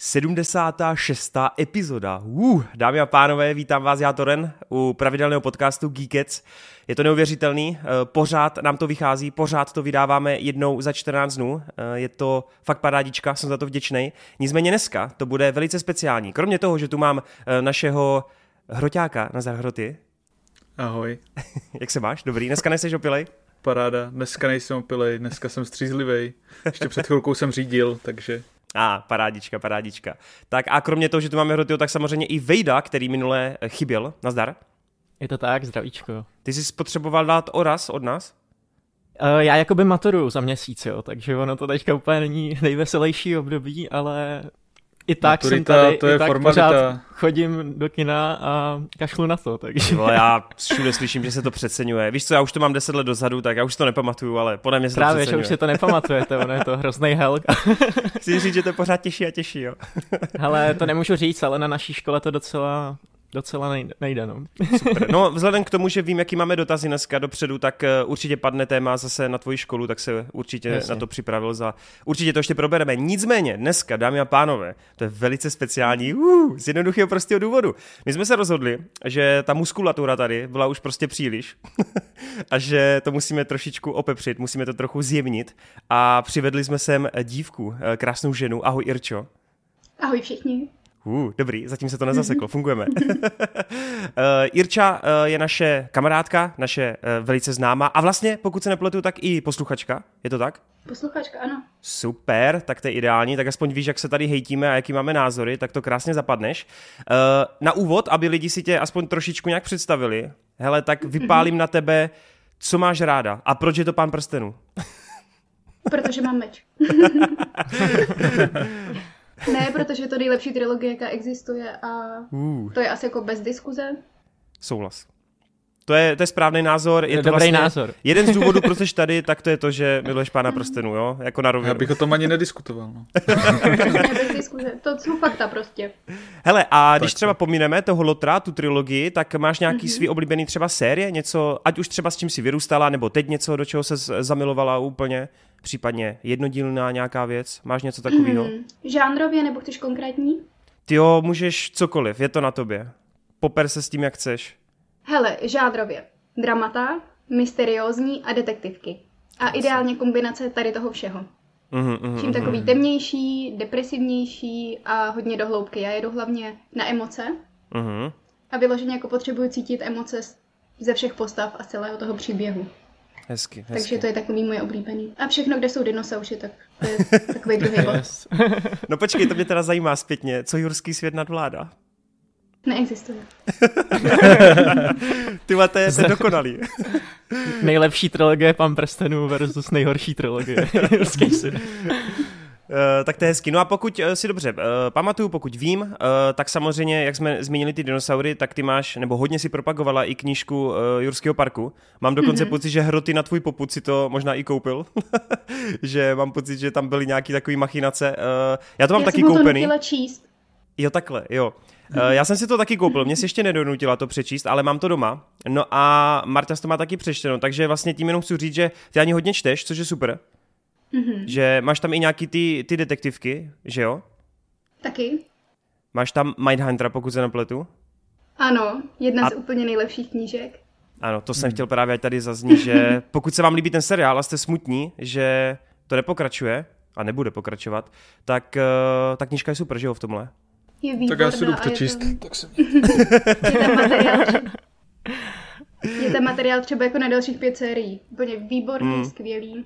76. epizoda. Uh, dámy a pánové, vítám vás, já Toren, u pravidelného podcastu Geekets. Je to neuvěřitelný, eh, pořád nám to vychází, pořád to vydáváme jednou za 14 dnů. Eh, je to fakt parádička, jsem za to vděčný. Nicméně dneska to bude velice speciální. Kromě toho, že tu mám eh, našeho hroťáka na Hroty. Ahoj. Jak se máš? Dobrý, dneska nejseš opilej? Paráda, dneska nejsem opilej, dneska jsem střízlivý. Ještě před chvilkou jsem řídil, takže a, ah, parádička, parádička. Tak a kromě toho, že tu máme Hrotyho, tak samozřejmě i Vejda, který minule chyběl. Nazdar. Je to tak, zdravíčko. Ty jsi spotřeboval dát oraz od nás? Uh, já jakoby maturuju za měsíc, jo, takže ono to teďka úplně není nejveselější období, ale i tak Maturita, jsem tady, to je i tak formalita. pořád chodím do kina a kašlu na to, takže. No, já všude slyším, že se to přeceňuje. Víš co, já už to mám deset let dozadu, tak já už to nepamatuju, ale podle mě se Právě, to že už si to nepamatujete, ono je to hrozný hell. Chci říct, že to je pořád těžší a těžší, jo. Ale to nemůžu říct, ale na naší škole to docela Docela nejde, nejde no. Super. No, vzhledem k tomu, že vím, jaký máme dotazy dneska dopředu, tak uh, určitě padne téma zase na tvoji školu, tak se určitě Jasně. na to připravil za... Určitě to ještě probereme. Nicméně, dneska, dámy a pánové, to je velice speciální, uh, z jednoduchého prostého důvodu. My jsme se rozhodli, že ta muskulatura tady byla už prostě příliš a že to musíme trošičku opepřit, musíme to trochu zjemnit a přivedli jsme sem dívku, eh, krásnou ženu. Ahoj Irčo. Ahoj všichni. Uh, dobrý, zatím se to nezaseklo, fungujeme. uh, Irča uh, je naše kamarádka, naše uh, velice známá a vlastně, pokud se nepletu, tak i posluchačka, je to tak? Posluchačka, ano. Super, tak to je ideální, tak aspoň víš, jak se tady hejtíme a jaký máme názory, tak to krásně zapadneš. Uh, na úvod, aby lidi si tě aspoň trošičku nějak představili, hele, tak vypálím na tebe, co máš ráda a proč je to pán prstenů? Protože mám meč. Ne, protože je to nejlepší trilogie, jaká existuje a uh. to je asi jako bez diskuze. Souhlas. To je, to je správný názor. Je, je to dobrý vlastně názor. Jeden z důvodů, proč jsi tady, tak to je to, že miluješ pána prstenů, jo? Jako na rovinu. Já bych o tom ani nediskutoval. No. ne, bez diskuze. To jsou fakta prostě. Hele, a tak když třeba pomineme toho Lotra, tu trilogii, tak máš nějaký mm-hmm. svý oblíbený třeba série, něco, ať už třeba s čím si vyrůstala, nebo teď něco, do čeho se zamilovala úplně? Případně jednodílná nějaká věc? Máš něco takového? Hmm, žánrově nebo chceš konkrétní? Ty jo, můžeš cokoliv, je to na tobě. Poper se s tím, jak chceš. Hele, žánrově. Dramata, mysteriózní a detektivky. A ideálně kombinace tady toho všeho. Mm-hmm, mm, Čím takový temnější, depresivnější a hodně dohloubky. Já jedu hlavně na emoce. Mm-hmm. A vyloženě jako potřebuji cítit emoce ze všech postav a celého toho příběhu. Hezky, hezky. Takže to je takový můj oblíbený. A všechno, kde jsou dinosauři, tak to je takový druhý bod. Yes. no počkej, to mě teda zajímá zpětně. Co jurský svět nadvládá? Neexistuje. Ty to je, to dokonalý. Nejlepší trilogie Pan prstenů versus nejhorší trilogie. Uh, tak to je hezky. No a pokud uh, si dobře uh, pamatuju, pokud vím, uh, tak samozřejmě, jak jsme zmínili ty dinosaury, tak ty máš, nebo hodně si propagovala i knížku uh, Jurského parku. Mám dokonce mm-hmm. pocit, že hroty na tvůj poput si to možná i koupil. že mám pocit, že tam byly nějaký takový machinace. Uh, já to mám já taky koupený. Já číst. Jo, takhle, jo. Uh, já jsem si to taky koupil, mě se ještě nedonutila to přečíst, ale mám to doma. No a Marta to má taky přečteno, takže vlastně tím jenom chci říct, že ty ani hodně čteš, což je super. Mm-hmm. Že máš tam i nějaký ty, ty detektivky, že jo? Taky. Máš tam Mindhuntera, pokud se nepletu? Ano, jedna a... z úplně nejlepších knížek. Ano, to jsem hmm. chtěl právě ať tady zaznít, že pokud se vám líbí ten seriál a jste smutní, že to nepokračuje a nebude pokračovat, tak uh, ta knížka je super, že jo, v tomhle? Je výborná, tak já si jdu přečíst. Tam... Tak jsem... je tam materiál, je tam materiál třeba jako na dalších pět sérií. Úplně výborný, hmm. skvělý.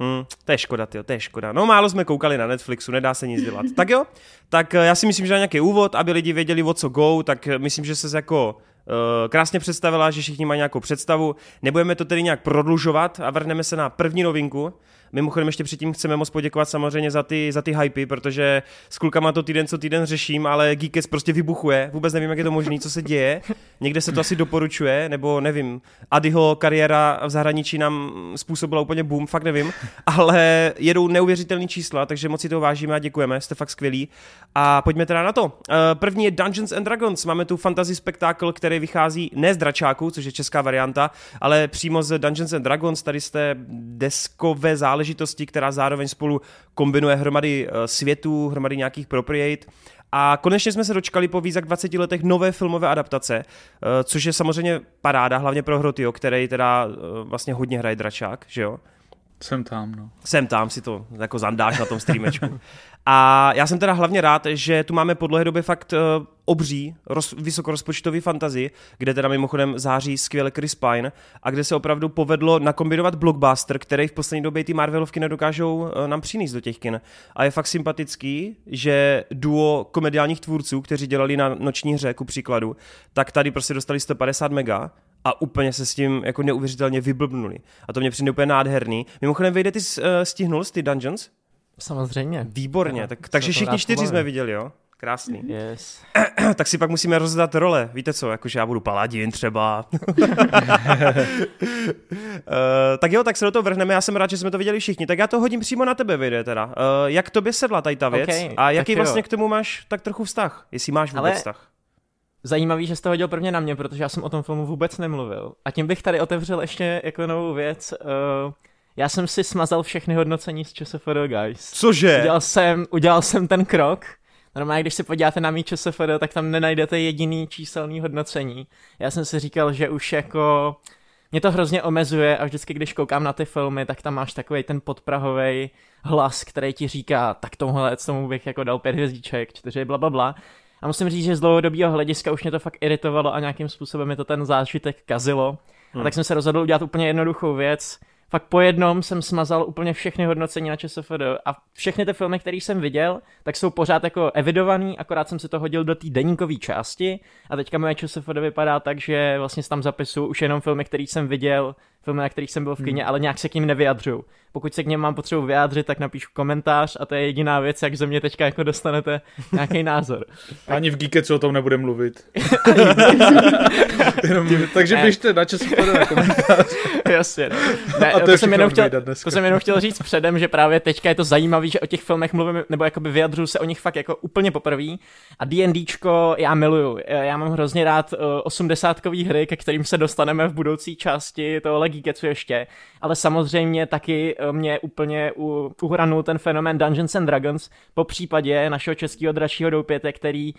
Hmm, to je škoda, tyjo, to je škoda. No málo jsme koukali na Netflixu, nedá se nic dělat. tak jo, tak eh, já si myslím, že na nějaký úvod, aby lidi věděli, o co go, tak eh, myslím, že se jako uh, krásně představila, že všichni mají nějakou představu. Nebudeme to tedy nějak prodlužovat a vrhneme se na první novinku. Mimochodem ještě předtím chceme moc poděkovat samozřejmě za ty, za ty hypy, protože s klukama to týden co týden řeším, ale Geekes prostě vybuchuje. Vůbec nevím, jak je to možné, co se děje. Někde se to asi doporučuje, nebo nevím. Adyho kariéra v zahraničí nám způsobila úplně boom, fakt nevím. Ale jedou neuvěřitelné čísla, takže moc si to vážíme a děkujeme, jste fakt skvělí. A pojďme teda na to. Eh, první je Dungeons and Dragons. Máme tu fantasy spektákl, který vychází ne z dračáku, což je česká varianta, ale přímo z Dungeons and Dragons. Tady jste deskové záležitosti záležitosti, která zároveň spolu kombinuje hromady uh, světů, hromady nějakých propriate a konečně jsme se dočkali po víc jak 20 letech nové filmové adaptace, eh, což je samozřejmě paráda, hlavně pro Hrotio, který teda vlastně hodně hraje dračák, že jo? Jsem tam, no. Jsem tam, si to jako zandáš na tom streamečku. A já jsem teda hlavně rád, že tu máme po dlouhé době fakt uh, obří, roz, vysokorozpočtový fantazy, kde teda mimochodem září skvěle Chris Pine a kde se opravdu povedlo nakombinovat blockbuster, který v poslední době ty Marvelovky nedokážou uh, nám přinést do těch kin. A je fakt sympatický, že duo komediálních tvůrců, kteří dělali na noční hře, ku příkladu, tak tady prostě dostali 150 mega a úplně se s tím jako neuvěřitelně vyblbnuli. A to mě přijde úplně nádherný. Mimochodem, vejde ty uh, stihnul z ty Dungeons? Samozřejmě. Výborně, tak, takže všichni čtyři jsme viděli, jo? Krásný. Yes. tak si pak musíme rozdat role. Víte co, jakože já budu paladin třeba. uh, tak jo, tak se do toho vrhneme. Já jsem rád, že jsme to viděli všichni. Tak já to hodím přímo na tebe, vyjde teda. Uh, jak tobě sedla tady ta věc? Okay, a jaký vlastně k tomu máš tak trochu vztah? Jestli máš vůbec Ale... vztah? Zajímavý, že jste hodil prvně na mě, protože já jsem o tom filmu vůbec nemluvil. A tím bych tady otevřel ještě jako novou věc. Uh, já jsem si smazal všechny hodnocení z ČSFD, guys. Cože? Udělal jsem, udělal jsem ten krok. Normálně, když se podíváte na mý ČSFD, tak tam nenajdete jediný číselný hodnocení. Já jsem si říkal, že už jako... Mě to hrozně omezuje a vždycky, když koukám na ty filmy, tak tam máš takový ten podprahový hlas, který ti říká, tak tomuhle tomu bych jako dal pět hvězdíček, čtyři, bla, bla, bla. A musím říct, že z dlouhodobého hlediska už mě to fakt iritovalo a nějakým způsobem mi to ten zážitek kazilo. Hmm. A tak jsem se rozhodl udělat úplně jednoduchou věc fakt po jednom jsem smazal úplně všechny hodnocení na ČSFD a všechny ty filmy, které jsem viděl, tak jsou pořád jako evidovaný, akorát jsem si to hodil do té deníkové části. A teďka moje ČSFD vypadá tak, že vlastně tam zapisuju už jenom filmy, které jsem viděl, filmy, na kterých jsem byl v kině, hmm. ale nějak se k ním nevyjadřuju. Pokud se k něm mám potřebu vyjádřit, tak napíšu komentář a to je jediná věc, jak ze mě teďka jako dostanete nějaký názor. Ani v Geeketsu o tom nebude mluvit. Jenom, takže běžte na čas na komentář. Jasně. No. Ne, a to, to, jsem jenom chtěl, to jsem jenom chtěl říct předem, že právě teďka je to zajímavé, že o těch filmech mluvím, nebo jakoby vyjadřuju se o nich fakt jako úplně poprvé. A D&Dčko já miluju. Já mám hrozně rád uh, osmdesátkový hry, ke kterým se dostaneme v budoucí části tohohle Geeketsu ještě. Ale samozřejmě taky uh, mě úplně uhranul ten fenomén Dungeons and Dragons, po případě našeho českého dračího doupěte, který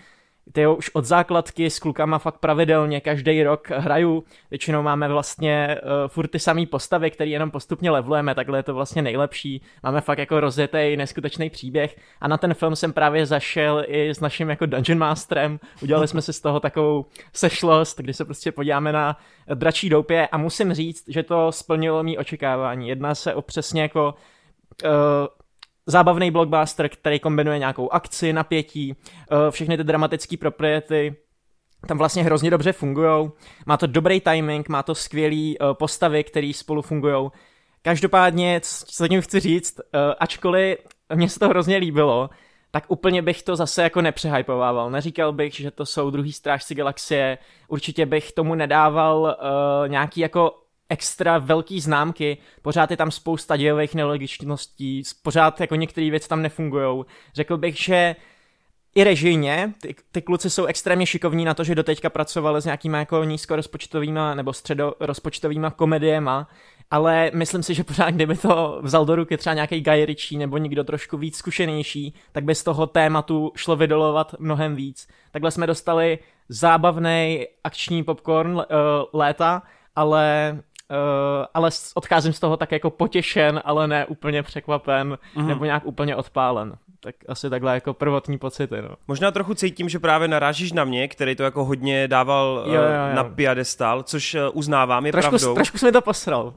ty už od základky s klukama fakt pravidelně každý rok hraju. Většinou máme vlastně uh, furt ty samé postavy, které jenom postupně levlujeme, takhle je to vlastně nejlepší. Máme fakt jako rozjetý neskutečný příběh a na ten film jsem právě zašel i s naším jako Dungeon Masterem. Udělali jsme si z toho takovou sešlost, kdy se prostě podíváme na dračí doupě a musím říct, že to splnilo mý očekávání. Jedná se o přesně jako uh, zábavný blockbuster, který kombinuje nějakou akci, napětí, eh, všechny ty dramatické propriety, tam vlastně hrozně dobře fungují. Má to dobrý timing, má to skvělý eh, postavy, které spolu fungují. Každopádně, co tím chci říct, eh, ačkoliv mně se to hrozně líbilo, tak úplně bych to zase jako nepřehypovával. Neříkal bych, že to jsou druhý strážci galaxie, určitě bych tomu nedával uh, nějaký jako extra velký známky, pořád je tam spousta dějových nelogičností, pořád jako některé věci tam nefungují. Řekl bych, že i režijně, ty, ty kluci jsou extrémně šikovní na to, že doteďka pracovali s nějakýma jako nízkorozpočtovýma nebo středorozpočtovýma komediema, ale myslím si, že pořád kdyby to vzal do ruky třeba nějaký Guy Ritchie nebo někdo trošku víc zkušenější, tak by z toho tématu šlo vydolovat mnohem víc. Takhle jsme dostali zábavný akční popcorn uh, léta, ale Uh, ale odcházím z toho tak jako potěšen, ale ne úplně překvapen, mm. nebo nějak úplně odpálen. Tak asi takhle jako prvotní pocity, no. Možná trochu cítím, že právě narážíš na mě, který to jako hodně dával jo, jo, jo. na piadestal, což uh, uznávám, je trošku, pravdou. Trošku jsem mi to posral.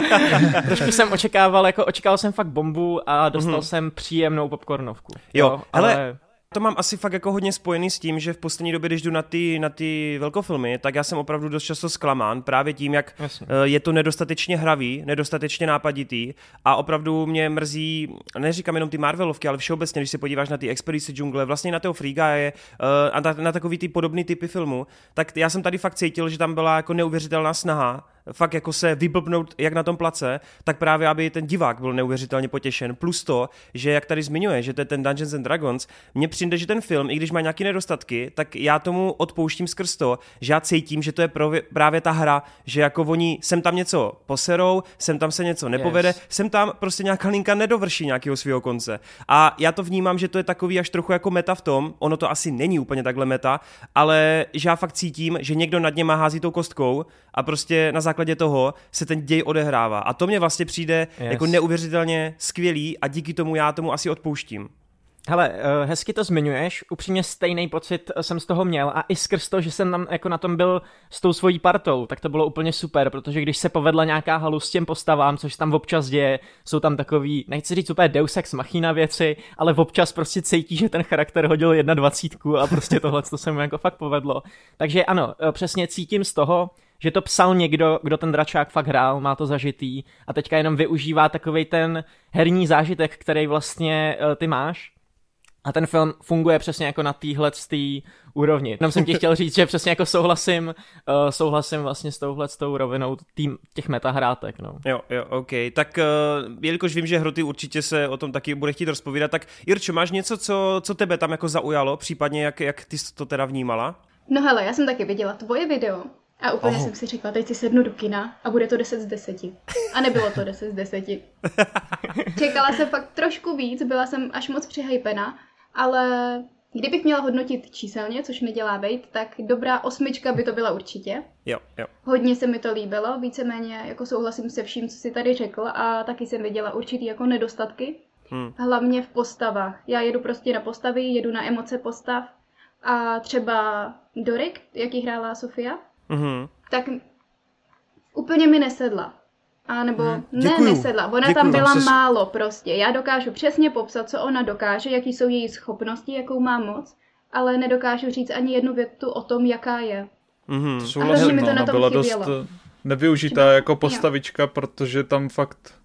trošku jsem očekával, jako očekával jsem fakt bombu a dostal mm. jsem příjemnou popcornovku. Jo, jo ale... ale to mám asi fakt jako hodně spojený s tím, že v poslední době, když jdu na ty, na ty velkofilmy, tak já jsem opravdu dost často zklamán právě tím, jak Jasně. Eh, je to nedostatečně hravý, nedostatečně nápaditý a opravdu mě mrzí, neříkám jenom ty Marvelovky, ale všeobecně, když se podíváš na ty Expedice džungle, vlastně na toho Free Guy uh, a na, na takový ty podobný typy filmu, tak já jsem tady fakt cítil, že tam byla jako neuvěřitelná snaha fakt jako se vyblbnout jak na tom place, tak právě aby ten divák byl neuvěřitelně potěšen. Plus to, že jak tady zmiňuje, že to je ten Dungeons and Dragons, mně přijde, že ten film, i když má nějaké nedostatky, tak já tomu odpouštím skrz to, že já cítím, že to je právě ta hra, že jako oni sem tam něco poserou, sem tam se něco nepovede, yes. sem tam prostě nějaká linka nedovrší nějakého svého konce. A já to vnímám, že to je takový až trochu jako meta v tom, ono to asi není úplně takhle meta, ale že já fakt cítím, že někdo nad něma hází tou kostkou a prostě na základě toho se ten děj odehrává. A to mě vlastně přijde yes. jako neuvěřitelně skvělý a díky tomu já tomu asi odpouštím. Hele, eh, hezky to zmiňuješ, upřímně stejný pocit jsem z toho měl a i skrz to, že jsem tam jako na tom byl s tou svojí partou, tak to bylo úplně super, protože když se povedla nějaká halu s těm postavám, což tam občas děje, jsou tam takový, nechci říct úplně deus ex machina věci, ale občas prostě cítí, že ten charakter hodil jedna dvacítku a prostě tohle to se mu jako fakt povedlo. Takže ano, eh, přesně cítím z toho, že to psal někdo, kdo ten dračák fakt hrál, má to zažitý a teďka jenom využívá takový ten herní zážitek, který vlastně uh, ty máš a ten film funguje přesně jako na téhle úrovni. Jenom jsem ti chtěl říct, že přesně jako souhlasím, uh, souhlasím vlastně s touhle s tou rovinou tým, těch metahrátek. No. Jo, jo, OK. Tak uh, jelikož vím, že Hroty určitě se o tom taky bude chtít rozpovídat, tak Jirčo, máš něco, co, co tebe tam jako zaujalo, případně jak, jak ty jsi to teda vnímala? No hele, já jsem taky viděla tvoje video a úplně oh. jsem si řekla, teď si sednu do kina a bude to 10 z 10. A nebylo to 10 z 10. Čekala jsem fakt trošku víc, byla jsem až moc přihypena, ale kdybych měla hodnotit číselně, což nedělá Vejt, tak dobrá osmička by to byla určitě. Jo, jo. Hodně se mi to líbilo, víceméně jako souhlasím se vším, co si tady řekl a taky jsem viděla určitý jako nedostatky. Hmm. Hlavně v postavách. Já jedu prostě na postavy, jedu na emoce postav a třeba Dorik, jaký hrála Sofia, mm-hmm. tak úplně mi nesedla. A nebo hmm. ne, nesedla. Ona Děkuju, tam byla se... málo prostě. Já dokážu přesně popsat, co ona dokáže, jaký jsou její schopnosti, jakou má moc, ale nedokážu říct ani jednu větu o tom, jaká je. Mm-hmm. A hrozně mi to no, na tom byla chybělo. dost nevyužitá Třeba, jako postavička, jo. protože tam fakt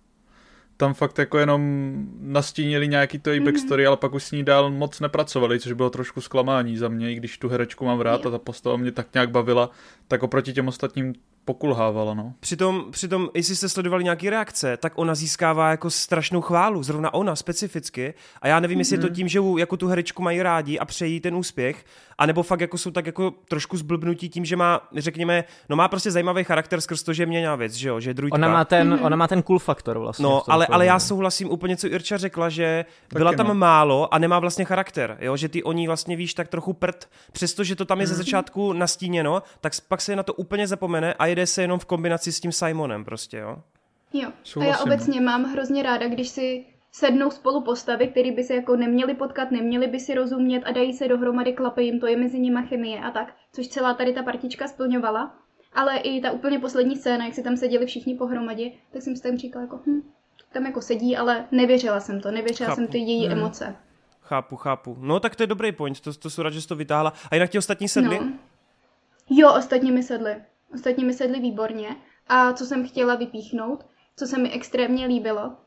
tam fakt jako jenom nastínili nějaký to její mm-hmm. backstory, ale pak už s ní dál moc nepracovali, což bylo trošku zklamání za mě, i když tu herečku mám rád a ta postava mě tak nějak bavila, tak oproti těm ostatním pokulhávala, no. Přitom, přitom, jestli jste sledovali nějaké reakce, tak ona získává jako strašnou chválu, zrovna ona specificky. A já nevím, mm-hmm. jestli je to mhm. tím, že jako tu herečku mají rádi a přejí ten úspěch, anebo fakt jako jsou tak jako trošku zblbnutí tím, že má, řekněme, no má prostě zajímavý charakter skrz to, že je měná věc, že jo, že druidka. Ona má ten, mm-hmm. ona má ten cool faktor vlastně. No, ale, ale já souhlasím úplně, co Irča řekla, že Taky byla tam no. málo a nemá vlastně charakter, jo, že ty o ní vlastně víš tak trochu prd, přestože to tam je mm-hmm. ze mhm. začátku nastíněno, tak pak se na to úplně zapomene a jede se jenom v kombinaci s tím Simonem prostě, jo. Jo, a já obecně mám hrozně ráda, když si sednou spolu postavy, které by se jako neměly potkat, neměly by si rozumět a dají se dohromady, klape jim, to je mezi nimi chemie a tak, což celá tady ta partička splňovala. Ale i ta úplně poslední scéna, jak si tam seděli všichni pohromadě, tak jsem si tam říkala jako, hm, tam jako sedí, ale nevěřila jsem to, nevěřila chápu. jsem ty její hmm. emoce. Chápu, chápu. No tak to je dobrý point, to, to jsou rád, že jsi to vytáhla. A jinak ti ostatní sedli? No. Jo, ostatní mi sedli. Ostatní mi sedli výborně. A co jsem chtěla vypíchnout, co se mi extrémně líbilo,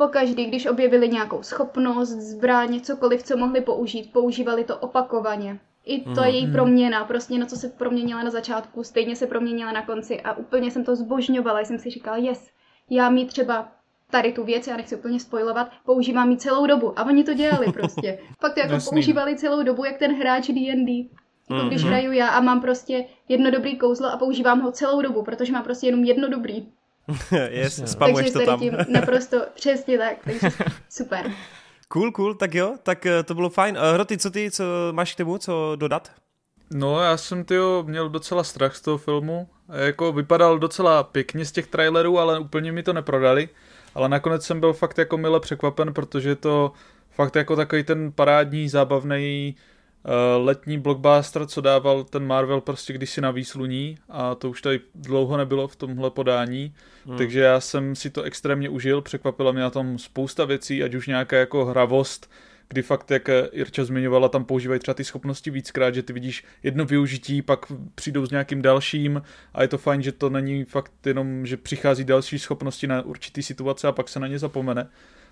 Pokaždý, když objevili nějakou schopnost, zbraň, cokoliv, co mohli použít, používali to opakovaně. I to mm. její mhm. proměna, prostě na co se proměnila na začátku, stejně se proměnila na konci a úplně jsem to zbožňovala. Jsem si říkala, yes, já mi třeba tady tu věc, já nechci úplně spojovat, používám ji celou dobu. A oni to dělali prostě. Fakt to jako Jasný. používali celou dobu, jak ten hráč D&D. Jako když mm-hmm. hraju já a mám prostě jedno dobrý kouzlo a používám ho celou dobu, protože má prostě jenom jedno dobrý. yes, spamuješ to tam. tím naprosto přesně tak, takže super. Cool, cool, tak jo, tak eh, to bylo fajn. Hroty, co ty, co máš k tomu, co dodat? No, já jsem tyjo, měl docela strach z toho filmu. Jako vypadal docela pěkně z těch trailerů, ale úplně mi to neprodali. Ale nakonec jsem byl fakt jako mile překvapen, protože to fakt jako takový ten parádní, zábavný Eh, letní blockbuster, co dával ten Marvel prostě kdysi na výsluní a to už tady dlouho nebylo v tomhle podání, hmm. takže já jsem si to extrémně užil, překvapila mě na tom spousta věcí, ať už nějaká jako hravost, kdy fakt, jak Irča zmiňovala, tam používají třeba ty schopnosti víckrát, že ty vidíš jedno využití, pak přijdou s nějakým dalším a je to fajn, že to není fakt jenom, že přichází další schopnosti na určitý situace a pak se na ně zapomene.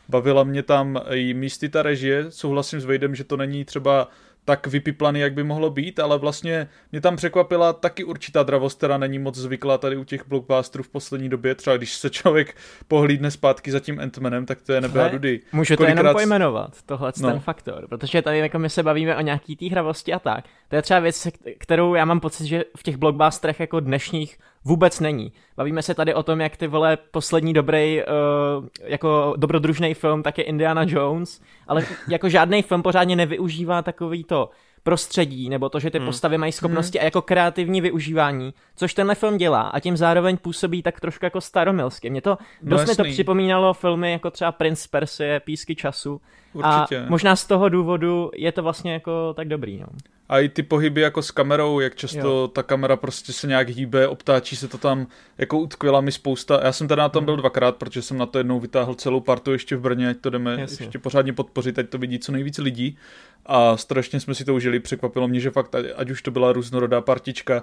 Bavila mě tam i místy ta režie, souhlasím s Vejdem, že to není třeba tak vypiplaný, jak by mohlo být, ale vlastně mě tam překvapila taky určitá dravost, která není moc zvyklá tady u těch blockbusterů v poslední době. Třeba když se člověk pohlídne zpátky za tím Ant-Manem, tak to je nebyla dudy. Můžu to jenom pojmenovat, tohle no. ten faktor, protože tady jako my se bavíme o nějaký té hravosti a tak. To je třeba věc, kterou já mám pocit, že v těch blockbusterech jako dnešních vůbec není. Bavíme se tady o tom, jak ty vole poslední dobrý, uh, jako dobrodružný film, tak je Indiana Jones, ale jako žádný film pořádně nevyužívá takový to prostředí, nebo to, že ty hmm. postavy mají schopnosti hmm. a jako kreativní využívání, což tenhle film dělá a tím zároveň působí tak trošku jako staromilsky. Mě to, no dost mi to připomínalo filmy jako třeba Prince Persie, Písky času Určitě. a možná z toho důvodu je to vlastně jako tak dobrý. No. A i ty pohyby jako s kamerou, jak často jo. ta kamera prostě se nějak hýbe, obtáčí se to tam, jako utkvěla mi spousta. Já jsem teda na tom byl dvakrát, protože jsem na to jednou vytáhl celou partu ještě v Brně, ať to jdeme Jasně. ještě pořádně podpořit, ať to vidí co nejvíce lidí. A strašně jsme si to užili, překvapilo mě, že fakt, ať už to byla různorodá partička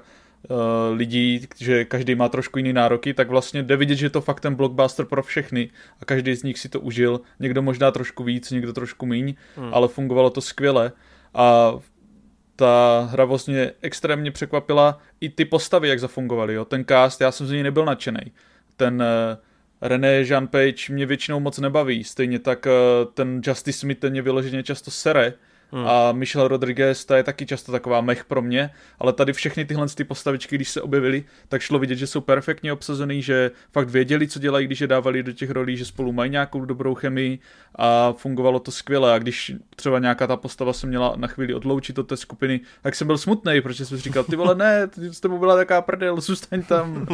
uh, lidí, že každý má trošku jiný nároky, tak vlastně jde vidět, že je to fakt ten blockbuster pro všechny a každý z nich si to užil. Někdo možná trošku víc, někdo trošku míň, hmm. ale fungovalo to skvěle. A ta hra vlastně extrémně překvapila i ty postavy, jak zafungovaly. Jo. Ten cast, já jsem z něj nebyl nadšený. Ten uh, René Jean Page mě většinou moc nebaví. Stejně tak uh, ten Justice Smith, ten mě vyloženě často sere. Hmm. A Michelle Rodriguez, ta je taky často taková mech pro mě, ale tady všechny tyhle ty postavičky, když se objevily, tak šlo vidět, že jsou perfektně obsazený, že fakt věděli, co dělají, když je dávali do těch rolí, že spolu mají nějakou dobrou chemii a fungovalo to skvěle. A když třeba nějaká ta postava se měla na chvíli odloučit od té skupiny, tak jsem byl smutný, protože jsem říkal, ty vole, ne, ty s tebou byla taká prdel, zůstaň tam.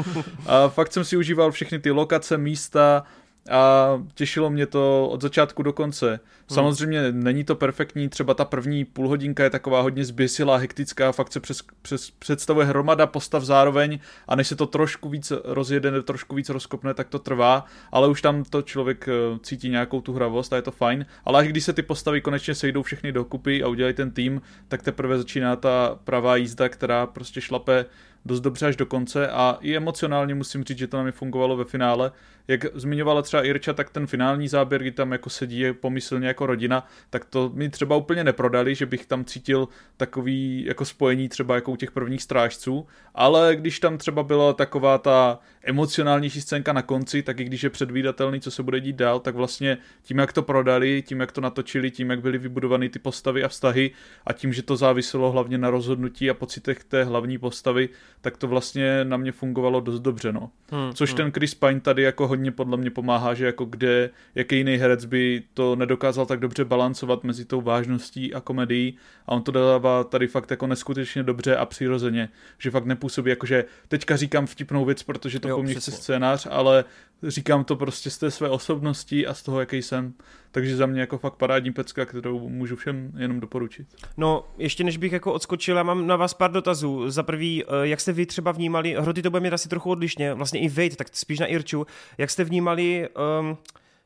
A fakt jsem si užíval všechny ty lokace, místa, a těšilo mě to od začátku do konce. Hmm. Samozřejmě není to perfektní, třeba ta první půlhodinka je taková hodně zběsilá, hektická, fakt se přes, přes, představuje hromada postav zároveň a než se to trošku víc rozjede, trošku víc rozkopne, tak to trvá, ale už tam to člověk eh, cítí nějakou tu hravost a je to fajn. Ale až když se ty postavy konečně sejdou všechny dokupy a udělají ten tým, tak teprve začíná ta pravá jízda, která prostě šlape dost dobře až do konce a i emocionálně musím říct, že to na mě fungovalo ve finále. Jak zmiňovala třeba Irča, tak ten finální záběr, kdy tam jako sedí pomyslně jako rodina, tak to mi třeba úplně neprodali, že bych tam cítil takový jako spojení třeba jako u těch prvních strážců, ale když tam třeba byla taková ta emocionálnější scénka na konci, tak i když je předvídatelný, co se bude dít dál, tak vlastně tím, jak to prodali, tím, jak to natočili, tím, jak byly vybudovány ty postavy a vztahy a tím, že to záviselo hlavně na rozhodnutí a pocitech té hlavní postavy, tak to vlastně na mě fungovalo dost dobře, no. Hmm, Což hmm. ten Chris Pine tady jako hodně podle mě pomáhá, že jako kde, jaký jiný herec by to nedokázal tak dobře balancovat mezi tou vážností a komedií a on to dává tady fakt jako neskutečně dobře a přirozeně, že fakt nepůsobí jako, že teďka říkám vtipnou věc, protože to jo, po mně chce scénář, ale říkám to prostě z té své osobnosti a z toho, jaký jsem. Takže za mě jako fakt parádní pecka, kterou můžu všem jenom doporučit. No, ještě než bych jako odskočil, já mám na vás pár dotazů. Za prvý, eh, jak jste vy třeba vnímali, hroty to bude mít asi trochu odlišně, vlastně i Wade, tak spíš na Irču, jak jste vnímali um,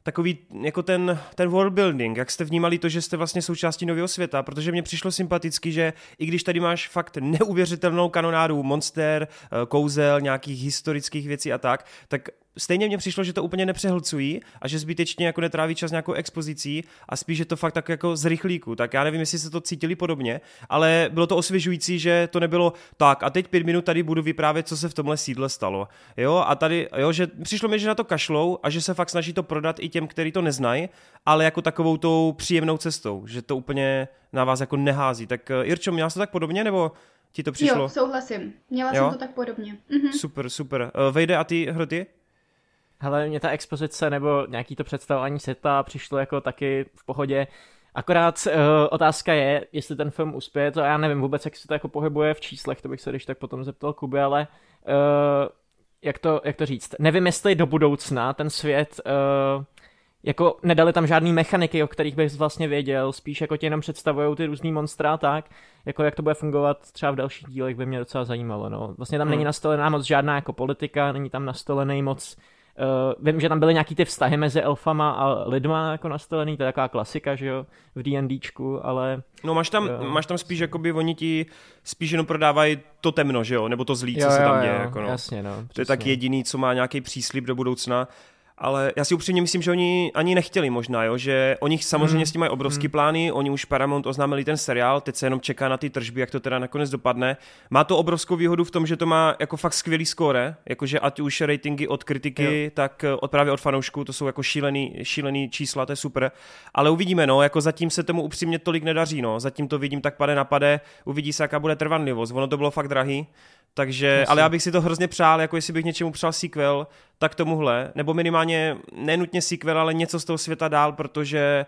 takový jako ten, ten world building, jak jste vnímali to, že jste vlastně součástí nového světa, protože mně přišlo sympaticky, že i když tady máš fakt neuvěřitelnou kanonádu monster, eh, kouzel, nějakých historických věcí a tak, tak stejně mně přišlo, že to úplně nepřehlcují a že zbytečně jako netráví čas nějakou expozicí a spíš, že to fakt tak jako z rychlíku. Tak já nevím, jestli se to cítili podobně, ale bylo to osvěžující, že to nebylo tak a teď pět minut tady budu vyprávět, co se v tomhle sídle stalo. Jo, a tady, jo, že přišlo mi, že na to kašlou a že se fakt snaží to prodat i těm, kteří to neznají, ale jako takovou tou příjemnou cestou, že to úplně na vás jako nehází. Tak eh, Irčo, měla se tak podobně, nebo ti to přišlo? Jo, souhlasím. Měla jo? jsem to tak podobně. Mhm. Super, super. Uh, Vejde a ty, Hroty? Hele, mě ta expozice nebo nějaký to představování světa přišlo jako taky v pohodě. Akorát uh, otázka je, jestli ten film uspěje, to já nevím vůbec, jak se to jako pohybuje v číslech, to bych se když tak potom zeptal Kuby, ale uh, jak, to, jak to říct, nevím, jestli do budoucna ten svět uh, jako nedali tam žádný mechaniky, o kterých bych vlastně věděl, spíš jako ti jenom představují ty různý monstra tak, jako jak to bude fungovat třeba v dalších dílech by mě docela zajímalo, no. Vlastně tam hmm. není nastolená moc žádná jako politika, není tam nastolený moc Uh, vím, že tam byly nějaký ty vztahy mezi elfama a lidma jako nastavený, to je taková klasika, že jo, v D&Dčku, ale... No máš tam, jo. máš tam spíš, jakoby oni ti spíš jenom prodávají to temno, že jo, nebo to zlý, co jo, se tam jo, děje, jako no. Jasně, no. To je tak jediný, co má nějaký příslip do budoucna. Ale já si upřímně myslím, že oni ani nechtěli možná, jo? že oni samozřejmě mm. s tím mají obrovský mm. plány, oni už Paramount oznámili ten seriál, teď se jenom čeká na ty tržby, jak to teda nakonec dopadne. Má to obrovskou výhodu v tom, že to má jako fakt skvělý score, jakože ať už ratingy od kritiky, jo. tak eh, od právě od fanoušků, to jsou jako šílený, šílený čísla, to je super. Ale uvidíme, no, jako zatím se tomu upřímně tolik nedaří, no, zatím to vidím tak pade na pade, uvidí se, jaká bude trvanlivost. Ono to bylo fakt drahý, takže, Jasně. ale já bych si to hrozně přál, jako jestli bych něčemu přál sequel, tak tomuhle, nebo minimálně nenutně sequel, ale něco z toho světa dál, protože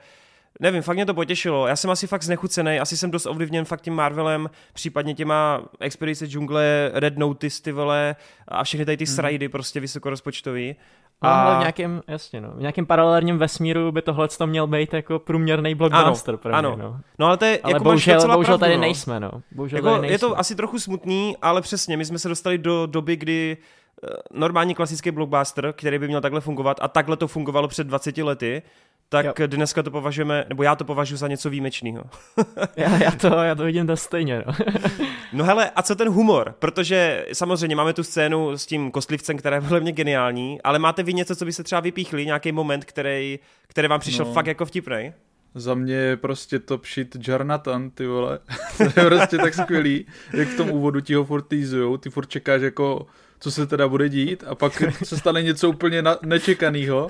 nevím, fakt mě to potěšilo. Já jsem asi fakt znechucený, asi jsem dost ovlivněn fakt tím Marvelem, případně těma Expedice džungle, Red Notice, ty vole, a všechny tady ty hmm. srajdy prostě vysokorozpočtový. No, a... v nějakém, jasně no, v nějakém paralelním vesmíru by tohle to měl být jako průměrný blockbuster ano, pro mě, ano. no. No ale to je, ale jako bohužel, bohužel pravdu, tady no. nejsme, no. Bohužel jako, tady nejsme. Je to asi trochu smutný, ale přesně, my jsme se dostali do doby, kdy eh, normální klasický blockbuster, který by měl takhle fungovat a takhle to fungovalo před 20 lety, tak jo. dneska to považujeme, nebo já to považuji za něco výjimečného. já, já, to, já to vidím to stejně. No. no hele, a co ten humor? Protože samozřejmě máme tu scénu s tím kostlivcem, která je podle mě geniální, ale máte vy něco, co by se třeba vypíchli, nějaký moment, který, který vám přišel no. fakt jako vtipný? Za mě je prostě top shit Jarnatan, ty vole. to je prostě tak skvělý, jak v tom úvodu ti ho furt týzujou, ty furt čekáš jako co se teda bude dít a pak se stane něco úplně na- nečekaného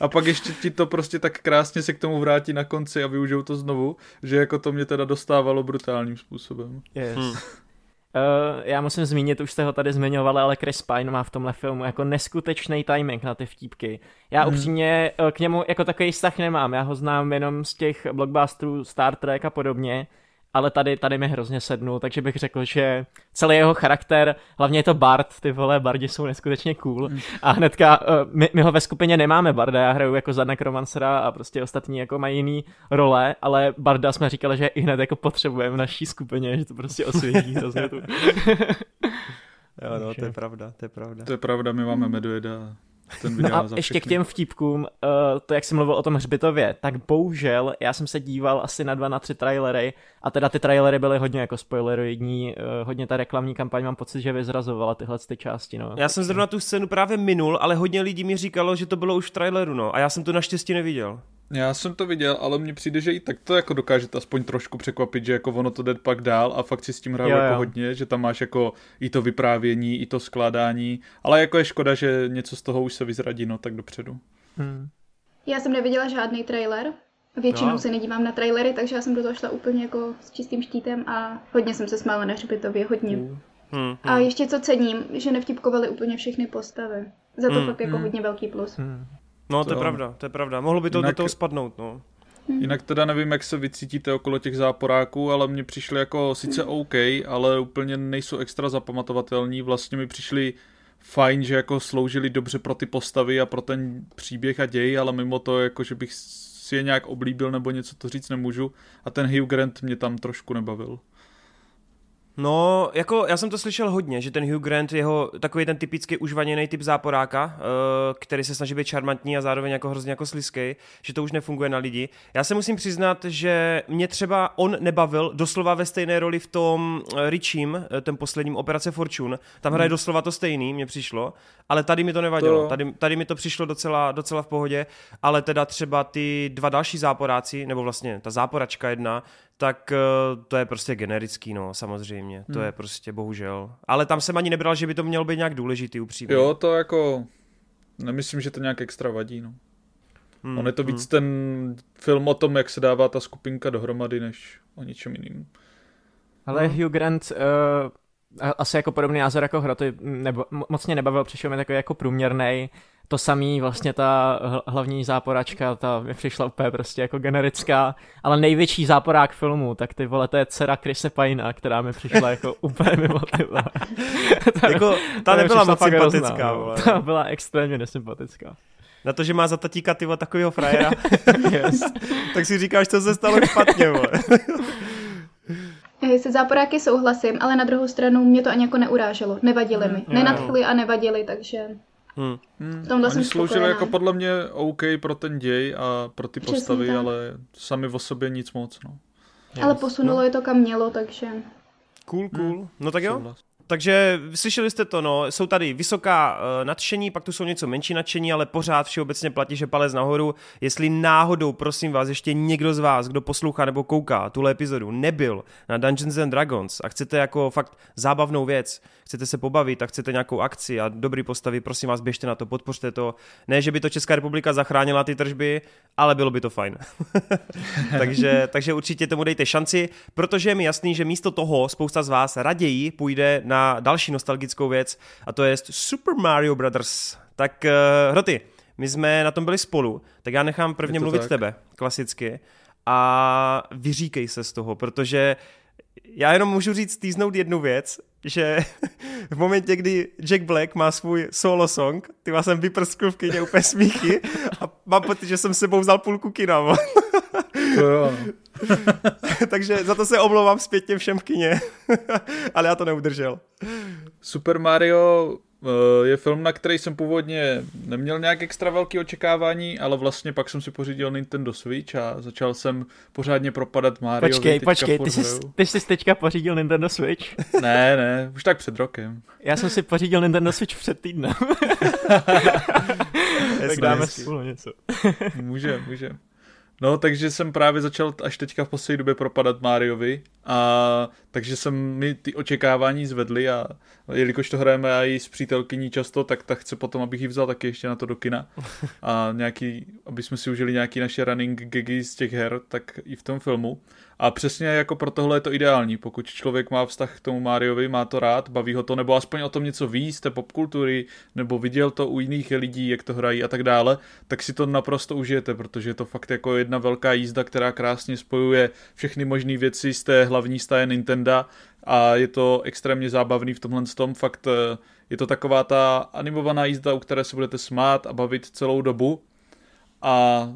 a pak ještě ti to prostě tak krásně se k tomu vrátí na konci a využijou to znovu, že jako to mě teda dostávalo brutálním způsobem. Yes. Hmm. Uh, já musím zmínit, už jste ho tady zmiňovali, ale Chris Pine má v tomhle filmu jako neskutečný timing na ty vtípky. Já hmm. upřímně uh, k němu jako takový vztah nemám, já ho znám jenom z těch blockbusterů Star Trek a podobně ale tady, tady mi hrozně sednul, takže bych řekl, že celý jeho charakter, hlavně je to Bard, ty vole, Bardi jsou neskutečně cool mm. a hnedka, uh, my, my, ho ve skupině nemáme Barda, já hraju jako za Necromancera a prostě ostatní jako mají jiný role, ale Barda jsme říkali, že i hned jako potřebujeme v naší skupině, že to prostě osvědí hrozně tu. jo, no, to je pravda, to je pravda. To je pravda, my máme Medojeda ten no a ještě k těm vtipkům, uh, to jak jsem mluvil o tom hřbitově, tak bohužel já jsem se díval asi na dva, na tři trailery a teda ty trailery byly hodně jako spoileroidní, uh, hodně ta reklamní kampaň mám pocit, že vyzrazovala tyhle ty části. No. Já jsem zrovna tu scénu právě minul, ale hodně lidí mi říkalo, že to bylo už v traileru, no a já jsem to naštěstí neviděl. Já jsem to viděl, ale mně přijde, že i tak to jako dokáže aspoň trošku překvapit, že jako ono to jde pak dál a fakt si s tím hrál jako hodně, že tam máš jako i to vyprávění, i to skládání, ale jako je škoda, že něco z toho už se vyzradí, no tak dopředu. Hmm. Já jsem neviděla žádný trailer, Většinou no. se nedívám na trailery, takže já jsem do toho šla úplně jako s čistým štítem a hodně jsem se smála na hřbitově, hodně. Hmm. Hmm. A ještě co cením, že nevtipkovali úplně všechny postavy. Za to hmm. fakt jako hmm. hodně velký plus. Hmm. No, to, to je pravda, to je pravda. Mohlo by to jinak, do toho spadnout, no. Jinak teda nevím, jak se vycítíte okolo těch záporáků, ale mně přišly jako sice OK, ale úplně nejsou extra zapamatovatelní. Vlastně mi přišli fajn, že jako sloužili dobře pro ty postavy a pro ten příběh a děj, ale mimo to, jako že bych si je nějak oblíbil nebo něco to říct nemůžu. A ten Hugh Grant mě tam trošku nebavil. No, jako já jsem to slyšel hodně, že ten Hugh Grant, jeho takový ten typický užvaněný typ záporáka, uh, který se snaží být charmantní a zároveň jako hrozně jako sliský, že to už nefunguje na lidi. Já se musím přiznat, že mě třeba on nebavil doslova ve stejné roli v tom uh, Richiem, eh, ten posledním Operace Fortune. Tam hraje hmm. doslova to stejný, mně přišlo, ale tady mi to nevadilo. To... Tady, tady mi to přišlo docela, docela v pohodě, ale teda třeba ty dva další záporáci, nebo vlastně ta záporačka jedna, tak uh, to je prostě generický, no, samozřejmě. To hmm. je prostě bohužel. Ale tam jsem ani nebral, že by to mělo být nějak důležitý, upřímně. Jo, to jako... Nemyslím, že to nějak extra vadí, no. Hmm, On je to víc hmm. ten film o tom, jak se dává ta skupinka dohromady, než o něčem jiným. Ale hmm. Hugh Grant uh, asi jako podobný názor jako hra, to nebo, moc mě nebavil, přišel mi takový jako průměrný to samý vlastně ta hlavní záporačka, ta mi přišla úplně prostě jako generická, ale největší záporák filmu, tak ty vole, to je dcera Krise Pajna, která mi přišla jako úplně mimo ty vole. ta, jako, ta nebyla moc sympatická, vole. Ta byla extrémně nesympatická. Na to, že má za tatíka tyho takového frajera, yes. tak si říkáš, co se stalo špatně, vole. Se záporáky souhlasím, ale na druhou stranu mě to ani jako neuráželo. Nevadili mi. Nenadchli a nevadili, takže Hmm. Hmm. Oni jsem sloužili jako podle mě OK pro ten děj a pro ty Přesně postavy, tak. ale sami o sobě nic moc. No. Ale posunulo no. je to kam mělo, takže... Cool, cool. Hmm. No tak jo. Takže slyšeli jste to, no, jsou tady vysoká uh, nadšení, pak tu jsou něco menší nadšení, ale pořád všeobecně platí, že palec nahoru. Jestli náhodou, prosím vás, ještě někdo z vás, kdo poslouchá nebo kouká tuhle epizodu, nebyl na Dungeons and Dragons a chcete jako fakt zábavnou věc, chcete se pobavit a chcete nějakou akci a dobrý postavy, prosím vás, běžte na to, podpořte to. Ne, že by to Česká republika zachránila ty tržby, ale bylo by to fajn. takže, takže určitě tomu dejte šanci, protože je mi jasný, že místo toho spousta z vás raději půjde na další nostalgickou věc a to je Super Mario Brothers. Tak uh, Hroty, my jsme na tom byli spolu, tak já nechám prvně mluvit tak. tebe, klasicky, a vyříkej se z toho, protože já jenom můžu říct, týznout jednu věc, že v momentě, kdy Jack Black má svůj solo song, ty vás jsem vyprskl v kyně úplně smíchy a mám pocit, že jsem sebou vzal půlku kina. To jo. No. Takže za to se omlouvám zpětně všem v kině, ale já to neudržel. Super Mario Eh, je film, na který jsem původně neměl nějak extra velký očekávání, ale vlastně pak jsem si pořídil Nintendo Switch a začal jsem pořádně propadat Mario. Počkej, počkej, ty jsi, ty jsi teďka pořídil Nintendo Switch? ne, ne, už tak před rokem. Já jsem si pořídil Nintendo Switch před týdnem. tak dáme spolu něco. může, může. No, takže jsem právě začal až teďka v poslední době propadat Mariovi a takže jsem mi ty očekávání zvedly a jelikož to hrajeme a i s přítelkyní často, tak ta chce potom, abych ji vzal taky ještě na to do kina a nějaký, aby jsme si užili nějaký naše running gagy z těch her, tak i v tom filmu. A přesně jako pro tohle je to ideální, pokud člověk má vztah k tomu Mariovi, má to rád, baví ho to, nebo aspoň o tom něco ví z té popkultury, nebo viděl to u jiných lidí, jak to hrají a tak dále, tak si to naprosto užijete, protože je to fakt jako jedna velká jízda, která krásně spojuje všechny možné věci z té hlavní stáje Nintendo a je to extrémně zábavný v tomhle tom, fakt eh, je to taková ta animovaná jízda, u které se budete smát a bavit celou dobu. A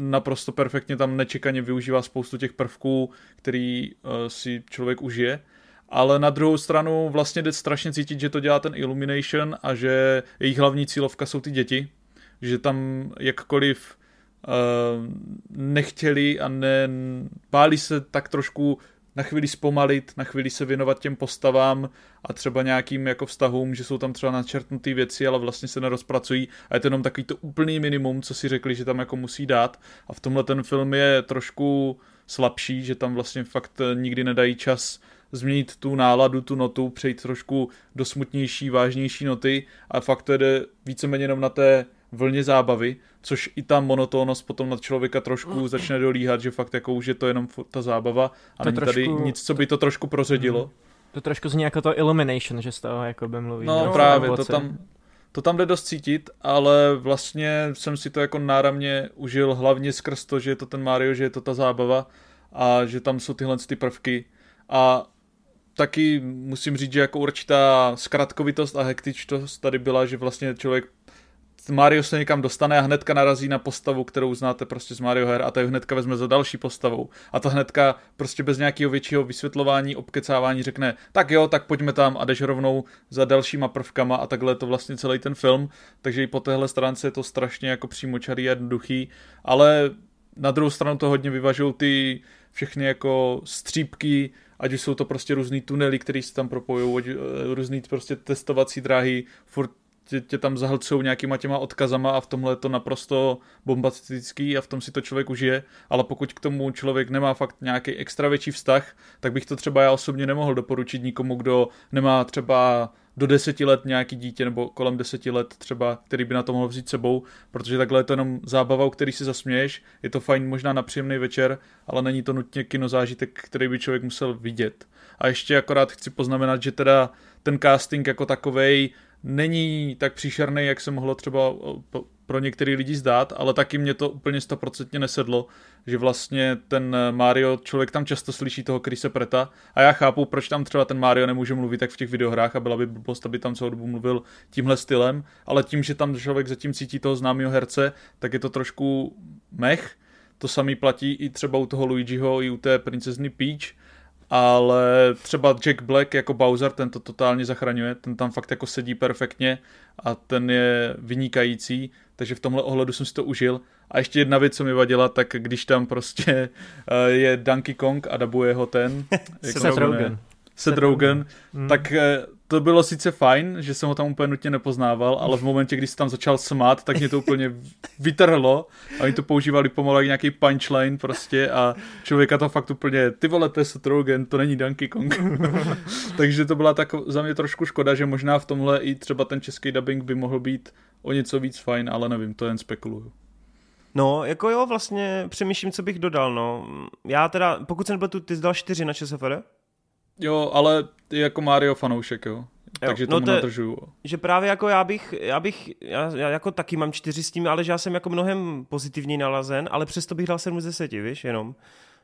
naprosto perfektně tam nečekaně využívá spoustu těch prvků, který uh, si člověk užije. Ale na druhou stranu vlastně jde strašně cítit, že to dělá ten Illumination a že jejich hlavní cílovka jsou ty děti. Že tam jakkoliv uh, nechtěli a ne, báli se tak trošku na chvíli zpomalit, na chvíli se věnovat těm postavám a třeba nějakým jako vztahům, že jsou tam třeba načrtnuté věci, ale vlastně se nerozpracují. A je to jenom takový to úplný minimum, co si řekli, že tam jako musí dát. A v tomhle ten film je trošku slabší, že tam vlastně fakt nikdy nedají čas změnit tu náladu, tu notu, přejít trošku do smutnější, vážnější noty. A fakt to jde víceméně jenom na té vlně zábavy, což i ta monotónnost potom na člověka trošku začne dolíhat, že fakt jako už je to jenom ta zábava a to není trošku... tady nic, co by to trošku proředilo. Mm. To trošku zní jako to Illumination, že z toho jako by mluví. No, no právě, to tam, to tam jde dost cítit, ale vlastně jsem si to jako náramně užil hlavně skrz to, že je to ten Mario, že je to ta zábava a že tam jsou tyhle ty prvky a taky musím říct, že jako určitá zkratkovitost a hektičtost tady byla, že vlastně člověk Mario se někam dostane a hnedka narazí na postavu, kterou znáte prostě z Mario her a ta hnedka vezme za další postavou. A ta hnedka prostě bez nějakého většího vysvětlování, obkecávání řekne, tak jo, tak pojďme tam a jdeš rovnou za dalšíma prvkama a takhle je to vlastně celý ten film. Takže i po téhle stránce je to strašně jako přímočarý a jednoduchý, ale na druhou stranu to hodně vyvažují ty všechny jako střípky, ať už jsou to prostě různý tunely, které se tam propojují, eh, různý prostě testovací dráhy, furt tě, tě tam zahlcují nějakýma těma odkazama a v tomhle je to naprosto bombastický a v tom si to člověk užije, ale pokud k tomu člověk nemá fakt nějaký extra větší vztah, tak bych to třeba já osobně nemohl doporučit nikomu, kdo nemá třeba do deseti let nějaký dítě nebo kolem deseti let třeba, který by na to mohl vzít sebou, protože takhle je to jenom zábava, u který si zasměješ, je to fajn možná na příjemný večer, ale není to nutně kinozážitek, který by člověk musel vidět. A ještě akorát chci poznamenat, že teda ten casting jako takovej není tak příšerný, jak se mohlo třeba pro některý lidi zdát, ale taky mě to úplně stoprocentně nesedlo, že vlastně ten Mario, člověk tam často slyší toho Krise Preta a já chápu, proč tam třeba ten Mario nemůže mluvit tak v těch videohrách a byla by blbost, aby tam celou dobu mluvil tímhle stylem, ale tím, že tam člověk zatím cítí toho známého herce, tak je to trošku mech. To samý platí i třeba u toho Luigiho, i u té princezny Peach, ale třeba Jack Black jako Bowser, ten to totálně zachraňuje, ten tam fakt jako sedí perfektně a ten je vynikající, takže v tomhle ohledu jsem si to užil. A ještě jedna věc, co mi vadila, tak když tam prostě uh, je Donkey Kong a dabuje ho ten... Seth Rogen. Seth Rogen, mm. tak uh, to bylo sice fajn, že jsem ho tam úplně nutně nepoznával, ale v momentě, kdy se tam začal smát, tak mě to úplně vytrhlo a oni to používali pomalu jak nějaký punchline prostě a člověka to fakt úplně, ty vole, to je Seth Rogen, to není Donkey Kong. Takže to byla tak za mě trošku škoda, že možná v tomhle i třeba ten český dubbing by mohl být o něco víc fajn, ale nevím, to jen spekuluju. No, jako jo, vlastně přemýšlím, co bych dodal, no. Já teda, pokud jsem byl tu, ty zdal čtyři na ČSFR? Jo, ale jako Mario fanoušek, jo. jo Takže no tomu to, nadržuju. Že právě jako já bych, já bych, já, já, jako taky mám čtyři s tím, ale že já jsem jako mnohem pozitivněji nalazen, ale přesto bych dal 7 z 10, víš, jenom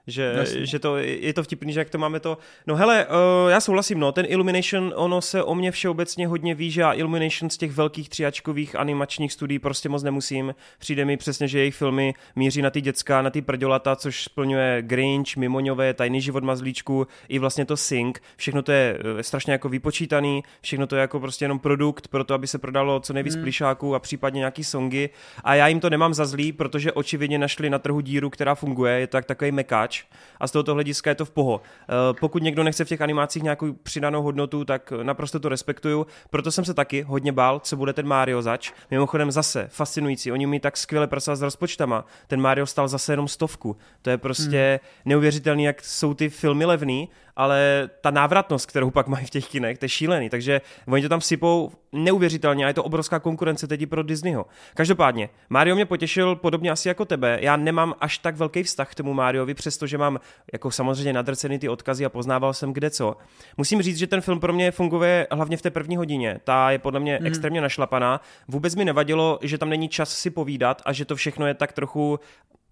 že, že to, je to vtipný, že jak to máme to. No hele, uh, já souhlasím, no, ten Illumination, ono se o mě všeobecně hodně ví, že já Illumination z těch velkých tříačkových animačních studií prostě moc nemusím. Přijde mi přesně, že jejich filmy míří na ty děcka, na ty prdělata, což splňuje Grinch, Mimoňové, Tajný život mazlíčku, i vlastně to Sing. Všechno to je uh, strašně jako vypočítaný, všechno to je jako prostě jenom produkt pro to, aby se prodalo co nejvíc hmm. plišáků a případně nějaký songy. A já jim to nemám za zlý, protože očividně našli na trhu díru, která funguje, je to tak takový mekáč a z tohoto hlediska je to v poho. Eh, pokud někdo nechce v těch animacích nějakou přidanou hodnotu, tak naprosto to respektuju. Proto jsem se taky hodně bál, co bude ten Mario zač. Mimochodem zase fascinující, oni mi tak skvěle pracovali s rozpočtama. Ten Mario stal zase jenom stovku. To je prostě hmm. neuvěřitelný, jak jsou ty filmy levný ale ta návratnost, kterou pak mají v těch kinech, to je šílený, takže oni to tam sypou neuvěřitelně a je to obrovská konkurence teď pro Disneyho. Každopádně, Mario mě potěšil podobně asi jako tebe, já nemám až tak velký vztah k tomu Mariovi, přestože mám jako samozřejmě nadrcený ty odkazy a poznával jsem kde co. Musím říct, že ten film pro mě funguje hlavně v té první hodině, ta je podle mě mm. extrémně našlapaná, vůbec mi nevadilo, že tam není čas si povídat a že to všechno je tak trochu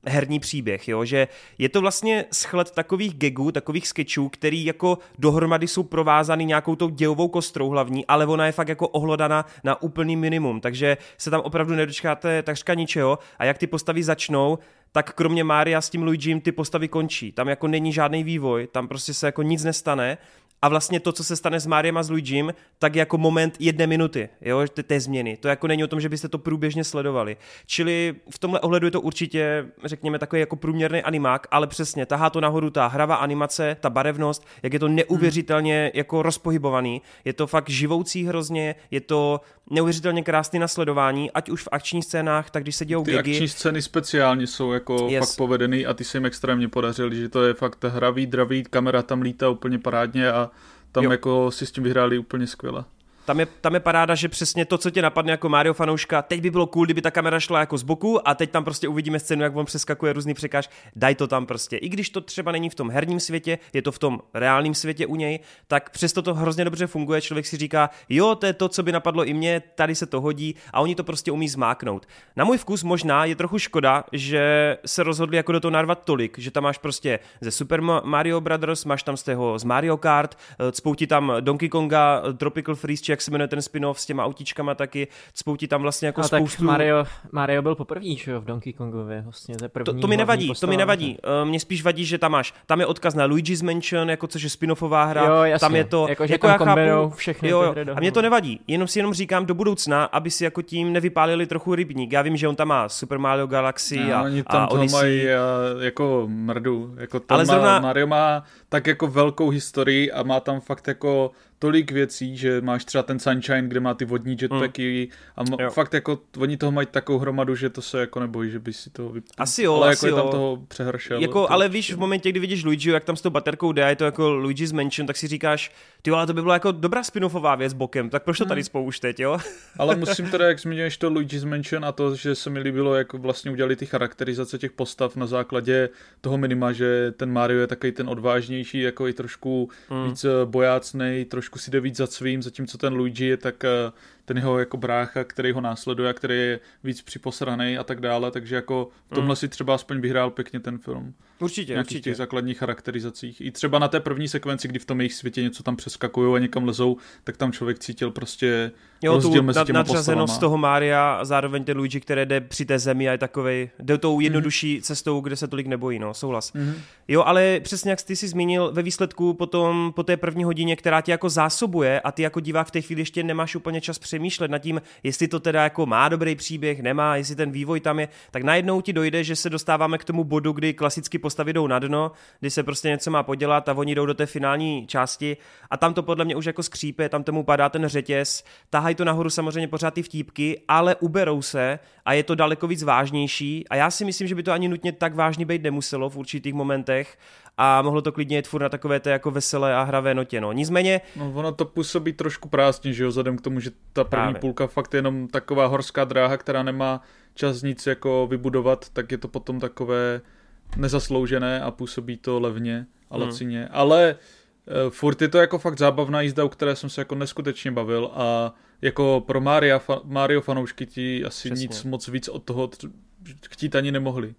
herní příběh, jo? že je to vlastně schled takových gagů, takových sketchů, který jako dohromady jsou provázány nějakou tou dějovou kostrou hlavní, ale ona je fakt jako ohlodaná na úplný minimum, takže se tam opravdu nedočkáte takřka ničeho a jak ty postavy začnou, tak kromě Mária s tím Luigim ty postavy končí. Tam jako není žádný vývoj, tam prostě se jako nic nestane a vlastně to, co se stane s Máriem a s Luigim, tak jako moment jedné minuty, jo, té, té změny. To jako není o tom, že byste to průběžně sledovali. Čili v tomhle ohledu je to určitě, řekněme, takový jako průměrný animák, ale přesně, tahá to nahoru ta hravá animace, ta barevnost, jak je to neuvěřitelně hmm. jako rozpohybovaný. Je to fakt živoucí hrozně, je to neuvěřitelně krásný nasledování, ať už v akčních scénách, tak když se dějou Ty gigy. akční scény speciálně jsou jako yes. fakt povedený a ty se jim extrémně podařili, že to je fakt hravý, dravý, kamera tam lítá úplně parádně a tam jo. jako si s tím vyhráli úplně skvěle tam je, tam je paráda, že přesně to, co tě napadne jako Mario fanouška, teď by bylo cool, kdyby ta kamera šla jako z boku a teď tam prostě uvidíme scénu, jak on přeskakuje různý překáž, daj to tam prostě. I když to třeba není v tom herním světě, je to v tom reálném světě u něj, tak přesto to hrozně dobře funguje, člověk si říká, jo, to je to, co by napadlo i mě, tady se to hodí a oni to prostě umí zmáknout. Na můj vkus možná je trochu škoda, že se rozhodli jako do toho narvat tolik, že tam máš prostě ze Super Mario Brothers, máš tam z toho z Mario Kart, eh, spouti tam Donkey Konga, Tropical Freeze, jak se jmenuje ten spin-off s těma autíčkama taky, spouti tam vlastně jako a spoustu... tak Mario, Mario byl poprvé, že jo, v Donkey Kongově, vlastně, to, to, to mi nevadí, postava, to mi nevadí, uh, mně spíš vadí, že tam máš, tam je odkaz na Luigi's Mansion, jako což je spin-offová hra, jo, jasně. tam je to, jako, že jako já chápu, všechny jo, jo, a mě to nevadí, jenom si jenom říkám do budoucna, aby si jako tím nevypálili trochu rybník, já vím, že on tam má Super Mario Galaxy no, a, oni tam a Odyssey. mají a, jako mrdu, jako tam Ale zrovna... Mario má tak jako velkou historii a má tam fakt jako tolik věcí, že máš třeba ten Sunshine, kde má ty vodní jetpacky mm. a jo. fakt jako oni toho mají takovou hromadu, že to se jako nebojí, že by si to vypl... Asi jo, ale asi jako jo. je tam toho přehršel. Jako, to, ale víš, v momentě, kdy vidíš Luigi, jak tam s tou baterkou jde, je to jako Luigi's Mansion, tak si říkáš, ty ale to by byla jako dobrá spin-offová věc bokem, tak proč to tady hmm. spolu už teď, jo? ale musím teda, jak zmiňuješ to Luigi's Mansion a to, že se mi líbilo, jak vlastně udělali ty charakterizace těch postav na základě toho minima, že ten Mario je takový ten odvážnější, jako i trošku mm. víc bojácnej, trošku si jde víc za svým, zatímco ten Luigi je tak eh, ten jeho jako brácha, který ho následuje a který je víc připosraný a tak dále, takže jako v tomhle mm. si třeba aspoň vyhrál pěkně ten film. Určitě, určitě. těch základních charakterizacích. I třeba na té první sekvenci, kdy v tom jejich světě něco tam přeskakují a někam lezou, tak tam člověk cítil prostě jo, rozdíl tu mezi těma nadřazenost toho Mária a zároveň ten Luigi, který jde při té zemi a je takovej, jde tou jednodušší mm-hmm. cestou, kde se tolik nebojí, no, souhlas. Mm-hmm. Jo, ale přesně jak ty si zmínil, ve výsledku potom po té první hodině, která tě jako zásobuje a ty jako divák v té chvíli ještě nemáš úplně čas přemýšlet nad tím, jestli to teda jako má dobrý příběh, nemá, jestli ten vývoj tam je, tak najednou ti dojde, že se dostáváme k tomu bodu, kdy klasicky postavy jdou na dno, kdy se prostě něco má podělat a oni jdou do té finální části. A tam to podle mě už jako skřípe, tam tomu padá ten řetěz, tahají to nahoru samozřejmě pořád ty vtípky, ale uberou se a je to daleko víc vážnější. A já si myslím, že by to ani nutně tak vážný být nemuselo v určitých momentech a mohlo to klidně jít furt na takové té jako veselé a hravé notě. No. Nicméně... No, ono to působí trošku prázdně, že jo, vzhledem k tomu, že ta první Právě. půlka fakt je jenom taková horská dráha, která nemá čas nic jako vybudovat, tak je to potom takové nezasloužené a působí to levně a hmm. lacině. Hmm. Ale uh, furt je to jako fakt zábavná jízda, u které jsem se jako neskutečně bavil a jako pro Mario, fa- Mario fanoušky ti asi Přesně. nic moc víc od toho chtít ani nemohli.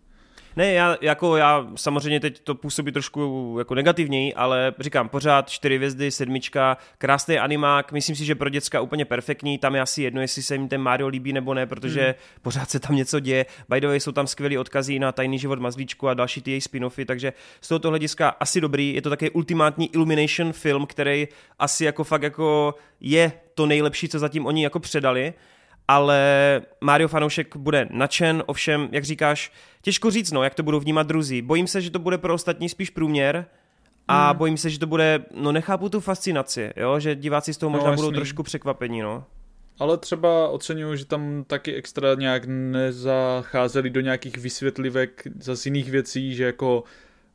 Ne, já, jako já samozřejmě teď to působí trošku jako negativněji, ale říkám pořád čtyři hvězdy, sedmička, krásný animák, myslím si, že pro děcka úplně perfektní, tam je asi jedno, jestli se jim ten Mario líbí nebo ne, protože hmm. pořád se tam něco děje. By the way, jsou tam skvělé odkazy na tajný život Mazlíčku a další ty její spin-offy, takže z tohoto hlediska asi dobrý. Je to také ultimátní Illumination film, který asi jako fakt jako je to nejlepší, co zatím oni jako předali ale Mario fanoušek bude nadšen, ovšem, jak říkáš, těžko říct, no, jak to budou vnímat druzí. Bojím se, že to bude pro ostatní spíš průměr a hmm. bojím se, že to bude, no nechápu tu fascinaci, jo, že diváci z toho no, možná no, budou trošku překvapení, no. Ale třeba oceňuju, že tam taky extra nějak nezacházeli do nějakých vysvětlivek z jiných věcí, že jako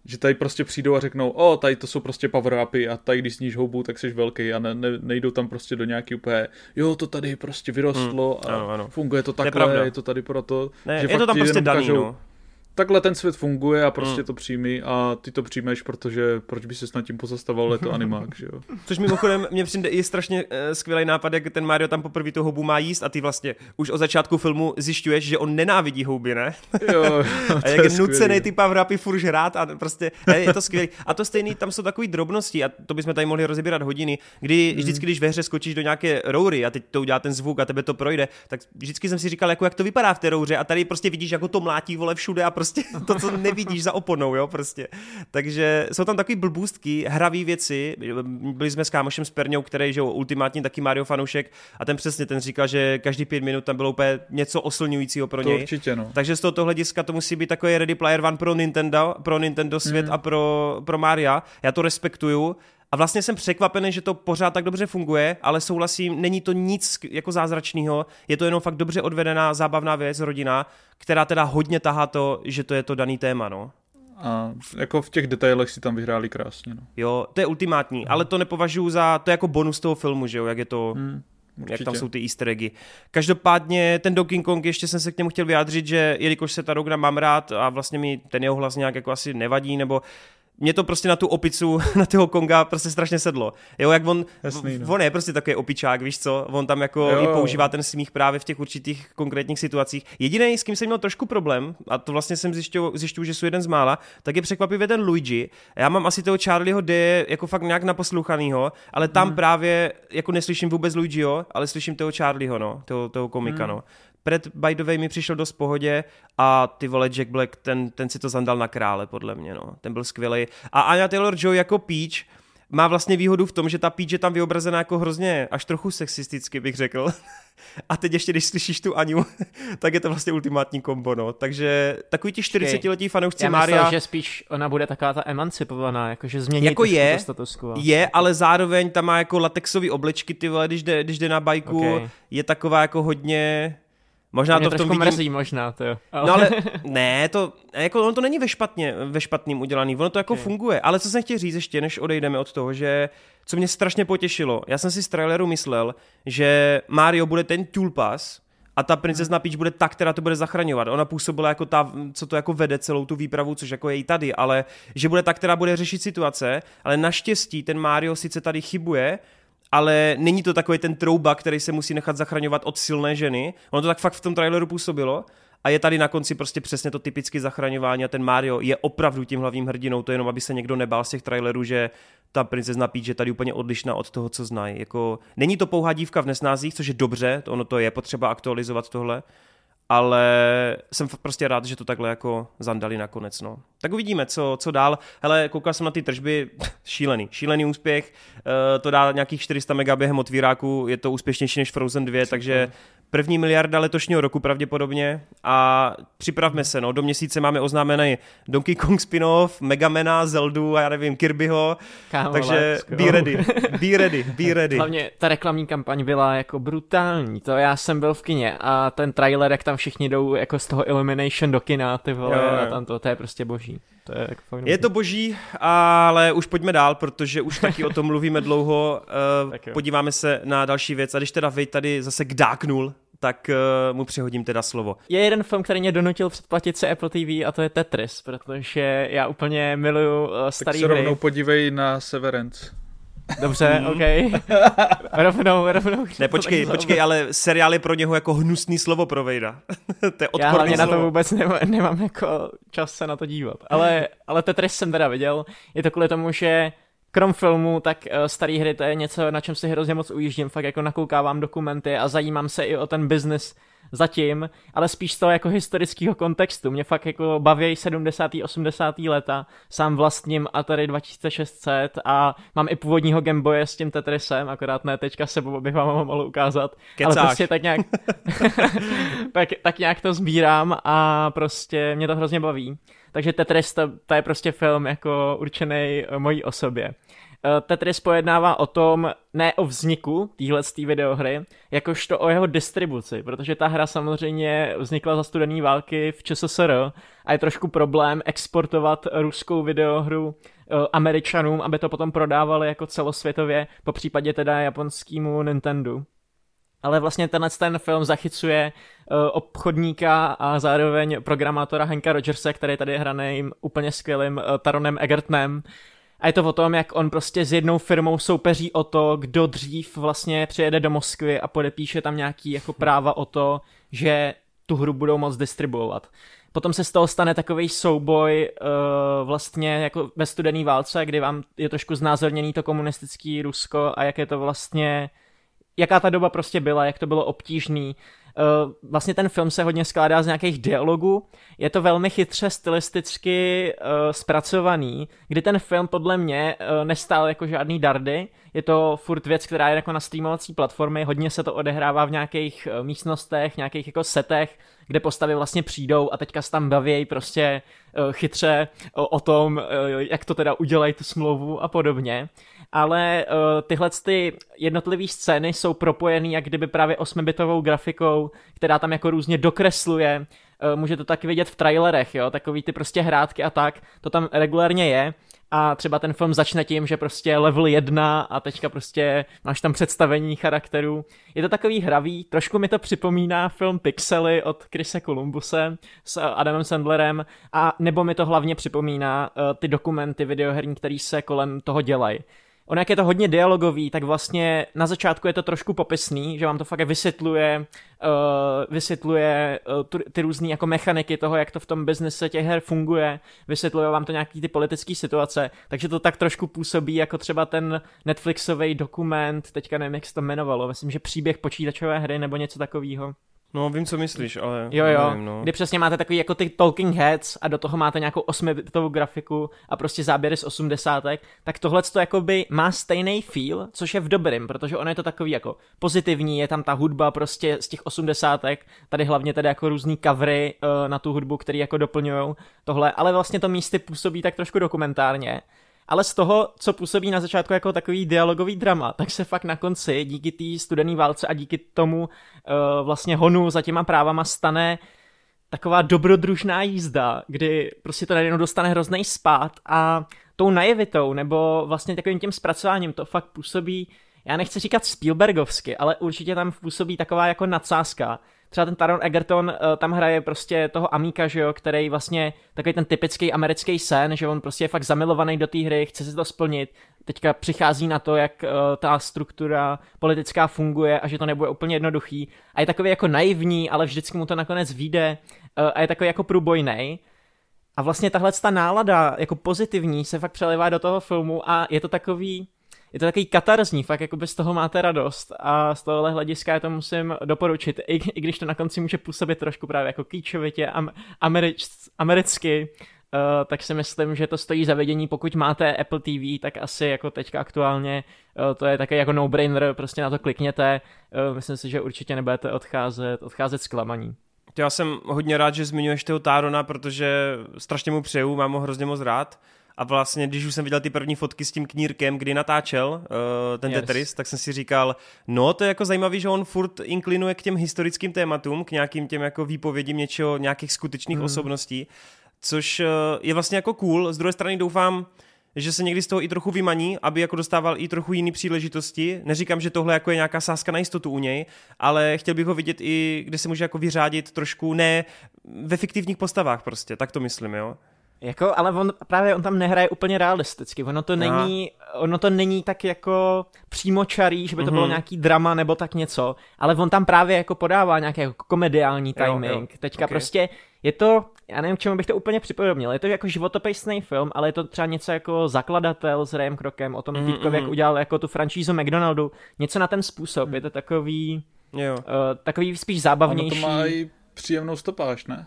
že tady prostě přijdou a řeknou, o, tady to jsou prostě power upy a tady když sníš houbu, tak jsi velký a ne, ne, nejdou tam prostě do nějaký úplně, jo, to tady prostě vyrostlo hmm, a ano, ano. funguje to takhle, je, je to tady proto. Ne, že je to tam prostě daný, kažou, no takhle ten svět funguje a prostě mm. to přijmi a ty to přijmeš, protože proč by se s nad tím pozastavoval, je to animák, že jo. Což mimochodem mě přijde i strašně uh, skvělý nápad, jak ten Mario tam poprvé tu houbu má jíst a ty vlastně už od začátku filmu zjišťuješ, že on nenávidí houby, ne? Jo, a jak je nucený ty power furt žrát a prostě ne, je to skvělý. A to stejný, tam jsou takové drobnosti a to bychom tady mohli rozebírat hodiny, kdy mm. vždycky, když ve hře skočíš do nějaké roury a teď to udělá ten zvuk a tebe to projde, tak vždycky jsem si říkal, jako jak to vypadá v té rouře a tady prostě vidíš, jako to mlátí vole všude a prostě to, co nevidíš za oponou, jo, prostě. Takže jsou tam takový blbůstky, hravé věci. Byli jsme s kámošem s Perňou, který, že ultimátní taky Mario fanoušek a ten přesně, ten říkal, že každý pět minut tam bylo úplně něco oslňujícího pro to něj. určitě, no. Takže z tohoto hlediska to musí být takový Ready Player One pro Nintendo, pro Nintendo svět mm. a pro, pro Maria. Já to respektuju, a vlastně jsem překvapený, že to pořád tak dobře funguje, ale souhlasím, není to nic jako zázračného, je to jenom fakt dobře odvedená, zábavná věc, rodina, která teda hodně tahá to, že to je to daný téma, no. A jako v těch detailech si tam vyhráli krásně, no. Jo, to je ultimátní, hmm. ale to nepovažuji za, to je jako bonus toho filmu, že jo, jak je to... Hmm. Určitě. jak tam jsou ty easter eggy. Každopádně ten Donkey Kong, ještě jsem se k němu chtěl vyjádřit, že jelikož se ta Rogna mám rád a vlastně mi ten jeho hlas nějak jako asi nevadí, nebo mě to prostě na tu opicu, na toho Konga prostě strašně sedlo. Jo, jak on, Jasný, no. on je prostě takový opičák, víš co, on tam jako jo. i používá ten smích právě v těch určitých konkrétních situacích. Jediný, s kým jsem měl trošku problém, a to vlastně jsem zjišťoval, zjišťuju, že jsou jeden z mála, tak je překvapivě ten Luigi. Já mám asi toho Charlieho D jako fakt nějak naposlouchanýho, ale tam hmm. právě jako neslyším vůbec Luigiho, ale slyším toho Charlieho, no, toho, toho komika, hmm. no. Pred, by the way, mi přišel dost pohodě a ty vole Jack Black, ten, ten si to zandal na krále, podle mě, no. Ten byl skvělý. A Anya Taylor-Joy jako Peach má vlastně výhodu v tom, že ta Peach je tam vyobrazená jako hrozně, až trochu sexisticky bych řekl. A teď ještě, když slyšíš tu Aniu, tak je to vlastně ultimátní kombo, no. Takže takový ti 40-letí fanoušci Já Mária... Já že spíš ona bude taková ta emancipovaná, jakože změní jako je, je, ale zároveň tam má jako latexové oblečky, ty vole, když jde, když jde na bajku, okay. je taková jako hodně Možná to, to v tom vidím... mrzí možná, to jo. Ale... No ale ne, to, jako ono to není ve, špatně, ve špatným udělaný, ono to jako okay. funguje. Ale co jsem chtěl říct ještě, než odejdeme od toho, že co mě strašně potěšilo, já jsem si z traileru myslel, že Mario bude ten Tulpas, a ta princezna Peach bude ta, která to bude zachraňovat. Ona působila jako ta, co to jako vede celou tu výpravu, což jako je i tady, ale že bude ta, která bude řešit situace, ale naštěstí ten Mario sice tady chybuje, ale není to takový ten trouba, který se musí nechat zachraňovat od silné ženy. Ono to tak fakt v tom traileru působilo. A je tady na konci prostě přesně to typické zachraňování a ten Mario je opravdu tím hlavním hrdinou, to je jenom, aby se někdo nebál z těch trailerů, že ta princezna Peach je tady úplně odlišná od toho, co znají. Jako, není to pouhá dívka v nesnázích, což je dobře, to ono to je potřeba aktualizovat tohle, ale jsem prostě rád, že to takhle jako zandali nakonec, no. Tak uvidíme, co, co dál. Hele, koukal jsem na ty tržby, šílený, šílený úspěch, uh, to dá nějakých 400 mega během otvíráku, je to úspěšnější než Frozen 2, Super. takže první miliarda letošního roku pravděpodobně a připravme se, no, do měsíce máme oznámený Donkey Kong spin-off, Megamena, Zeldu a já nevím, Kirbyho, Kámo, takže be ready, be ready, be ready. Hlavně ta reklamní kampaň byla jako brutální, to já jsem byl v kině a ten trailer, jak tam všichni jdou jako z toho Illumination do kina, ty vole, jo, jo. a tam to, to je prostě boží. To je, jako je to boží, ale už pojďme dál, protože už taky o tom mluvíme dlouho. Uh, podíváme se na další věc. A když teda vy tady zase kdáknul, tak uh, mu přihodím teda slovo. Je jeden film, který mě donutil předplatit se Apple TV a to je Tetris, protože já úplně miluju uh, starý tak se rovnou hry. podívej na Severance. Dobře, OK. rovnou, rovnou. Ne, počkej, počkej, ale seriál je pro něho jako hnusný slovo pro Vejda. to je Já hlavně slovo. na to vůbec nemám, nemám jako čas se na to dívat. Ale, ale Tetris jsem teda viděl. Je to kvůli tomu, že krom filmu, tak uh, starý hry to je něco, na čem si hrozně moc ujíždím, fakt jako nakoukávám dokumenty a zajímám se i o ten business zatím, ale spíš z toho jako historického kontextu. Mě fakt jako baví 70. 80. leta, sám vlastním Atari 2600 a mám i původního Gameboye s tím Tetrisem, akorát ne teďka se bych vám ho mohl ukázat. Kecáš. Ale prostě tak nějak, tak, tak nějak to sbírám a prostě mě to hrozně baví. Takže Tetris to, to je prostě film jako určený mojí osobě. Eh, Tetris pojednává o tom, ne o vzniku téhle videohry, jakožto o jeho distribuci, protože ta hra samozřejmě vznikla za studené války v ČSSR a je trošku problém exportovat ruskou videohru eh, Američanům, aby to potom prodávali jako celosvětově, po případě teda japonskému Nintendo. Ale vlastně tenhle ten film zachycuje uh, obchodníka a zároveň programátora Henka Rogerse, který tady je hraný úplně skvělým uh, Taronem Egertnem, a je to o tom, jak on prostě s jednou firmou soupeří o to, kdo dřív vlastně přijede do Moskvy a podepíše tam nějaký jako práva o to, že tu hru budou moc distribuovat. Potom se z toho stane takový souboj uh, vlastně jako ve studený válce, kdy vám je trošku znázorněný to komunistický Rusko a jak je to vlastně, jaká ta doba prostě byla, jak to bylo obtížný, Uh, vlastně ten film se hodně skládá z nějakých dialogů. Je to velmi chytře stylisticky uh, zpracovaný, kdy ten film podle mě uh, nestál jako žádný dardy. Je to furt věc, která je jako na streamovací platformy, hodně se to odehrává v nějakých uh, místnostech, nějakých jako setech, kde postavy vlastně přijdou a teďka se tam baví prostě uh, chytře o, tom, uh, jak to teda udělají tu smlouvu a podobně. Ale tyhle ty jednotlivé scény jsou propojený jak kdyby právě 8-bitovou grafikou, která tam jako různě dokresluje, může to taky vidět v trailerech, jo, takový ty prostě hrátky a tak, to tam regulárně je a třeba ten film začne tím, že prostě level 1 a teďka prostě máš tam představení charakterů. Je to takový hravý, trošku mi to připomíná film Pixely od Krise Columbuse s Adamem Sandlerem. A nebo mi to hlavně připomíná uh, ty dokumenty videoherní, které se kolem toho dělají on jak je to hodně dialogový, tak vlastně na začátku je to trošku popisný, že vám to fakt vysvětluje, uh, vysvětluje uh, ty různé jako mechaniky toho, jak to v tom biznise těch her funguje, vysvětluje vám to nějaký ty politické situace, takže to tak trošku působí jako třeba ten Netflixový dokument, teďka nevím, jak se to jmenovalo, myslím, že příběh počítačové hry nebo něco takového. No, vím, co myslíš, ale... Jo, jo, nevím, no. kdy přesně máte takový jako ty talking heads a do toho máte nějakou osmibitovou grafiku a prostě záběry z osmdesátek, tak tohle to jakoby má stejný feel, což je v dobrým, protože ono je to takový jako pozitivní, je tam ta hudba prostě z těch osmdesátek, tady hlavně tady jako různý covery uh, na tu hudbu, který jako doplňují tohle, ale vlastně to místy působí tak trošku dokumentárně ale z toho, co působí na začátku jako takový dialogový drama, tak se fakt na konci díky té studené válce a díky tomu uh, vlastně honu za těma právama stane taková dobrodružná jízda, kdy prostě to najednou dostane hrozný spát a tou najevitou nebo vlastně takovým tím zpracováním to fakt působí, já nechci říkat Spielbergovsky, ale určitě tam působí taková jako nadsázka, třeba ten Taron Egerton uh, tam hraje prostě toho Amíka, že jo, který vlastně takový ten typický americký sen, že on prostě je fakt zamilovaný do té hry, chce si to splnit, teďka přichází na to, jak uh, ta struktura politická funguje a že to nebude úplně jednoduchý a je takový jako naivní, ale vždycky mu to nakonec vyjde uh, a je takový jako průbojný. A vlastně tahle ta nálada jako pozitivní se fakt přelivá do toho filmu a je to takový je to takový katarzní, fakt jako z toho máte radost a z tohohle hlediska já to musím doporučit, i, i když to na konci může působit trošku právě jako kýčovitě, am, američ, americky, Uh, tak si myslím, že to stojí za vidění. Pokud máte Apple TV, tak asi jako teďka aktuálně uh, to je také jako no-brainer, prostě na to klikněte. Uh, myslím si, že určitě nebudete odcházet, odcházet zklamaní. Já jsem hodně rád, že zmiňuješ toho Tárona, protože strašně mu přeju, mám ho hrozně moc rád. A vlastně, když už jsem viděl ty první fotky s tím knírkem, kdy natáčel uh, ten yes. Tetris, tak jsem si říkal, no to je jako zajímavý, že on furt inklinuje k těm historickým tématům, k nějakým těm jako výpovědím něčeho, nějakých skutečných mm. osobností, což uh, je vlastně jako cool. Z druhé strany doufám, že se někdy z toho i trochu vymaní, aby jako dostával i trochu jiný příležitosti. Neříkám, že tohle jako je nějaká sázka na jistotu u něj, ale chtěl bych ho vidět i, kde se může jako vyřádit trošku, ne ve fiktivních postavách prostě, tak to myslím, jo. Jako, ale on právě on tam nehraje úplně realisticky. Ono to není, ono to není tak jako přímočarý, že by to mm-hmm. bylo mhm. nějaký drama nebo tak něco, ale on tam právě jako podává nějaký jako komediální timing. Jo, jo. Teďka okay. prostě je to, já nevím, čemu bych to úplně připodobnil, je to jako životopisný film, ale je to třeba něco jako zakladatel s Rayem Krokem, o tom mm, týpkovi, mm. jak udělal jako tu franšízu McDonaldu, něco na ten způsob, mm. je to takový, jo. Uh, takový spíš zábavnější. Ono to má i příjemnou stopáž, ne?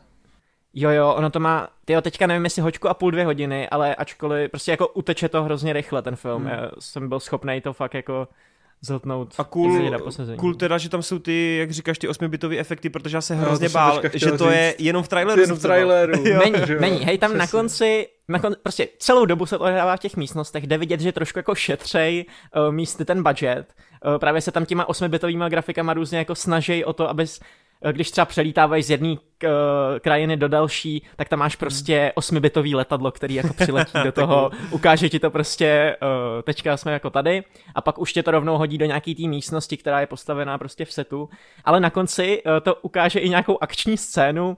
Jo, jo, ono to má, tyjo, teďka nevím, jestli hoďku a půl, dvě hodiny, ale ačkoliv, prostě jako uteče to hrozně rychle, ten film. Hmm. Já jsem byl schopný to fakt jako zhltnout. A cool, cool teda, že tam jsou ty, jak říkáš, ty osmibitové efekty, protože já se hrozně no, bál, že to říct. je jenom v traileru. Jenom v traileru. není, není, hej, tam Přesně. na konci, na kon, prostě celou dobu se to odehrává v těch místnostech, jde vidět, že trošku jako šetřej uh, místy ten budget. Uh, právě se tam těma osmibitovými grafikama různě jako snaží o to, abys když třeba přelítávají z jedné uh, krajiny do další, tak tam máš prostě osmibitový letadlo, který jako přiletí do toho, ukáže ti to prostě, uh, teďka jsme jako tady, a pak už tě to rovnou hodí do nějaký té místnosti, která je postavená prostě v setu, ale na konci uh, to ukáže i nějakou akční scénu, uh,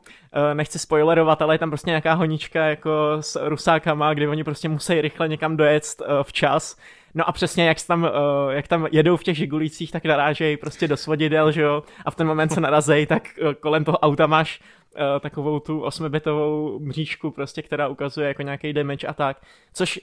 nechci spoilerovat, ale je tam prostě nějaká honička jako s rusákama, kdy oni prostě musí rychle někam dojet uh, včas, No a přesně jak tam, uh, jak tam jedou v těch žigulících, tak narážejí prostě do svodidel, že jo, a v ten moment se narazej, tak uh, kolem toho auta máš uh, takovou tu osmibitovou mřížku prostě, která ukazuje jako nějaký damage a tak, což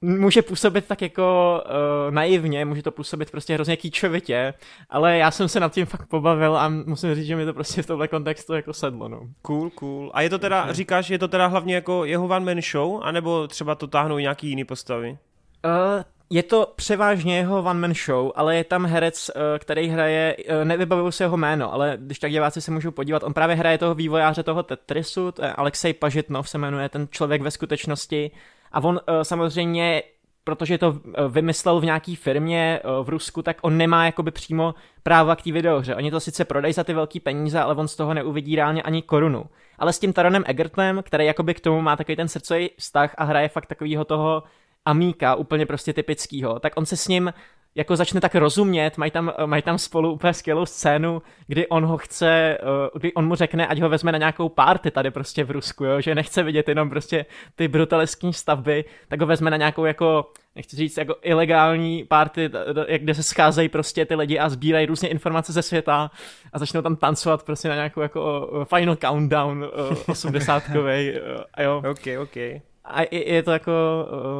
může působit tak jako uh, naivně, může to působit prostě hrozně kýčovitě, ale já jsem se nad tím fakt pobavil a musím říct, že mi to prostě v tomhle kontextu jako sedlo, no. Cool, cool. A je to teda, okay. říkáš, je to teda hlavně jako jeho one man show, anebo třeba to táhnou nějaký jiný postavy? Uh, je to převážně jeho one-man show, ale je tam herec, uh, který hraje, uh, nevybavuju se jeho jméno, ale když tak diváci se můžou podívat, on právě hraje toho vývojáře toho Tetrisu, to Alexej Pažitnov se jmenuje ten člověk ve skutečnosti a on samozřejmě protože to vymyslel v nějaký firmě v Rusku, tak on nemá jakoby přímo práva k té videohře. Oni to sice prodají za ty velké peníze, ale on z toho neuvidí reálně ani korunu. Ale s tím Taronem Egertem, který jakoby k tomu má takový ten srdcový vztah a hraje fakt takovýho toho Amíka, úplně prostě typickýho, tak on se s ním jako začne tak rozumět, mají tam, mají tam spolu úplně skvělou scénu, kdy on ho chce, eh, kdy on mu řekne, ať ho vezme na nějakou party tady prostě v Rusku, jo? že nechce vidět jenom prostě ty brutaleskní stavby, tak ho vezme na nějakou jako, nechci říct, jako ilegální party, kde se scházejí prostě ty lidi a sbírají různě informace ze světa a začnou tam tancovat prostě na nějakou jako eh, final countdown 80 eh, a jo. Ok, ok a je, je to jako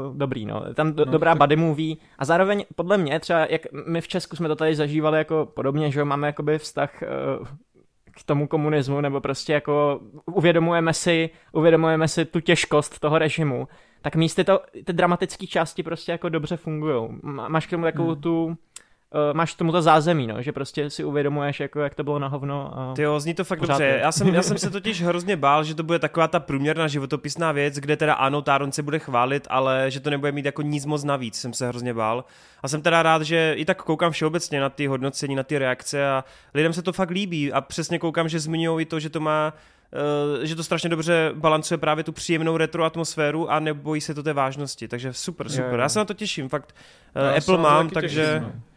uh, dobrý, no. Tam do, no, dobrá tak... buddy movie a zároveň podle mě třeba, jak my v Česku jsme to tady zažívali jako podobně, že máme jakoby vztah uh, k tomu komunismu, nebo prostě jako uvědomujeme si, uvědomujeme si tu těžkost toho režimu, tak místy to, ty dramatické části prostě jako dobře fungují. Máš k tomu takovou hmm. tu uh, máš tomuto zázemí, no, že prostě si uvědomuješ, jako, jak to bylo na hovno. A Ty jo, zní to fakt dobře. Já jsem, já jsem se totiž hrozně bál, že to bude taková ta průměrná životopisná věc, kde teda ano, Taron se bude chválit, ale že to nebude mít jako nic moc navíc, jsem se hrozně bál. A jsem teda rád, že i tak koukám všeobecně na ty hodnocení, na ty reakce a lidem se to fakt líbí a přesně koukám, že zmiňují i to, že to má Uh, že to strašně dobře balancuje právě tu příjemnou retro atmosféru a nebojí se to té vážnosti, takže super, super. Je, je. Já se na to těším, fakt uh, Apple mám, takže... Těším, no.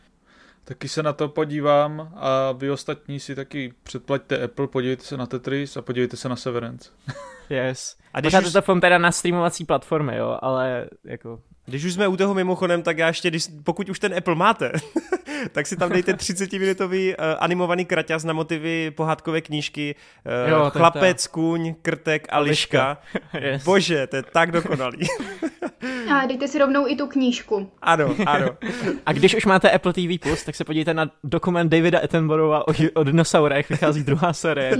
Taky se na to podívám a vy ostatní si taky předplaťte Apple, podívejte se na Tetris a podívejte se na Severance. yes. A když už... to film teda na streamovací platformy, jo, ale jako... Když už jsme u toho mimochodem, tak já ještě, když, pokud už ten Apple máte, tak si tam dejte 30-minutový uh, animovaný kraťas na motivy pohádkové knížky uh, jo, Chlapec, to. kůň, krtek a liška. yes. Bože, to je tak dokonalý. a dejte si rovnou i tu knížku. Ano, ano. A když už máte Apple TV+, Plus, tak se podívejte na dokument Davida Attenborougha o, o dinosaurech, vychází druhá série.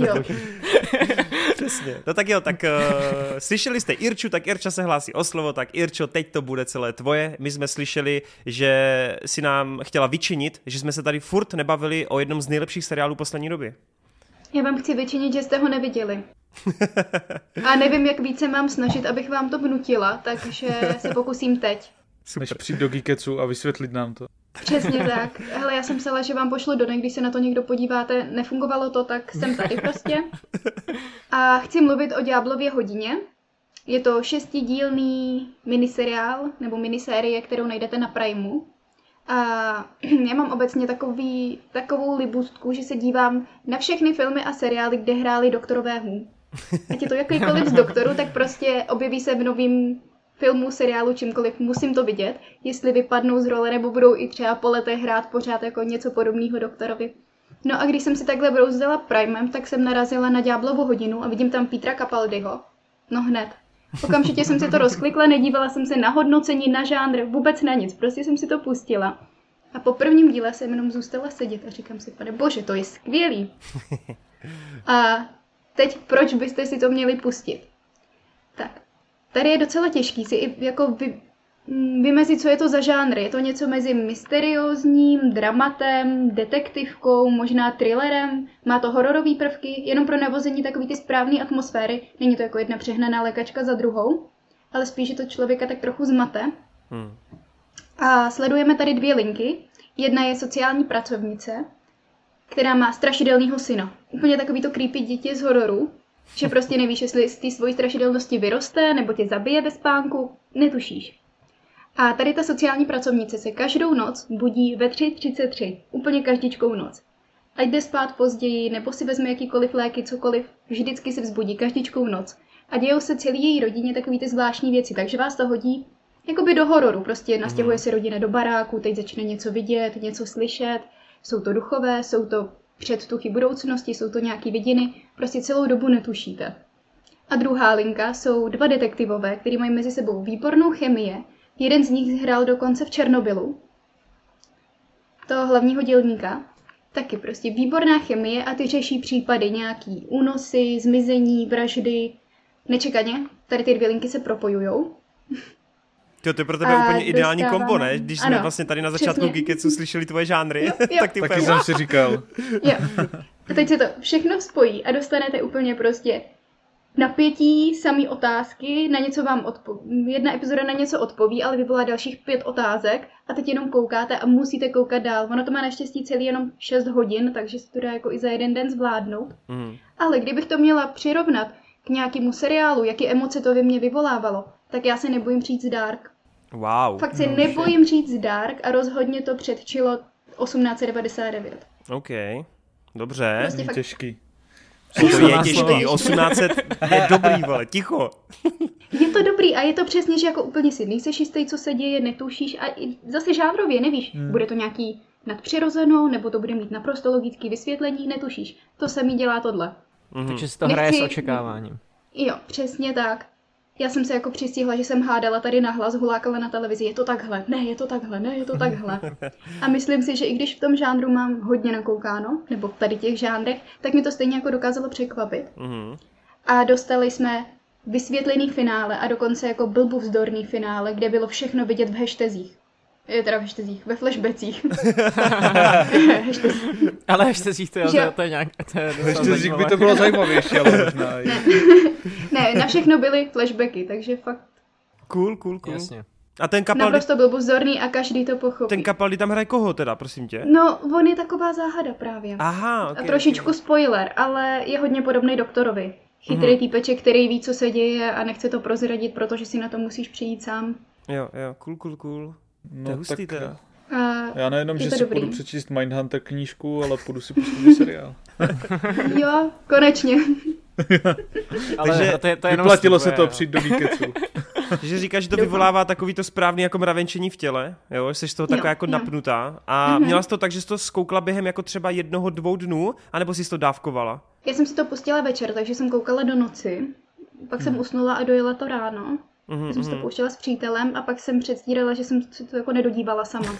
Přesně. No tak jo, tak uh, slyšeli jste Irču, tak Irča se hlásí o slovo, tak Irčo, teď to bude celé tvoje. My jsme slyšeli, že si nám chtěla vyčinit, že jsme se tady furt nebavili o jednom z nejlepších seriálů poslední doby. Já vám chci vyčinit, že jste ho neviděli. A nevím, jak více mám snažit, abych vám to vnutila, takže se pokusím teď. Super. Než přijít do Geeketsu a vysvětlit nám to. Přesně tak. Hele, já jsem psala, že vám pošlu do když se na to někdo podíváte, nefungovalo to, tak jsem tady prostě. A chci mluvit o Ďáblově hodině. Je to šestidílný miniseriál, nebo minisérie, kterou najdete na Primeu. A já mám obecně takový, takovou libustku, že se dívám na všechny filmy a seriály, kde hráli doktorové hů. Ať je to jakýkoliv z doktorů, tak prostě objeví se v novým filmu, seriálu, čímkoliv, musím to vidět, jestli vypadnou z role nebo budou i třeba po letech hrát pořád jako něco podobného doktorovi. No a když jsem si takhle brouzdala Primem, tak jsem narazila na Ďáblovu hodinu a vidím tam Petra Capaldiho. No hned. Okamžitě jsem si to rozklikla, nedívala jsem se na hodnocení, na žánr, vůbec na nic, prostě jsem si to pustila. A po prvním díle jsem jenom zůstala sedět a říkám si, pane bože, to je skvělý. A teď proč byste si to měli pustit? Tak, Tady je docela těžký si i jako vy, mm, vymezit, co je to za žánr. Je to něco mezi mysteriózním, dramatem, detektivkou, možná thrillerem. Má to hororové prvky, jenom pro navození takový ty správné atmosféry. Není to jako jedna přehnaná lékačka za druhou, ale spíš, to člověka tak trochu zmate. Hmm. A sledujeme tady dvě linky. Jedna je sociální pracovnice, která má strašidelného syna. Úplně takový to creepy dítě z hororu, že prostě nevíš, jestli z té svojí strašidelnosti vyroste nebo tě zabije ve spánku, netušíš. A tady ta sociální pracovnice se každou noc budí ve 3.33, úplně každičkou noc. Ať jde spát později, nebo si vezme jakýkoliv léky, cokoliv, vždycky se vzbudí každičkou noc. A dějou se celý její rodině takový ty zvláštní věci, takže vás to hodí jakoby do hororu. Prostě nastěhuje mhm. se rodina do baráku, teď začne něco vidět, něco slyšet. Jsou to duchové, jsou to předtuchy budoucnosti, jsou to nějaký vidiny, prostě celou dobu netušíte. A druhá linka jsou dva detektivové, kteří mají mezi sebou výbornou chemie. Jeden z nich hrál dokonce v Černobylu, toho hlavního dělníka. Taky prostě výborná chemie a ty řeší případy nějaký únosy, zmizení, vraždy. Nečekaně, tady ty dvě linky se propojujou. Jo, to je pro tebe a úplně ideální kombo, ne? Když jsme ano, vlastně tady na začátku Geeketsu slyšeli tvoje žánry, jo, jo. tak ty Taky jsem si říkal. jo. A teď se to všechno spojí a dostanete úplně prostě napětí, samý otázky, na něco vám odpoví. Jedna epizoda na něco odpoví, ale vyvolá dalších pět otázek a teď jenom koukáte a musíte koukat dál. Ono to má naštěstí celý jenom 6 hodin, takže se to dá jako i za jeden den zvládnout. Mm. Ale kdybych to měla přirovnat k nějakému seriálu, jaký emoce to ve mně vyvolávalo, tak já se nebojím říct Dark. Wow. Fakt se no, nebojím říct Dark a rozhodně to předčilo 1899. OK, dobře. Prostě fakt... Těžký. To je těžký, 1800 je dobrý, vole, ticho. Je to dobrý a je to přesně, že jako úplně si nejseš jistý, co se děje, netušíš a zase žánrově nevíš, hmm. bude to nějaký nadpřirozenou, nebo to bude mít naprosto logické vysvětlení, netušíš. To se mi dělá tohle. Mm-hmm. Takže si to hraje Nechci... s očekáváním. Jo, přesně tak. Já jsem se jako přistihla, že jsem hádala tady nahlas, hulákala na televizi, je to takhle, ne, je to takhle, ne, je to takhle. A myslím si, že i když v tom žánru mám hodně nakoukáno, nebo v tady těch žánrech, tak mi to stejně jako dokázalo překvapit. Mm-hmm. A dostali jsme vysvětlený finále a dokonce jako blbu vzdorný finále, kde bylo všechno vidět v hashtazích. Je teda v hashtazích, ve flashbacích. ale hashtazích to, je, to je nějak... To je hashtazích by to bylo zajímavější, ale možná ne. ne, na všechno byly flashbacky, takže fakt... Cool, cool, cool. Jasně. A ten Capaldi... Naprosto byl buzorný a každý to pochopí. Ten Capaldi tam hraje koho teda, prosím tě? No, on je taková záhada právě. Aha, okay, A trošičku okay. spoiler, ale je hodně podobný doktorovi. Chytrý mm-hmm. týpeček, který ví, co se děje a nechce to prozradit, protože si na to musíš přijít sám. Jo, jo, cool, cool, cool. No, to je hustý tak teda. A Já nejenom, že si dobrý. půjdu přečíst Mindhunter knížku, ale půjdu si pustit seriál. jo, konečně. ale Takže to je, to je vyplatilo se to přijít do Geeketsu. že říkáš, že to vyvolává takový to správný jako mravenčení v těle, jo, jsi z toho taková jako jo. napnutá. A mm-hmm. měla jsi to tak, že jsi to zkoukla během jako třeba jednoho, dvou dnů, anebo jsi to dávkovala? Já jsem si to pustila večer, takže jsem koukala do noci. Pak hmm. jsem usnula a dojela to ráno. Mm-hmm. Já jsem si to mhm. pouštěla s přítelem a pak jsem předstírala, že jsem si to jako nedodívala sama.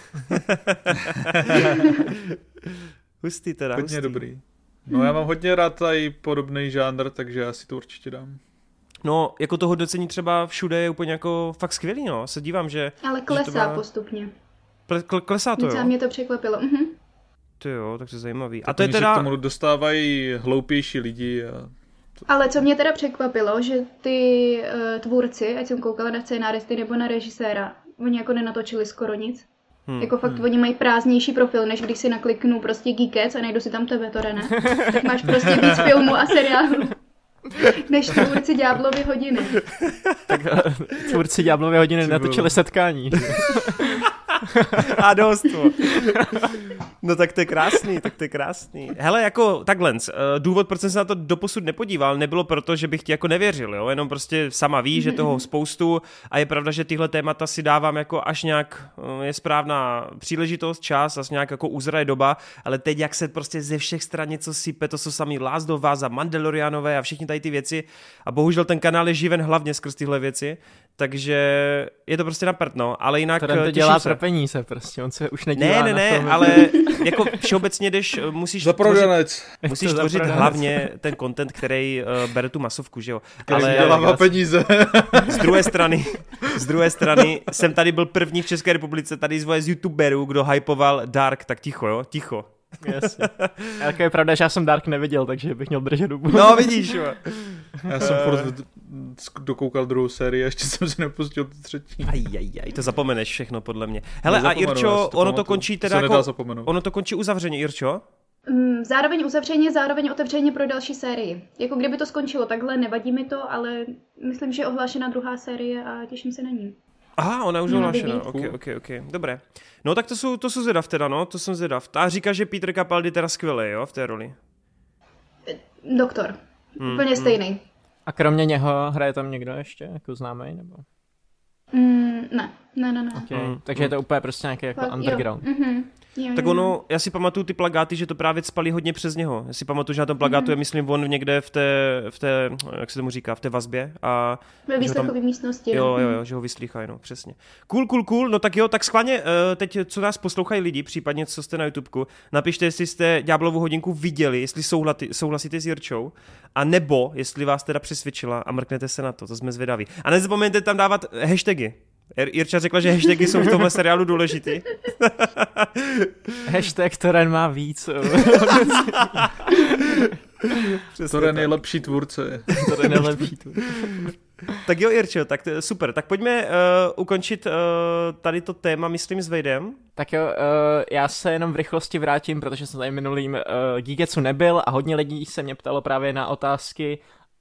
hustý teda, Hodně hustý. dobrý. No já mám hodně rád tady podobný žánr, takže já si to určitě dám. No, jako to hodnocení třeba všude je úplně jako fakt skvělý, no. Se dívám, že... Ale klesá že má... postupně. Ple, klesá to, Docela jo? mě to překvapilo. Mhm. To jo, tak to je zajímavý. A to je teda... Že k tomu dostávají hloupější lidi a ale co mě teda překvapilo, že ty uh, tvůrci, ať jsem koukala na scénáristy nebo na režiséra, oni jako nenatočili skoro nic. Hmm, jako fakt hmm. oni mají prázdnější profil, než když si nakliknu prostě Geekec a najdu si tam tebe, to ne? tak máš prostě víc filmů a seriálů. Než tvůrci Ďáblovy hodiny. tak eh, tvůrci Ďáblovy hodiny natočili setkání. a dost. No tak to je krásný, tak to je krásný. Hele, jako takhle, eh, důvod, proč jsem se na to doposud nepodíval, nebylo proto, že bych ti jako nevěřil, jo? jenom prostě sama ví, že toho spoustu a je pravda, že tyhle témata si dávám jako až nějak eh, je správná příležitost, čas, a nějak jako uzraje doba, ale teď jak se prostě ze všech stran něco sype, to jsou samý Last of Us a Mandalorianové a všichni tady ty věci a bohužel ten kanál je živen hlavně skrz tyhle věci, takže je to prostě na prd, no, ale jinak to eh, dělá se. pro peníze prostě, on se už nedívá Ne, ne, ne, na ale jako všeobecně jdeš, eh, musíš za tvořit, musíš tvořit hlavně ten content, který uh, bere tu masovku, že jo. Který ale dělá peníze. z druhé strany, z druhé strany jsem tady byl první v České republice, tady zvoje z youtuberů, kdo hypoval Dark, tak ticho, jo, ticho. Jasně. A je pravda, že já jsem Dark neviděl, takže bych měl držet dubu. No vidíš, jo. Já jsem furt dokoukal druhou sérii a ještě jsem se nepustil tu třetí. Aj, aj, aj, to zapomeneš všechno podle mě. Hele a Irčo, to ono to končí teda jako, ono to končí uzavřeně, Irčo? Mm, zároveň uzavřeně, zároveň otevřeně pro další sérii. Jako kdyby to skončilo takhle, nevadí mi to, ale myslím, že je ohlášena druhá série a těším se na ní. Aha, ona už ohlášena, ok, ok, ok, dobré. No tak to jsou, to jsou zvědav teda, no, to jsem zvědav. A říká, že Peter Capaldi teda skvělý, jo, v té roli. Doktor. Hmm, Úplně hmm. stejný. A kromě něho hraje tam někdo ještě, jako známý, nebo? Mm, ne, ne, ne, ne. Okay. Hmm. Takže je to úplně prostě nějaký jako underground. Jo. Mm-hmm. Jo, tak ono, já si pamatuju ty plagáty, že to právě spali hodně přes něho. Já si pamatuju, že na tom plagátu mm. je, myslím, on někde v té, v té, jak se tomu říká, v té vazbě. A Ve výslechové místnosti. Jo, no. jo, jo, že ho vyslýchají, no, přesně. Cool, cool, cool, no tak jo, tak schválně, eh, teď, co nás poslouchají lidi, případně co jste na YouTubeku, napište, jestli jste Ďáblovu hodinku viděli, jestli souhlati, souhlasíte s Jirčou, a nebo jestli vás teda přesvědčila a mrknete se na to, to jsme zvědaví. A nezapomeňte tam dávat hashtagy, Jirča řekla, že hashtagy jsou v tomhle seriálu důležitý. Hashtag Toren má víc. to je nejlepší tvůrce. to je nejlepší tvůrce. tak jo, Irčo, tak to, super. Tak pojďme uh, ukončit uh, tady to téma, myslím, s Vejdem. Tak jo, uh, já se jenom v rychlosti vrátím, protože jsem tady minulým uh, Gigetsu nebyl a hodně lidí se mě ptalo právě na otázky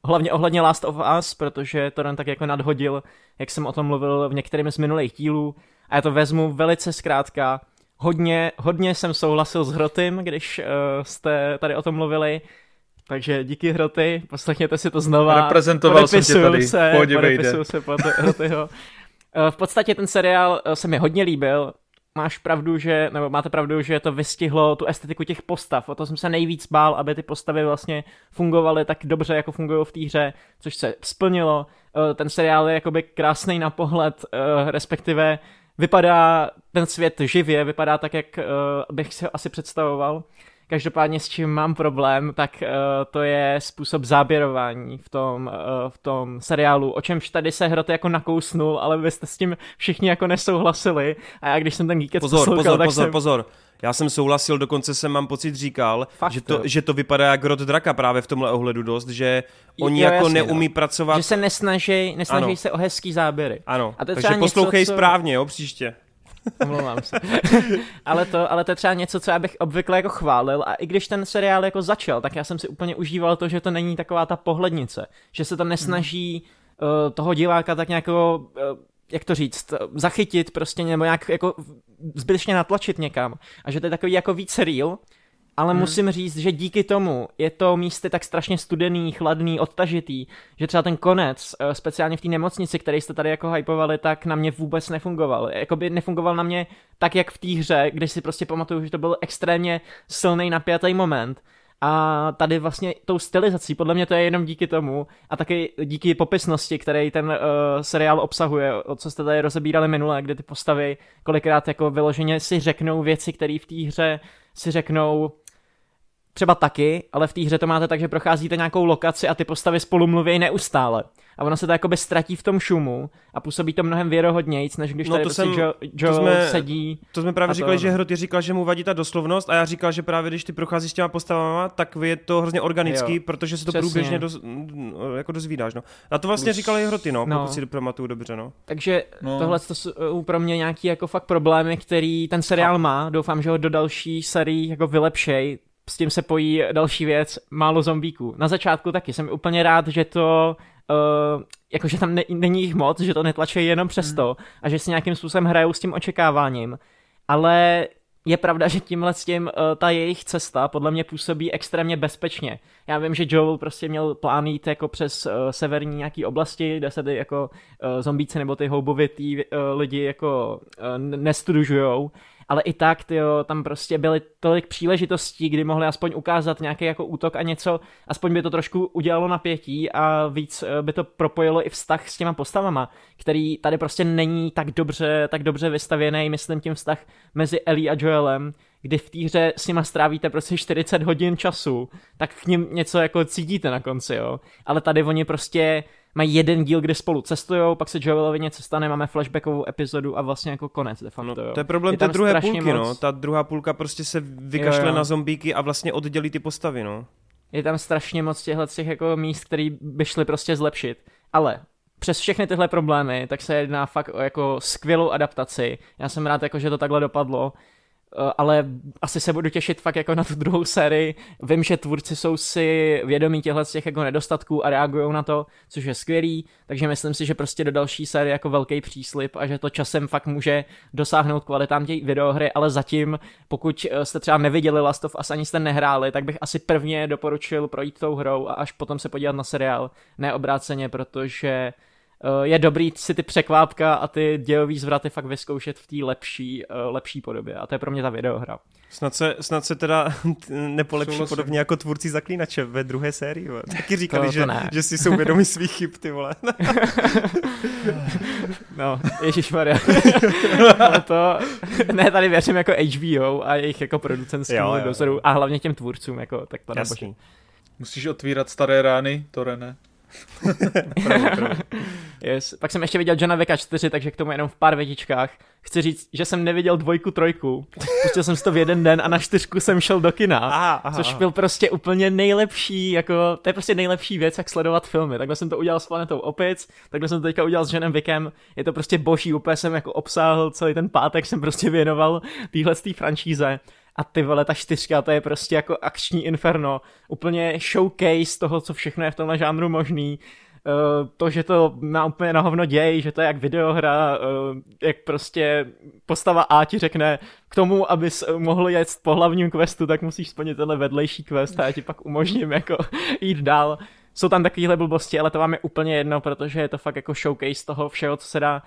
hlavně ohledně Last of Us, protože to tak jako nadhodil, jak jsem o tom mluvil v některém z minulých dílů. A já to vezmu velice zkrátka. Hodně, hodně jsem souhlasil s Hrotym, když uh, jste tady o tom mluvili. Takže díky Hroty, poslechněte si to znova. Reprezentoval jsem tě tady, se, podepisuju se pod Hrotyho. Eh, v podstatě ten seriál eh, se mi hodně líbil, máš pravdu, že, nebo máte pravdu, že to vystihlo tu estetiku těch postav. O to jsem se nejvíc bál, aby ty postavy vlastně fungovaly tak dobře, jako fungují v té hře, což se splnilo. Eh, ten seriál je jakoby krásný na pohled, eh, respektive vypadá ten svět živě, vypadá tak, jak eh, bych si asi představoval. Každopádně s čím mám problém, tak uh, to je způsob záběrování v tom, uh, v tom seriálu, o čemž tady se hroty jako nakousnul, ale vy jste s tím všichni jako nesouhlasili a já když jsem ten Geekec Pozor, posloukal, pozor, tak pozor, jsem... pozor. Já jsem souhlasil, dokonce jsem mám pocit říkal, Fakt, že, to, že to vypadá jak rod draka právě v tomhle ohledu dost, že oni jo, jako jasně, neumí no. pracovat. Že se nesnaží, nesnaží se o hezký záběry. Ano, a to takže poslouchej něco, co... správně, jo, příště. Omlouvám se. ale, to, ale to je třeba něco, co já bych obvykle jako chválil. A i když ten seriál jako začal, tak já jsem si úplně užíval to, že to není taková ta pohlednice, že se to nesnaží uh, toho diváka tak nějak uh, jak to říct, zachytit prostě nebo nějak jako zbytečně natlačit někam. A že to je takový jako víc real ale hmm. musím říct, že díky tomu je to místy tak strašně studený, chladný, odtažitý, že třeba ten konec, eh, speciálně v té nemocnici, který jste tady jako hypovali, tak na mě vůbec nefungoval. Jakoby nefungoval na mě tak, jak v té hře, kde si prostě pamatuju, že to byl extrémně silný napjatý moment. A tady vlastně tou stylizací, podle mě to je jenom díky tomu a taky díky popisnosti, který ten uh, seriál obsahuje, o co jste tady rozebírali minule, kde ty postavy kolikrát jako vyloženě si řeknou věci, které v té hře si řeknou třeba taky, ale v té hře to máte tak, že procházíte nějakou lokaci a ty postavy spolu mluví neustále. A ono se to jakoby ztratí v tom šumu a působí to mnohem věrohodnějíc, než když no, tady to prostě jsem, Joe, Joe to jsme, sedí. To jsme právě říkali, to... že Hroty říkal, že mu vadí ta doslovnost a já říkal, že právě když ty procházíš s těma postavama, tak je to hrozně organický, jo, protože se to přesně. průběžně doz, jako dozvídáš. No. A to vlastně Plus... říkali Hroty, no, no, pokud si pamatuju dobře. No. Takže no. tohle to jsou pro mě nějaký jako fakt problémy, který ten seriál a... má. Doufám, že ho do další sérii jako vylepšej, s tím se pojí další věc, málo zombíků. Na začátku taky jsem úplně rád, že to Uh, jakože tam ne, není jich moc, že to netlačí jenom přesto mm. a že si nějakým způsobem hrajou s tím očekáváním. Ale je pravda, že tímhle s tím uh, ta jejich cesta podle mě působí extrémně bezpečně. Já vím, že Joel prostě měl plán jít jako přes uh, severní nějaký oblasti, kde se ty jako uh, zombíci nebo ty houbovitý uh, lidi jako uh, nestudužujou, ale i tak, tyjo, tam prostě byly tolik příležitostí, kdy mohli aspoň ukázat nějaký jako útok a něco, aspoň by to trošku udělalo napětí a víc eh, by to propojilo i vztah s těma postavama, který tady prostě není tak dobře, tak dobře vystavěný, myslím tím vztah mezi Ellie a Joelem, kdy v té hře s nima strávíte prostě 40 hodin času, tak k ním něco jako cítíte na konci, jo. Ale tady oni prostě mají jeden díl, kde spolu cestují, pak se Joelovi něco stane, máme flashbackovou epizodu a vlastně jako konec de facto. No, to je problém je té druhé půlky, no. moc... no. Ta druhá půlka prostě se vykašle jo, jo. na zombíky a vlastně oddělí ty postavy, no. Je tam strašně moc těchto těch jako míst, které by šly prostě zlepšit. Ale přes všechny tyhle problémy, tak se jedná fakt o jako skvělou adaptaci. Já jsem rád, jako, že to takhle dopadlo. Eh, ale asi se budu těšit fakt jako na tu druhou sérii. Vím, že tvůrci jsou si vědomí těchto těch jako nedostatků a reagují na to, což je skvělý, takže myslím si, že prostě do další série jako velký příslip a že to časem fakt může dosáhnout kvalitám těch videohry, ale zatím, pokud eh, jste třeba neviděli Last of Us ani jste nehráli, tak bych asi prvně doporučil projít tou hrou a až potom se podívat na seriál, ne obráceně, protože je dobrý si ty překvápka a ty dějový zvraty fakt vyzkoušet v té lepší, eh, lepší podobě. A to je pro mě ta videohra. Snad se, snad se teda nepolepší Souhlasím. podobně jako tvůrci Zaklínače ve druhé sérii. Vole. Taky říkali, to, to že, ne. že si jsou vědomi svých chyb, ty vole. no, ježišmarja. Ale to, ne, tady věřím jako HBO a jejich jako producentskému dozoru a hlavně těm tvůrcům, jako, tak to Jasný. Musíš otvírat staré rány, to ne. yes. Pak jsem ještě viděl Johna Veka 4, takže k tomu jenom v pár větičkách. Chci říct, že jsem neviděl dvojku, trojku. Pustil jsem si to v jeden den a na čtyřku jsem šel do kina. Aha, aha, což byl prostě úplně nejlepší, jako, to je prostě nejlepší věc, jak sledovat filmy. Takhle jsem to udělal s Planetou Opic, takhle jsem to teďka udělal s Johnem Vickem. Je to prostě boží, úplně jsem jako obsáhl celý ten pátek, jsem prostě věnoval téhle franšíze. A ty vole, ta čtyřka, to je prostě jako akční inferno. Úplně showcase toho, co všechno je v tomhle žánru možný. Uh, to, že to na úplně na hovno děj, že to je jak videohra, uh, jak prostě postava A ti řekne k tomu, abys mohl jet po hlavním questu, tak musíš splnit tenhle vedlejší quest a já ti pak umožním jako jít dál. Jsou tam takovéhle blbosti, ale to vám je úplně jedno, protože je to fakt jako showcase toho všeho, co se dá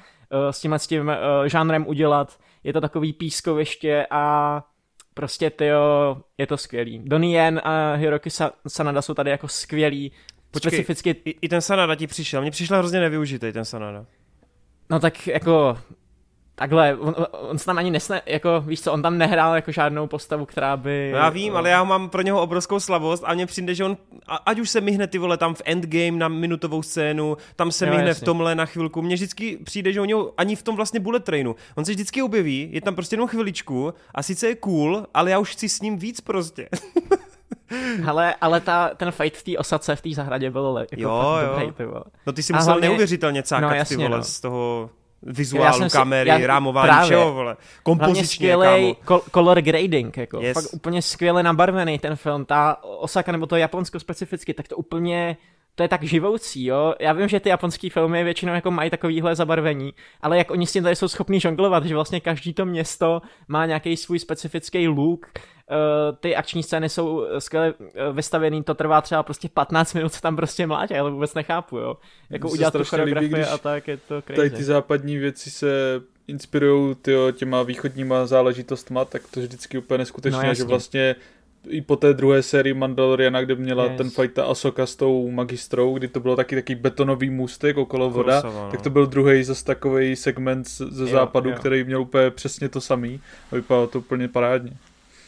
s tímhle s tím žánrem udělat. Je to takový pískoviště a Prostě tyjo, je to skvělý. Donnie Yen a Hiroki Sanada jsou tady jako skvělí. Počkej, specificky... i, i ten Sanada ti přišel. Mně přišel hrozně nevyužitý ten Sanada. No tak jako Takhle, on, on se tam ani nesne, jako víš co, on tam nehrál jako žádnou postavu, která by... No já vím, ale já mám pro něho obrovskou slavost a mně přijde, že on, ať už se myhne ty vole tam v endgame na minutovou scénu, tam se jo, myhne jasně. v tomhle na chvilku, mně vždycky přijde, že on něho ani v tom vlastně bullet trainu, on se vždycky objeví, je tam prostě jenom chviličku a sice je cool, ale já už chci s ním víc prostě. Ale, ale ta, ten fight v té osace, v té zahradě byl jako jo, jo. dobrý, ty vole. No ty si musel hlavně... neuvěřitelně cákat no, jasně, ty vole no. z toho vizuálu, kamery, já, rámování, právě. všeho, vole. Kompozičně, skvělý color grading, jako. Yes. Fakt úplně skvěle nabarvený ten film. Ta Osaka nebo to Japonsko specificky, tak to úplně to je tak živoucí, jo. Já vím, že ty japonské filmy většinou jako mají takovýhle zabarvení, ale jak oni s tím tady jsou schopní žonglovat, že vlastně každý to město má nějaký svůj specifický look, ty akční scény jsou skvěle vystavěný, to trvá třeba prostě 15 minut tam prostě mlátě, ale vůbec nechápu, jo. Jako udělat tu choreografii a tak je to crazy. Tady ty západní věci se inspirují těma východníma záležitostma, tak to vždycky úplně neskutečné, no, že vlastně i po té druhé sérii Mandaloriana, kde měla yes. ten fight ta Asoka s tou magistrou, kdy to bylo taky taký betonový můstek okolo voda, Krusava, no. tak to byl druhý zase takový segment ze jo, západu, jo. který měl úplně přesně to samý a vypadalo to úplně parádně.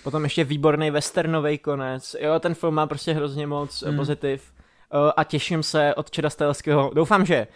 Potom ještě výborný westernový konec. Jo, ten film má prostě hrozně moc mm. pozitiv. A těším se od Čeda Stelského. Doufám, že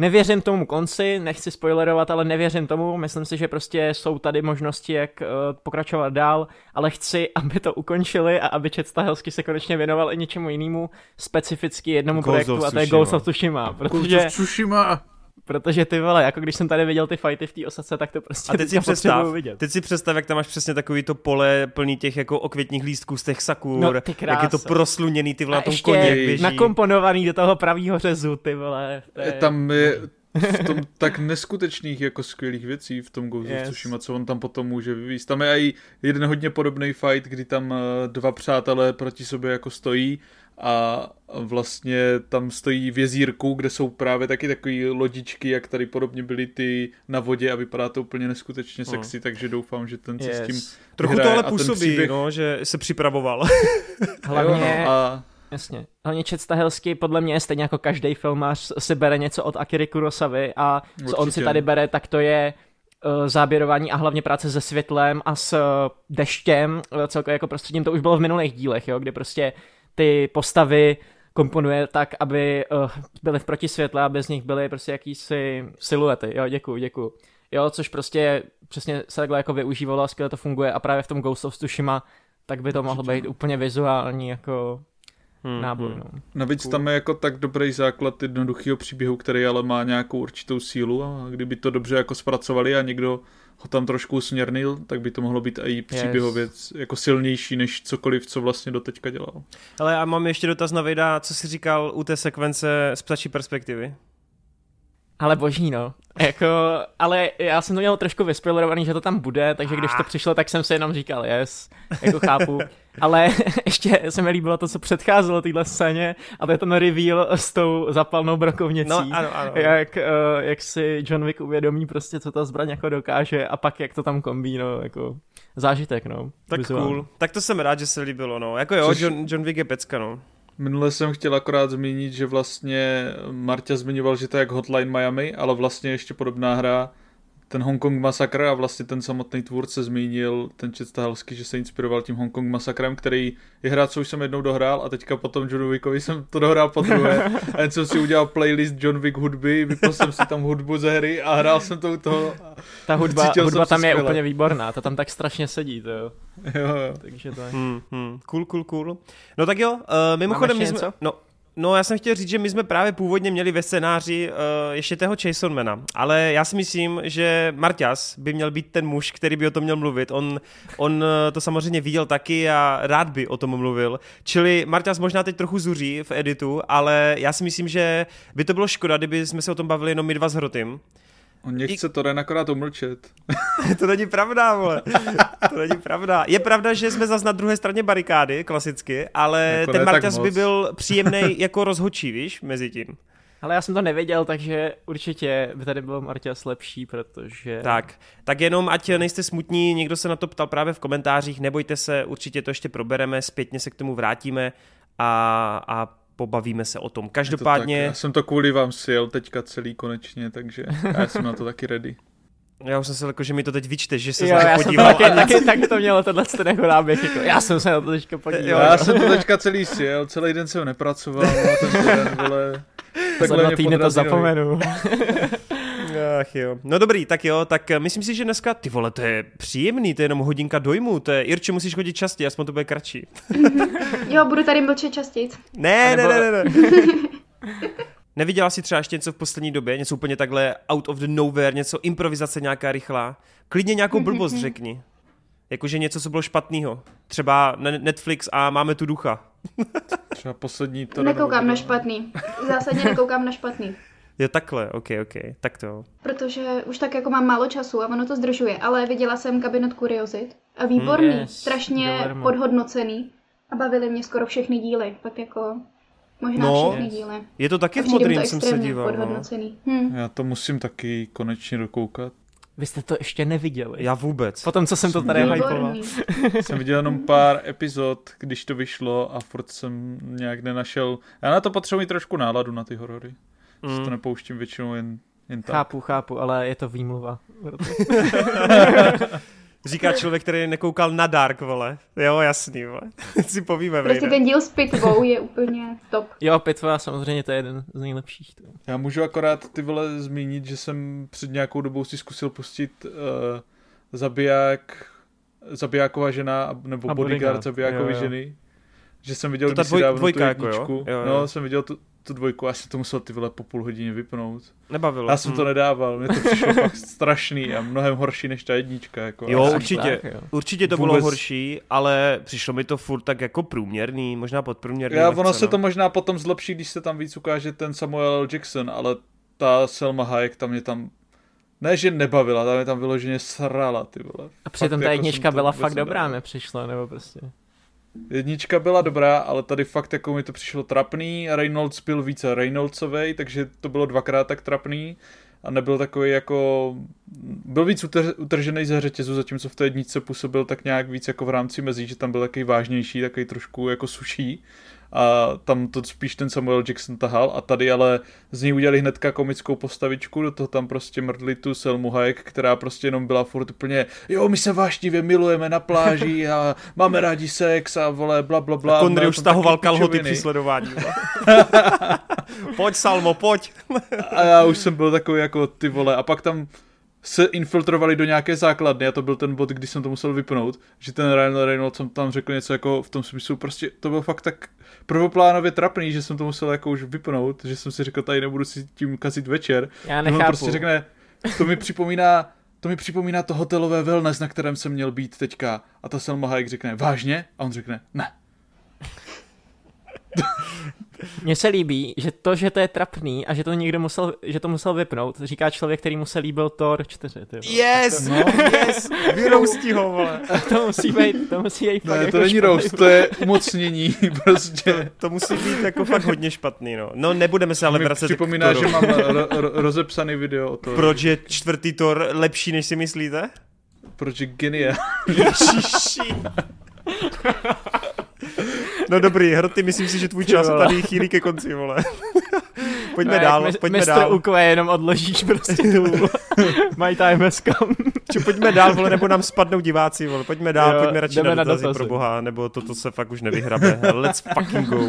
Nevěřím tomu konci, nechci spoilerovat, ale nevěřím tomu. Myslím si, že prostě jsou tady možnosti, jak uh, pokračovat dál, ale chci, aby to ukončili a aby Čet Stahelsky se konečně věnoval i něčemu jinému, specificky jednomu Ghost projektu, a to je Ghost of Tsushima. Protože... Ghost of Tsushima! Protože ty vole, jako když jsem tady viděl ty fighty v té osace, tak to prostě a teď si představ, vidět. teď si představ, jak tam máš přesně takový to pole plný těch jako okvětních lístků z těch sakur, no, jak je to prosluněný, ty vole, na tom koně, běží. nakomponovaný do toho pravýho řezu, ty vole. Je... Tam je v tom tak neskutečných jako skvělých věcí v tom Ghost yes. Tsushima, co on tam potom může vyvíst. Tam je i jeden hodně podobný fight, kdy tam eh, dva přátelé proti sobě jako stojí a vlastně tam stojí v jezírku, kde jsou právě taky takové lodičky, jak tady podobně byly ty na vodě a vypadá to úplně neskutečně no. sexy, takže doufám, že ten yes. se s tím Trochu to ale působí, příběh... no, že se připravoval. Hlavně, no, a... Jasně. Hlavně Čet Stahelsky podle mě stejně jako každý filmář si bere něco od Akiry Kurosavy a co Určitě. on si tady bere, tak to je uh, záběrování a hlavně práce se světlem a s uh, deštěm, uh, celkově jako prostředím, to už bylo v minulých dílech, jo, kde prostě ty postavy komponuje tak, aby uh, byly v protisvětle, aby z nich byly prostě jakýsi siluety. Jo, děkuju, děkuju. Jo, což prostě přesně se takhle jako využívalo a skvěle to funguje a právě v tom Ghost of Tsushima tak by to mohlo být úplně vizuální jako hmm, náboj. Hmm. No. Navíc cool. tam je jako tak dobrý základ jednoduchého příběhu, který ale má nějakou určitou sílu a kdyby to dobře jako zpracovali a někdo ho tam trošku usměrnil, tak by to mohlo být i příběhově yes. jako silnější než cokoliv, co vlastně doteďka dělal. Ale já mám ještě dotaz na Vejda, co jsi říkal u té sekvence z ptačí perspektivy? Ale boží, no. Jako, ale já jsem to měl trošku vyspoilerovaný, že to tam bude, takže když to přišlo, tak jsem si jenom říkal, yes, jako chápu. Ale ještě se mi líbilo to, co předcházelo téhle scéně, a to je ten reveal s tou zapalnou brokovnicí. No, ano, ano. Jak, uh, jak si John Wick uvědomí prostě, co ta zbraň jako dokáže a pak jak to tam kombí, no, jako zážitek, no. Tak vizuál. cool. Tak to jsem rád, že se líbilo, no. Jako jo, Což... John, John Wick je pecka, no. Minule jsem chtěl akorát zmínit, že vlastně Marta zmiňoval, že to je jak Hotline Miami, ale vlastně ještě podobná hra ten Hongkong masakr a vlastně ten samotný tvůrce zmínil, ten Čet Stahelský, že se inspiroval tím Hongkong masakrem, který je hra, co už jsem jednou dohrál a teďka potom John Wickovi jsem to dohrál po druhé. A jen jsem si udělal playlist John Wick hudby, vypl jsem si tam hudbu ze hry a hrál jsem to u toho. Ta hudba, hudba tam je skvěle. úplně výborná, ta tam tak strašně sedí, to jo. Jo, jo. Takže to je. Hmm, hmm. Cool, cool, cool. No tak jo, uh, mimochodem my jsme, něco? no, No, já jsem chtěl říct, že my jsme právě původně měli ve scénáři uh, ještě toho Jasonmana, ale já si myslím, že Marťas by měl být ten muž, který by o tom měl mluvit. On, on uh, to samozřejmě viděl taky a rád by o tom mluvil. Čili Marťas možná teď trochu zuří v editu, ale já si myslím, že by to bylo škoda, kdyby jsme se o tom bavili jenom my dva s Hrotym. On nechce I... to jen akorát umlčet. to není pravda, vole. To není pravda. Je pravda, že jsme zase na druhé straně barikády, klasicky, ale jako ten Marťas by byl příjemný jako rozhočí, víš, mezi tím. Ale já jsem to nevěděl, takže určitě by tady byl Marťas lepší, protože... Tak, tak jenom ať nejste smutní, někdo se na to ptal právě v komentářích, nebojte se, určitě to ještě probereme, zpětně se k tomu vrátíme a, a pobavíme se o tom. Každopádně... To já jsem to kvůli vám sjel teďka celý konečně, takže já jsem na to taky ready. Já už jsem se jako, že mi to teď vyčteš, že se jo, já podíval. Jsem to taky, taky, taky, to mělo tenhle ten jako náběh, jako, já jsem se na to teďka podíval. Já jsem to teďka celý sjel, celý den jsem nepracoval, a ten den, vole, Za dva týdny to zapomenu. Ach jo. No dobrý, tak jo, tak eh, myslím si, že dneska, ty vole, to je příjemný, to je jenom hodinka dojmu, to je, Irče, musíš chodit častěji, aspoň to bude kratší. jo, budu tady mlčet častěji. Ne, ne, ne, ne, ne. Neviděla jsi třeba ještě něco v poslední době, něco úplně takhle out of the nowhere, něco improvizace nějaká rychlá? Klidně nějakou blbost řekni. Jakože něco, co bylo špatného. Třeba Netflix a máme tu ducha. Třeba poslední to Nekoukám na špatný. Zásadně nekoukám na špatný. Jo, takhle, ok, ok, tak to. Protože už tak jako mám málo času a ono to zdržuje, ale viděla jsem Kabinet Kuriozit a výborný, yes, strašně Guillermo. podhodnocený a bavili mě skoro všechny díly, pak jako možná no, všechny díly. Je to taky v modrým, jsem se díval. No. Podhodnocený. No. Hm. Já to musím taky konečně dokoukat. Vy jste to ještě neviděli. Já vůbec. Potom, co jsem to tady hypoval. jsem viděl jenom pár epizod, když to vyšlo a furt jsem nějak nenašel. Já na to potřebuji trošku náladu na ty horory. Mm. to nepouštím většinou jen, jen tak. Chápu, chápu, ale je to výmluva. Říká člověk, který nekoukal na Dark, vole. Jo, jasný, vole. si povíme, Prostě ten díl s pitvou je úplně top. Jo, pitva samozřejmě to je jeden z nejlepších. To. Já můžu akorát ty vole zmínit, že jsem před nějakou dobou si zkusil pustit uh, zabiják, zabijáková žena, nebo a bodyguard, bodyguard zabijákový ženy. Že jsem viděl, to ta dvoj, dvojka, jako jo? jo, jo? No, jsem viděl tu, tu dvojku a jsem to musel ty vole po půl hodině vypnout. Nebavilo. Já jsem hmm. to nedával, mě to přišlo fakt strašný a mnohem horší než ta jednička. Jako. Jo, určitě, tak, jo. určitě to Vůbec... bylo horší, ale přišlo mi to furt tak jako průměrný, možná podprůměrný. Já, ono se no. to možná potom zlepší, když se tam víc ukáže ten Samuel L. Jackson, ale ta Selma Hayek tam mě tam ne, že nebavila, tam je tam vyloženě srala, ty vole. A přitom ta jako jednička byla fakt dobrá, mi přišlo, nebo prostě. Jednička byla dobrá, ale tady fakt jako mi to přišlo trapný. Reynolds byl více Reynoldsovej, takže to bylo dvakrát tak trapný a nebyl takový jako... Byl víc utržený ze řetězu, zatímco v té jedničce působil tak nějak víc jako v rámci mezí, že tam byl takový vážnější, takový trošku jako suší a tam to spíš ten Samuel Jackson tahal a tady ale z ní udělali hnedka komickou postavičku, do toho tam prostě mrdli tu Selmu Hayek, která prostě jenom byla furt úplně jo, my se vášnivě milujeme na pláži a máme rádi sex a vole bla bla bla. Kondry už stahoval kalhoty při sledování. pojď Salmo, pojď. a já už jsem byl takový jako ty vole a pak tam se infiltrovali do nějaké základny a to byl ten bod, kdy jsem to musel vypnout, že ten Ryan Reynolds tam řekl něco jako v tom smyslu, prostě to byl fakt tak prvoplánově trapný, že jsem to musel jako už vypnout, že jsem si řekl, tady nebudu si tím kazit večer. Já nechápu. On prostě řekne, to mi připomíná, to mi připomíná to hotelové wellness, na kterém jsem měl být teďka. A ta Selma Hayek řekne, vážně? A on řekne, ne. Mně se líbí, že to, že to je trapný a že to někdo musel, že to musel vypnout, říká člověk, který mu se líbil Thor 4. Ty yes, no. yes, vyroustí ho, vole. to musí být, to musí být ne, fakt to jako není roust, to je umocnění, prostě. To, to, musí být jako fakt hodně špatný, no. No nebudeme se ale vracet připomíná, že mám ro, ro, rozepsaný video o to. Proč je čtvrtý Thor lepší, než si myslíte? Proč je geniál. Ježiši. No dobrý, hroty, myslím si, že tvůj čas tady chýlí ke konci, vole. pojďme no, dál, pojďme dál. Mistr jenom odložíš prostě tu My time has come. Čo, pojďme dál, vole, nebo nám spadnou diváci, vole. Pojďme dál, jo, pojďme radši na dotazy, na pro boha, nebo toto se fakt už nevyhrabe. Let's fucking go.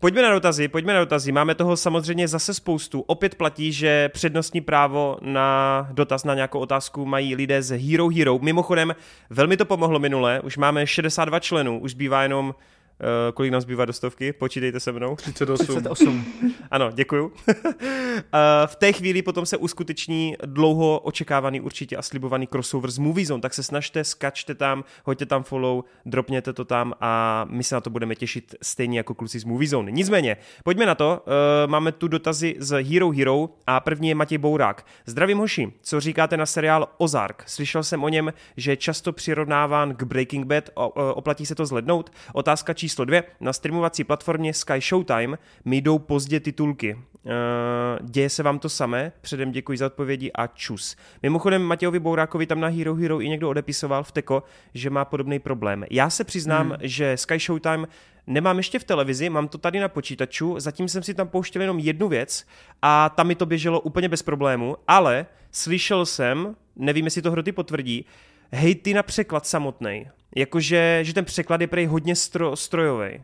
Pojďme na dotazy, pojďme na dotazy. Máme toho samozřejmě zase spoustu. Opět platí, že přednostní právo na dotaz na nějakou otázku mají lidé z Hero Hero. Mimochodem, velmi to pomohlo minule, už máme 62 členů, už zbývá jenom kolik nám zbývá do stovky? Počítejte se mnou. 38. 38. ano, děkuju. uh, v té chvíli potom se uskuteční dlouho očekávaný určitě a slibovaný crossover z Movie Zone, tak se snažte, skačte tam, hoďte tam follow, dropněte to tam a my se na to budeme těšit stejně jako kluci z Movie Zone. Nicméně, pojďme na to. Uh, máme tu dotazy z Hero Hero a první je Matěj Bourák. Zdravím hoši, co říkáte na seriál Ozark? Slyšel jsem o něm, že je často přirovnáván k Breaking Bad, o, oplatí se to zhlednout? Otázka číslo číslo dvě. Na streamovací platformě Sky Showtime mi jdou pozdě titulky. Uh, děje se vám to samé? Předem děkuji za odpovědi a čus. Mimochodem Matějovi Bourákovi tam na Hero Hero i někdo odepisoval v Teko, že má podobný problém. Já se přiznám, hmm. že Sky Showtime nemám ještě v televizi, mám to tady na počítaču, zatím jsem si tam pouštěl jenom jednu věc a tam mi to běželo úplně bez problému, ale slyšel jsem, nevím, jestli to hroty potvrdí, hejty na překlad samotný. Jakože, že ten překlad je prej hodně stro, strojový.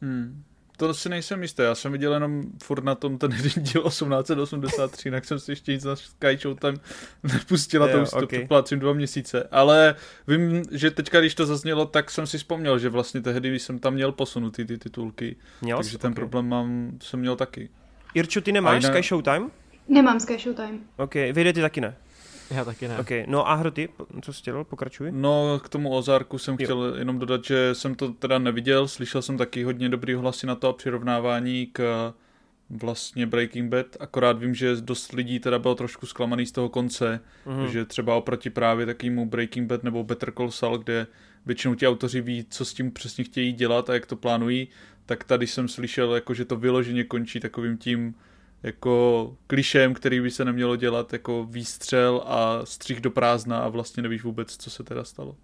Hmm. To si nejsem jistý, já jsem viděl jenom furt na tom ten díl 1883, jinak jsem si ještě nic na Sky Show tam nepustila, to už okay. to dva měsíce, ale vím, že teďka, když to zaznělo, tak jsem si vzpomněl, že vlastně tehdy, když jsem tam měl posunutý ty titulky, měl takže jsi? ten okay. problém mám, jsem měl taky. Irču, ty nemáš Sky Showtime? Nemám Sky Showtime. Ok, vyjde ty taky ne? Já taky ne. Okay. No a hroty, co jsi chtěl, pokračuj? No k tomu Ozarku jsem jo. chtěl jenom dodat, že jsem to teda neviděl, slyšel jsem taky hodně dobrý hlasy na to a přirovnávání k vlastně Breaking Bad, akorát vím, že dost lidí teda bylo trošku zklamaný z toho konce, mm. že třeba oproti právě takýmu Breaking Bad nebo Better Call Saul, kde většinou ti autoři ví, co s tím přesně chtějí dělat a jak to plánují, tak tady jsem slyšel, jako, že to vyloženě končí takovým tím jako klišem, který by se nemělo dělat, jako výstřel a střih do prázdna a vlastně nevíš vůbec, co se teda stalo.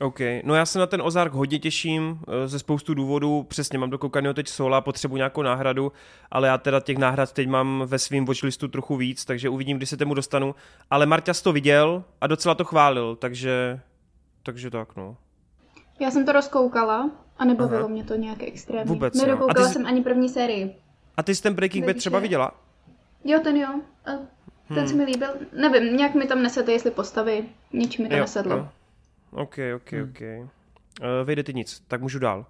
OK, no já se na ten Ozark hodně těším eh, ze spoustu důvodů, přesně mám dokoukaného teď Sola, potřebuji nějakou náhradu, ale já teda těch náhrad teď mám ve svém watchlistu trochu víc, takže uvidím, kdy se tomu dostanu, ale Marťas to viděl a docela to chválil, takže, takže tak no. Já jsem to rozkoukala a nebavilo Aha. mě to nějak extrémně. Vůbec, Nedokoukala jsi... jsem ani první sérii. A ty jsi ten Breaking Bad třeba viděla? Jo, ten jo. A ten hmm. se mi líbil. Nevím, nějak mi tam nesedly, jestli postavy. Nič mi to jo, nesedlo. Jo. OK, OK, hmm. OK. Uh, vejde ty nic, tak můžu dál.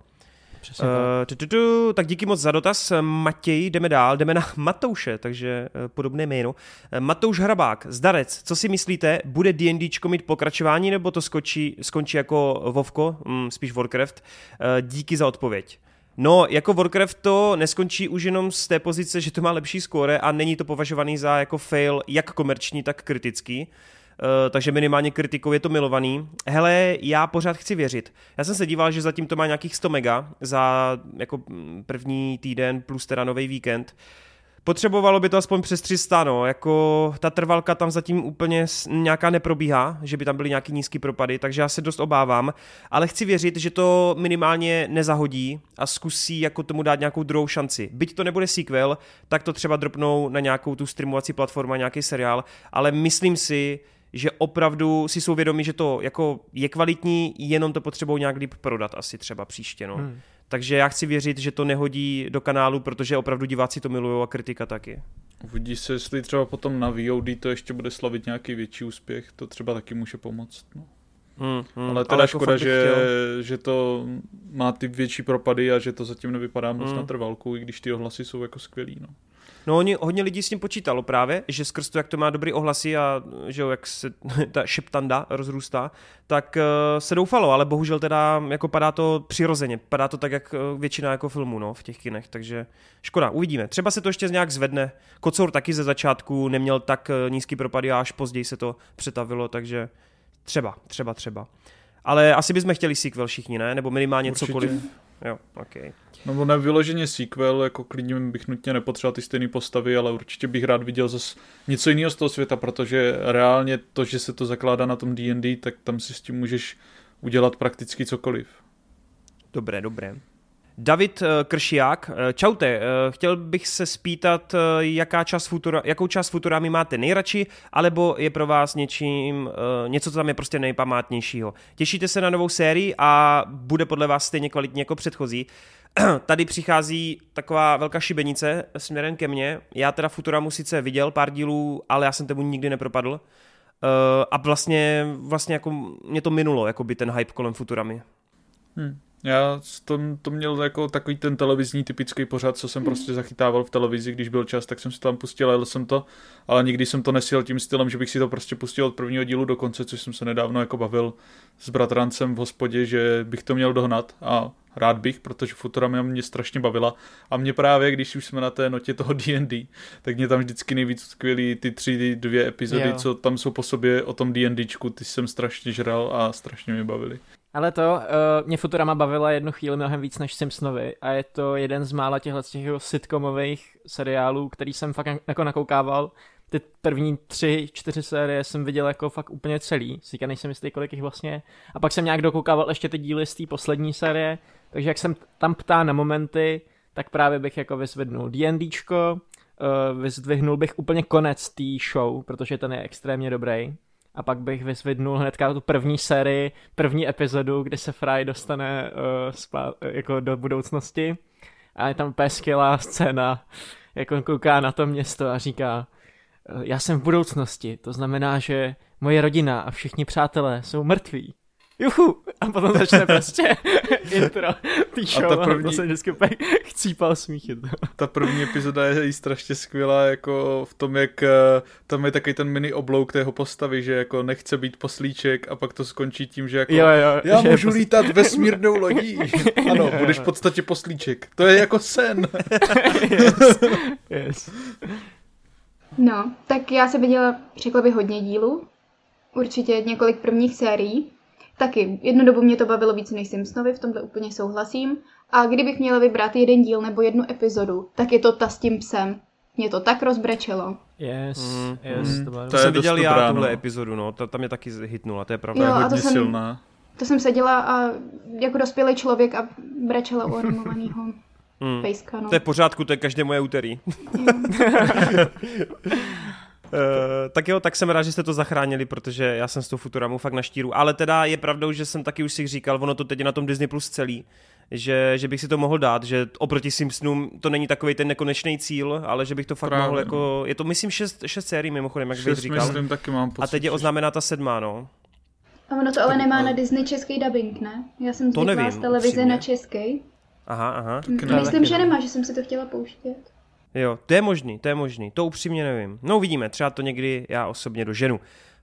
Uh, tak díky moc za dotaz. Matěj, jdeme dál, jdeme na Matouše, takže uh, podobné jméno. Uh, Matouš Hrabák, Zdarec, co si myslíte, bude D&Dčko mít pokračování, nebo to skočí, skončí jako Vovko, mm, spíš Warcraft? Uh, díky za odpověď. No, jako Warcraft to neskončí už jenom z té pozice, že to má lepší skóre a není to považovaný za jako fail jak komerční, tak kritický. Uh, takže minimálně kritikou je to milovaný. Hele, já pořád chci věřit. Já jsem se díval, že zatím to má nějakých 100 mega za jako první týden plus teda nový víkend. Uh, Potřebovalo by to aspoň přes 300, no, jako ta trvalka tam zatím úplně nějaká neprobíhá, že by tam byly nějaký nízký propady, takže já se dost obávám, ale chci věřit, že to minimálně nezahodí a zkusí jako tomu dát nějakou druhou šanci. Byť to nebude sequel, tak to třeba dropnou na nějakou tu streamovací platformu, nějaký seriál, ale myslím si, že opravdu si jsou vědomí, že to jako je kvalitní, jenom to potřebují nějak líp prodat asi třeba příště, no. Hmm. Takže já chci věřit, že to nehodí do kanálu, protože opravdu diváci to milují a kritika taky. Uvidí se, jestli třeba potom na VOD to ještě bude slavit nějaký větší úspěch, to třeba taky může pomoct. No. Hmm, hmm, ale teda ale škoda, že, že to má ty větší propady a že to zatím nevypadá moc hmm. na trvalku, i když ty ohlasy jsou jako skvělý. No. No oni, hodně lidí s tím počítalo právě, že skrz to, jak to má dobrý ohlasy a že jo, jak se ta šeptanda rozrůstá, tak uh, se doufalo, ale bohužel teda jako padá to přirozeně, padá to tak, jak eh, většina jako filmů no, v těch kinech, takže škoda, uvidíme. Třeba se to ještě nějak zvedne. Kocour taky ze začátku neměl tak eh, nízký propady a až později se to přetavilo, takže třeba, třeba, třeba. Ale asi bychom chtěli sequel všichni, ne? Nebo minimálně Určitě. cokoliv. Jo, okay. No ne vyloženě sequel, jako klidně bych nutně nepotřeboval ty stejné postavy, ale určitě bych rád viděl zase něco jiného z toho světa, protože reálně to, že se to zakládá na tom D&D, tak tam si s tím můžeš udělat prakticky cokoliv. Dobré, dobré. David eh, Kršiák, eh, čaute, eh, chtěl bych se spýtat, jaká část Futura, jakou část Futurami máte nejradši, alebo je pro vás něčím, něco, co tam je prostě nejpamátnějšího. Těšíte se na novou sérii a bude podle vás stejně kvalitní jako předchozí. Tady přichází taková velká šibenice směrem ke mně. Já teda Futuramu sice viděl pár dílů, ale já jsem tomu nikdy nepropadl. a vlastně, vlastně jako mě to minulo, jako by ten hype kolem Futurami. Hmm. Já to, to měl jako takový ten televizní typický pořad, co jsem prostě zachytával v televizi, když byl čas, tak jsem si tam pustil, jel jsem to, ale nikdy jsem to nesil tím stylem, že bych si to prostě pustil od prvního dílu do konce, což jsem se nedávno jako bavil s bratrancem v hospodě, že bych to měl dohnat a rád bych, protože Futurama mě strašně bavila a mě právě, když už jsme na té notě toho D&D, tak mě tam vždycky nejvíc skvělý ty tři, dvě epizody, jo. co tam jsou po sobě o tom D&Dčku, ty jsem strašně žral a strašně mě bavili. Ale to, uh, mě Futurama bavila jednu chvíli mnohem víc než Simpsonovi a je to jeden z mála těchto těch sitcomových seriálů, který jsem fakt jako nakoukával. Ty první tři, čtyři série jsem viděl jako fakt úplně celý, si nejsem jistý, kolik jich vlastně. A pak jsem nějak dokoukával ještě ty díly z té poslední série, takže jak jsem tam ptá na momenty, tak právě bych jako vyzvednul D&Dčko, uh, vyzdvihnul bych úplně konec té show, protože ten je extrémně dobrý a pak bych vyzvednul hnedka tu první sérii, první epizodu, kdy se Fry dostane uh, spá- jako do budoucnosti a je tam úplně skvělá scéna, jak on kouká na to město a říká já jsem v budoucnosti, to znamená, že moje rodina a všichni přátelé jsou mrtví. Juhu, a potom začne prostě intro tý show a, ta první... a to se vždycky úplně chcípal smíchy. Ta první epizoda je jí strašně skvělá, jako v tom, jak eh, tam je takový ten mini oblouk tého postavy, že jako nechce být poslíček a pak to skončí tím, že jako jo, jo, já můžu pos... lítat vesmírnou lodí. ano, budeš v podstatě poslíček. To je jako sen. yes, yes. No, tak já se viděla, řekla bych, hodně dílů. Určitě několik prvních sérií. Taky, jednu dobu mě to bavilo víc než Simpsonovi, v tomto úplně souhlasím. A kdybych měla vybrat jeden díl nebo jednu epizodu, tak je to ta s tím psem. Mě to tak rozbrečelo. Yes, mm, yes, mm. to, to, to jsem viděl já tuhle epizodu, no, to, tam mě taky hitnula, to je pravda. Jo, je hodně to jsem, silná. To jsem seděla a jako dospělý člověk a brečela u animovaného Hmm. Pejska, no. To je v pořádku, to je každé moje úterý. Uh, tak jo, tak jsem rád, že jste to zachránili, protože já jsem s tou Futuramu fakt na štíru. Ale teda je pravdou, že jsem taky už si říkal, ono to teď je na tom Disney Plus celý, že, že bych si to mohl dát, že oproti Simpsonům to není takový ten nekonečný cíl, ale že bych to fakt Právě. mohl jako, je to myslím šest, šest sérií mimochodem, jak bych říkal. Myslím, taky mám pocit, A teď je oznámená ta sedmá, no. A ono to ale nemá na Disney český dubbing, ne? Já jsem zvyklá z televize na český. Aha, aha. Myslím, že nemá, že jsem si to chtěla pouštět. Jo, to je možný, to je možný, to upřímně nevím. No uvidíme, třeba to někdy já osobně doženu.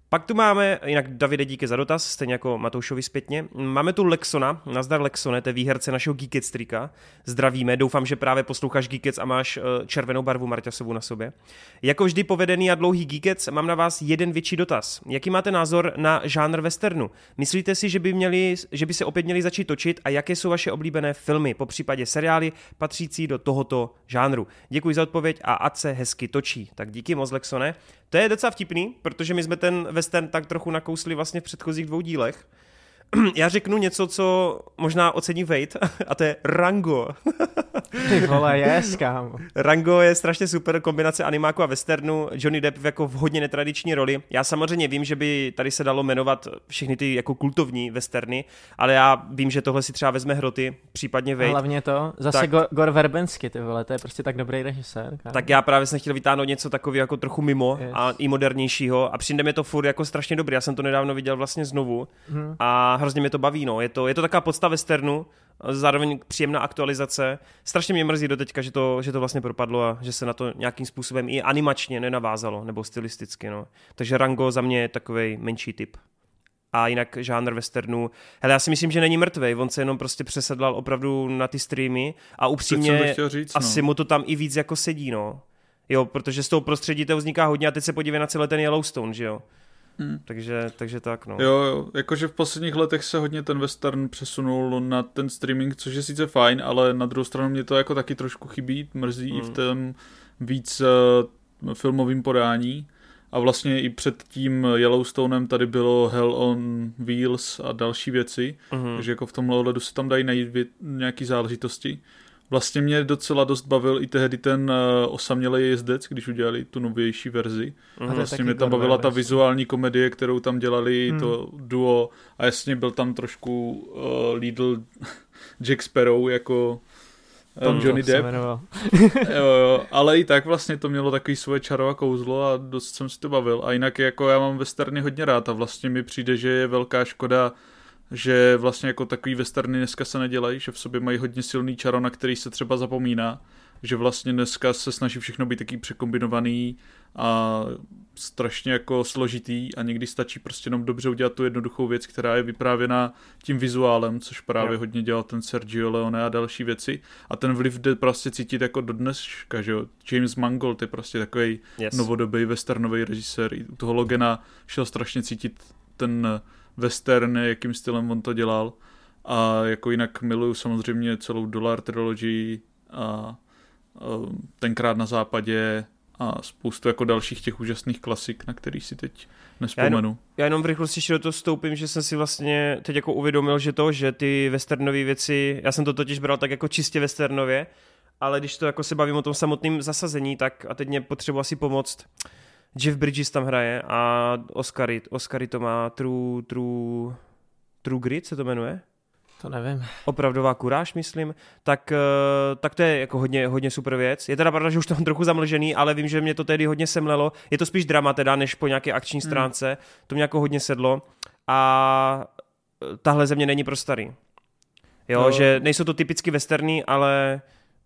Pak tu máme, jinak Davide díky za dotaz, stejně jako Matoušovi zpětně. Máme tu Lexona, nazdar Lexone, to je výherce našeho Geekets trika. Zdravíme, doufám, že právě posloucháš Geekets a máš uh, červenou barvu Marťasovou na sobě. Jako vždy povedený a dlouhý Geekets, mám na vás jeden větší dotaz. Jaký máte názor na žánr westernu? Myslíte si, že by, měli, že by se opět měli začít točit a jaké jsou vaše oblíbené filmy, po případě seriály patřící do tohoto žánru? Děkuji za odpověď a ať se hezky točí. Tak díky moc, Lexone. To je docela vtipný, protože my jsme ten western tak trochu nakousli vlastně v předchozích dvou dílech. Já řeknu něco, co možná ocení Wade, a to je Rango. Ty vole, yes, kámo. Rango je strašně super kombinace animáku a westernu, Johnny Depp jako v hodně netradiční roli. Já samozřejmě vím, že by tady se dalo jmenovat všechny ty jako kultovní westerny, ale já vím, že tohle si třeba vezme hroty, případně Wade. Hlavně to, zase tak, Gor, Gor Verbensky, ty vole, to je prostě tak dobrý režisér. Kámo. Tak já právě jsem chtěl vytáhnout něco takového jako trochu mimo yes. a i modernějšího a přijde mi to furt jako strašně dobrý. Já jsem to nedávno viděl vlastně znovu hmm. a hrozně mě to baví, no. Je to, je to taková podsta westernu, zároveň příjemná aktualizace. Strašně mě mrzí do teďka, že to, že to vlastně propadlo a že se na to nějakým způsobem i animačně nenavázalo, nebo stylisticky, no. Takže Rango za mě je takový menší typ. A jinak žánr westernu, hele, já si myslím, že není mrtvý, on se jenom prostě přesedlal opravdu na ty streamy a upřímně říct, no. asi mu to tam i víc jako sedí, no. Jo, protože z toho prostředí to vzniká hodně a teď se podívej na celý ten Yellowstone, že jo. Hmm. Takže, takže tak, no. Jo, jo, jakože v posledních letech se hodně ten western přesunul na ten streaming, což je sice fajn, ale na druhou stranu mě to jako taky trošku chybí, mrzí hmm. i v hmm. tom víc uh, filmovým podání. A vlastně i před tím Yellowstonem tady bylo Hell on Wheels a další věci, hmm takže jako v tomhle ohledu se tam dají najít nějaký záležitosti. Vlastně mě docela dost bavil i tehdy ten uh, osamělý jezdec, když udělali tu novější verzi. Mm, vlastně mě tam bavila ta vizuální komedie, kterou tam dělali, mm. to duo a jasně byl tam trošku uh, Lidl Jack Sparrow jako uh, Johnny Depp. jo, jo, ale i tak vlastně to mělo takový svoje čaro a kouzlo a dost jsem si to bavil. A jinak jako já mám westerny hodně rád a vlastně mi přijde, že je velká škoda že vlastně jako takový westerny dneska se nedělají, že v sobě mají hodně silný čaro, na který se třeba zapomíná, že vlastně dneska se snaží všechno být taký překombinovaný a strašně jako složitý a někdy stačí prostě jenom dobře udělat tu jednoduchou věc, která je vyprávěna tím vizuálem, což právě jo. hodně dělal ten Sergio Leone a další věci a ten vliv jde prostě cítit jako do dneška, že jo. James Mangold je prostě takový yes. novodobý westernový režisér, u toho Logena šel strašně cítit ten western, jakým stylem on to dělal. A jako jinak miluju samozřejmě celou Dollar Trilogy a, a tenkrát na západě a spoustu jako dalších těch úžasných klasik, na který si teď nespomenu. Já jenom, já jenom v rychlosti ještě do toho vstoupím, že jsem si vlastně teď jako uvědomil, že to, že ty westernové věci, já jsem to totiž bral tak jako čistě westernově, ale když to jako se bavím o tom samotném zasazení, tak a teď mě potřebuji asi pomoct. Jeff Bridges tam hraje a Oscary, Oscary to má True, True, True Grit se to jmenuje? To nevím. Opravdová kuráž, myslím. Tak, eh, tak to je jako hodně, hodně super věc. Je teda pravda, že už to mám trochu zamlžený, ale vím, že mě to tedy hodně semlelo. Je to spíš drama teda, než po nějaké akční hmm. stránce. Hmm. To mě jako hodně sedlo. A tahle země není pro starý. Jo, no. že nejsou to typicky westerny, ale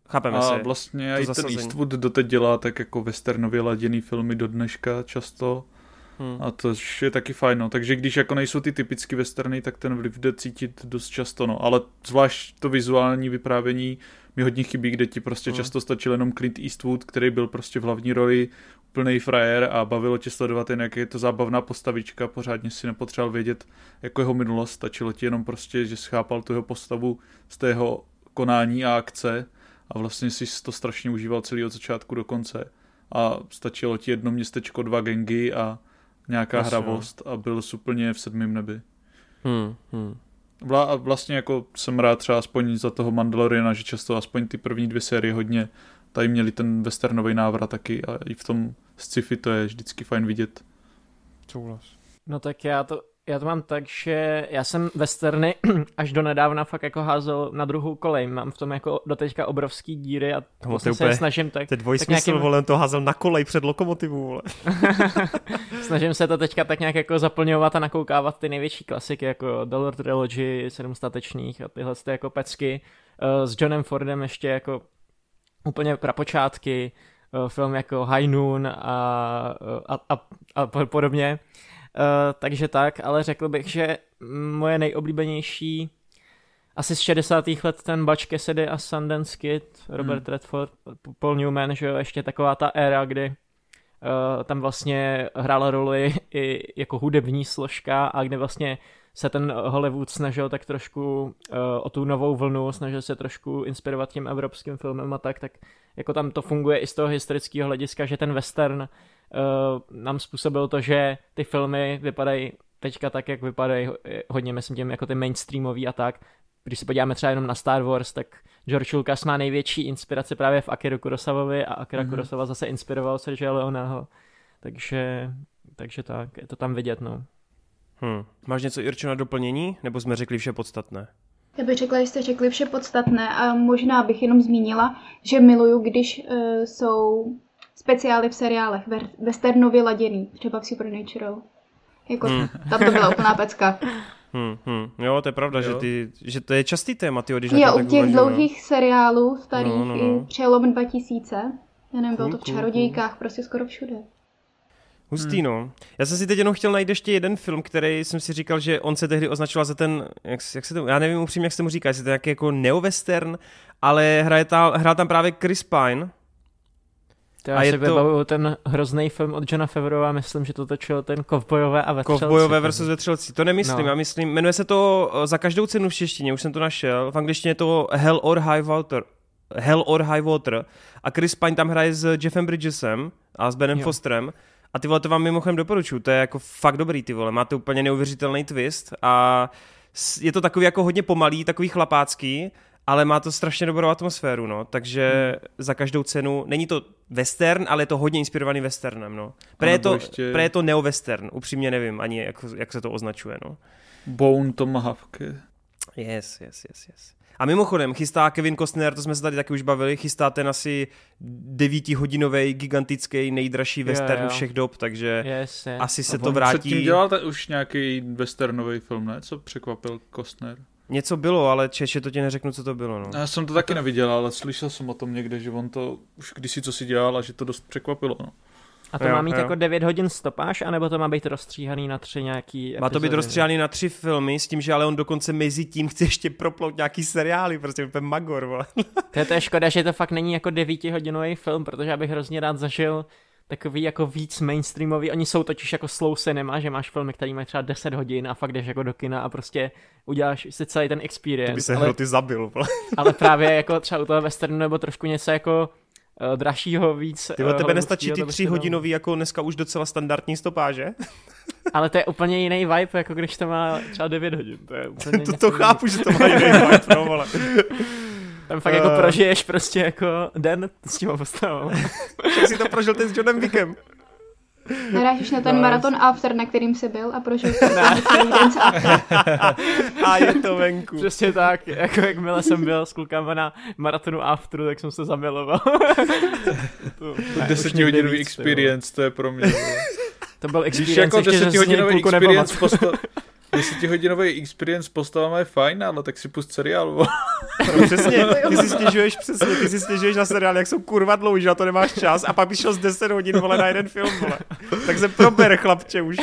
chápeme a. A vlastně i ten Eastwood doteď dělá tak jako westernově laděný filmy do dneška často. Hmm. A to je taky fajn, no. Takže když jako nejsou ty typicky westerny, tak ten vliv jde cítit dost často, no. Ale zvlášť to vizuální vyprávění mi hodně chybí, kde ti prostě hmm. často stačil jenom Clint Eastwood, který byl prostě v hlavní roli úplný frajer a bavilo tě sledovat jen, jak je to zábavná postavička, pořádně si nepotřeboval vědět jako jeho minulost, stačilo ti jenom prostě, že schápal tu jeho postavu z tého konání a akce a vlastně si to strašně užíval celý od začátku do konce a stačilo ti jedno městečko, dva gengy a nějaká Jasně. hravost a byl úplně v sedmém nebi. Hmm, hmm. Vla, vlastně jako jsem rád třeba aspoň za toho Mandaloriana, že často aspoň ty první dvě série hodně tady měli ten westernový návrat taky a i v tom sci-fi to je vždycky fajn vidět. Souhlas. No tak já to, já to mám tak, že já jsem westerny až do nedávna fakt jako házel na druhou kolej. Mám v tom jako doteďka obrovský díry a to vlastně se snažím tak... To je dvojsmysl, nějakým... vole, to házel na kolej před lokomotivu, vole. snažím se to teďka tak nějak jako zaplňovat a nakoukávat ty největší klasiky, jako Dollar Trilogy, Sedm statečných a tyhle ty jako pecky. Uh, s Johnem Fordem ještě jako úplně prapočátky, uh, film jako High Noon a, a, a, a podobně. Uh, takže tak, ale řekl bych, že moje nejoblíbenější asi z 60. let ten Butch Cassidy a Sundance Kid, Robert hmm. Redford, Paul Newman, že jo, ještě taková ta éra, kdy uh, tam vlastně hrála roli i jako hudební složka a kde vlastně se ten Hollywood snažil tak trošku uh, o tu novou vlnu, snažil se trošku inspirovat tím evropským filmem a tak, tak jako tam to funguje i z toho historického hlediska, že ten western uh, nám způsobil to, že ty filmy vypadají teďka tak, jak vypadají hodně, myslím tím, jako ty mainstreamový a tak. Když se podíváme třeba jenom na Star Wars, tak George Lucas má největší inspirace právě v Akiru Kurosavovi a Akira mm-hmm. Kurosawa zase inspiroval Sergio Leoneho. Takže, takže tak, je to tam vidět, no. Hmm. Máš něco, Irčo, na doplnění? Nebo jsme řekli vše podstatné? Já bych řekla, že jste řekli vše podstatné a možná bych jenom zmínila, že miluju, když uh, jsou speciály v seriálech westernově laděný, třeba v Supernatural. Jako, hmm. tam to byla úplná pecka. Hmm, hmm. Jo, to je pravda, že, ty, že to je častý téma, ty, když Jo, u těch uvažu, dlouhých no. seriálů starých no, no, no. přelom 2000, já nevím, bylo to v čarodějkách, prostě skoro všude. Hustý, hmm. no. Já jsem si teď jenom chtěl najít ještě jeden film, který jsem si říkal, že on se tehdy označoval za ten, jak, jak se to, já nevím upřímně, jak se mu říká, jestli to je nějaký jako neo-western, ale hraje ta, hrál tam právě Chris Pine. To já a si to... ten hrozný film od Johna Favreau myslím, že to točil ten Kovbojové a vetřelci. Kovbojové versus vetřelci, to nemyslím, no. já myslím, jmenuje se to za každou cenu v češtině, už jsem to našel, v angličtině je to Hell or High Water, Hell or High Water a Chris Pine tam hraje s Jeffem Bridgesem a s Benem jo. Fosterem a ty vole, to vám mimochodem doporučuju, to je jako fakt dobrý, ty vole, máte úplně neuvěřitelný twist a je to takový jako hodně pomalý, takový chlapácký, ale má to strašně dobrou atmosféru, no, takže hmm. za každou cenu, není to western, ale je to hodně inspirovaný westernem, no. Pre je to, ještě... pre je to neo-western, upřímně nevím ani, jak, jak se to označuje, no. Bone Tomahawk. Yes, yes, yes, yes. A mimochodem, chystá Kevin Costner, to jsme se tady taky už bavili, chystá ten asi devítihodinový, gigantický, nejdražší western jo, jo. všech dob, takže yes, yes. asi se A to vrátí. Předtím dělal už nějaký westernový film, ne? Co překvapil Costner? Něco bylo, ale češe to ti neřeknu, co to bylo. No. Já jsem to taky neviděl, ale slyšel jsem o tom někde, že on to už kdysi co si dělal a že to dost překvapilo. No. A to jo, má mít jo. jako 9 hodin stopáž, anebo to má být rozstříhaný na tři nějaký epizody? Má to být rozstříhaný na tři filmy, s tím, že ale on dokonce mezi tím chce ještě proplout nějaký seriály, prostě úplně magor, vole. To je to je škoda, že to fakt není jako devítihodinový film, protože já bych hrozně rád zažil takový jako víc mainstreamový. Oni jsou totiž jako slow cinema, že máš filmy, který mají třeba 10 hodin a fakt jdeš jako do kina a prostě uděláš si celý ten experience. To by se ale, ty zabil. ale právě jako třeba u toho westernu nebo trošku něco jako uh, dražšího víc. Ty uh, tebe nestačí ty tři hodinový jako dneska už docela standardní stopáže? Ale to je úplně jiný vibe, jako když to má třeba 9 hodin. To, je úplně to, to chápu, že to má jiný vibe, no vole. Tam fakt uh... jako prožiješ prostě jako den s tím postavou. Že si to prožil ten s Johnem Wickem. Narážíš na ten no. maraton after, na kterým jsi byl a prožil jsi celý den A je to venku. Přesně tak, jako jakmile jsem byl s klukama na maratonu afteru, tak jsem se zamiloval. to, desetihodinový experience, to je pro mě. To byl experience Když jako desetihodinový experience postav... Desetihodinový experience s postavami je fajn, ale tak si pust seriál. No, přesně, ty si stěžuješ přesně, ty si stěžuješ na seriál, jak jsou kurva dlouhý, že na to nemáš čas a pak bys šel z 10 hodin, vole, na jeden film, vole. Tak se prober, chlapče, už.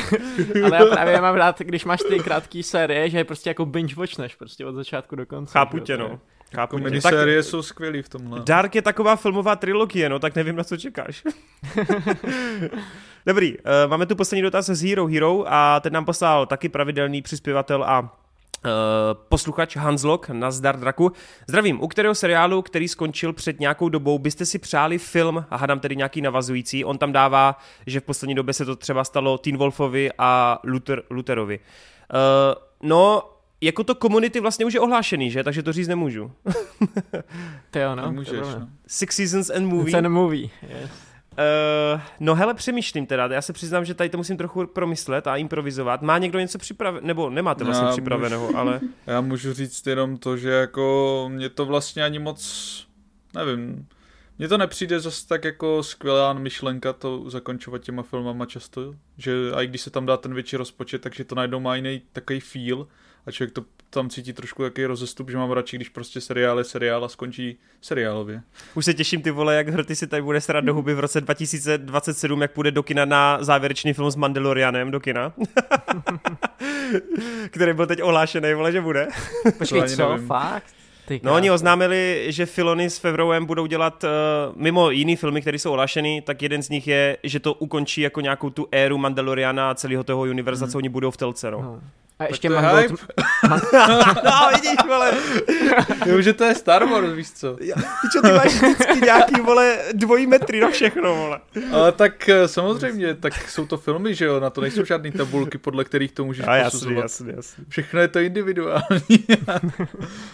Ale já právě mám rád, když máš ty krátké série, že je prostě jako binge watchneš, prostě od začátku do konce. Chápu tě, no. Chápu, jako série tak, jsou skvělý v tomhle. Dark je taková filmová trilogie, no, tak nevím, na co čekáš. Dobrý, uh, máme tu poslední dotaz z Hero Hero a ten nám poslal taky pravidelný přispěvatel a uh, posluchač Hanslok na Zdar Draku. Zdravím, u kterého seriálu, který skončil před nějakou dobou, byste si přáli film, a hádám tedy nějaký navazující, on tam dává, že v poslední době se to třeba stalo Teen Wolfovi a Luther, Lutherovi. Uh, no, jako to komunity vlastně už je ohlášený, že? Takže to říct nemůžu. to jo, no. Můžeš, no. Six Seasons and Movie. It's a movie, yes. Uh, no hele, přemýšlím teda, já se přiznám, že tady to musím trochu promyslet a improvizovat. Má někdo něco připravené, nebo nemáte vlastně já připraveného, můžu, ale... Já můžu říct jenom to, že jako mě to vlastně ani moc, nevím, mně to nepřijde zase tak jako skvělá myšlenka to zakončovat těma filmama často, že a i když se tam dá ten větší rozpočet, takže to najednou má jiný takový feel a člověk to tam cítí trošku jaký rozestup, že mám radši, když prostě seriál je seriál a skončí seriálově. Už se těším ty vole, jak hrty si tady bude srát do huby v roce 2027, jak půjde do kina na závěrečný film s Mandalorianem do kina. Který byl teď ohlášený, vole, že bude. Počkej, co? Nevím. Fakt? no oni oznámili, že Filony s Favrovem budou dělat uh, mimo jiný filmy, které jsou ohlášeny, tak jeden z nich je, že to ukončí jako nějakou tu éru Mandaloriana a celého toho univerza, hmm. co oni budou v telce, no. no. A ještě Mangold... Man... no, vidíš, vole. Jo, že to je Star Wars, víš co. ty čo, ty máš vždycky nějaký, vole, dvojí metry na všechno, vole. Ale tak eh, samozřejmě, tak jsou to filmy, že jo, na to nejsou žádné tabulky, podle kterých to můžeš A posuzovat. Jasný, jasný. Všechno je to individuální.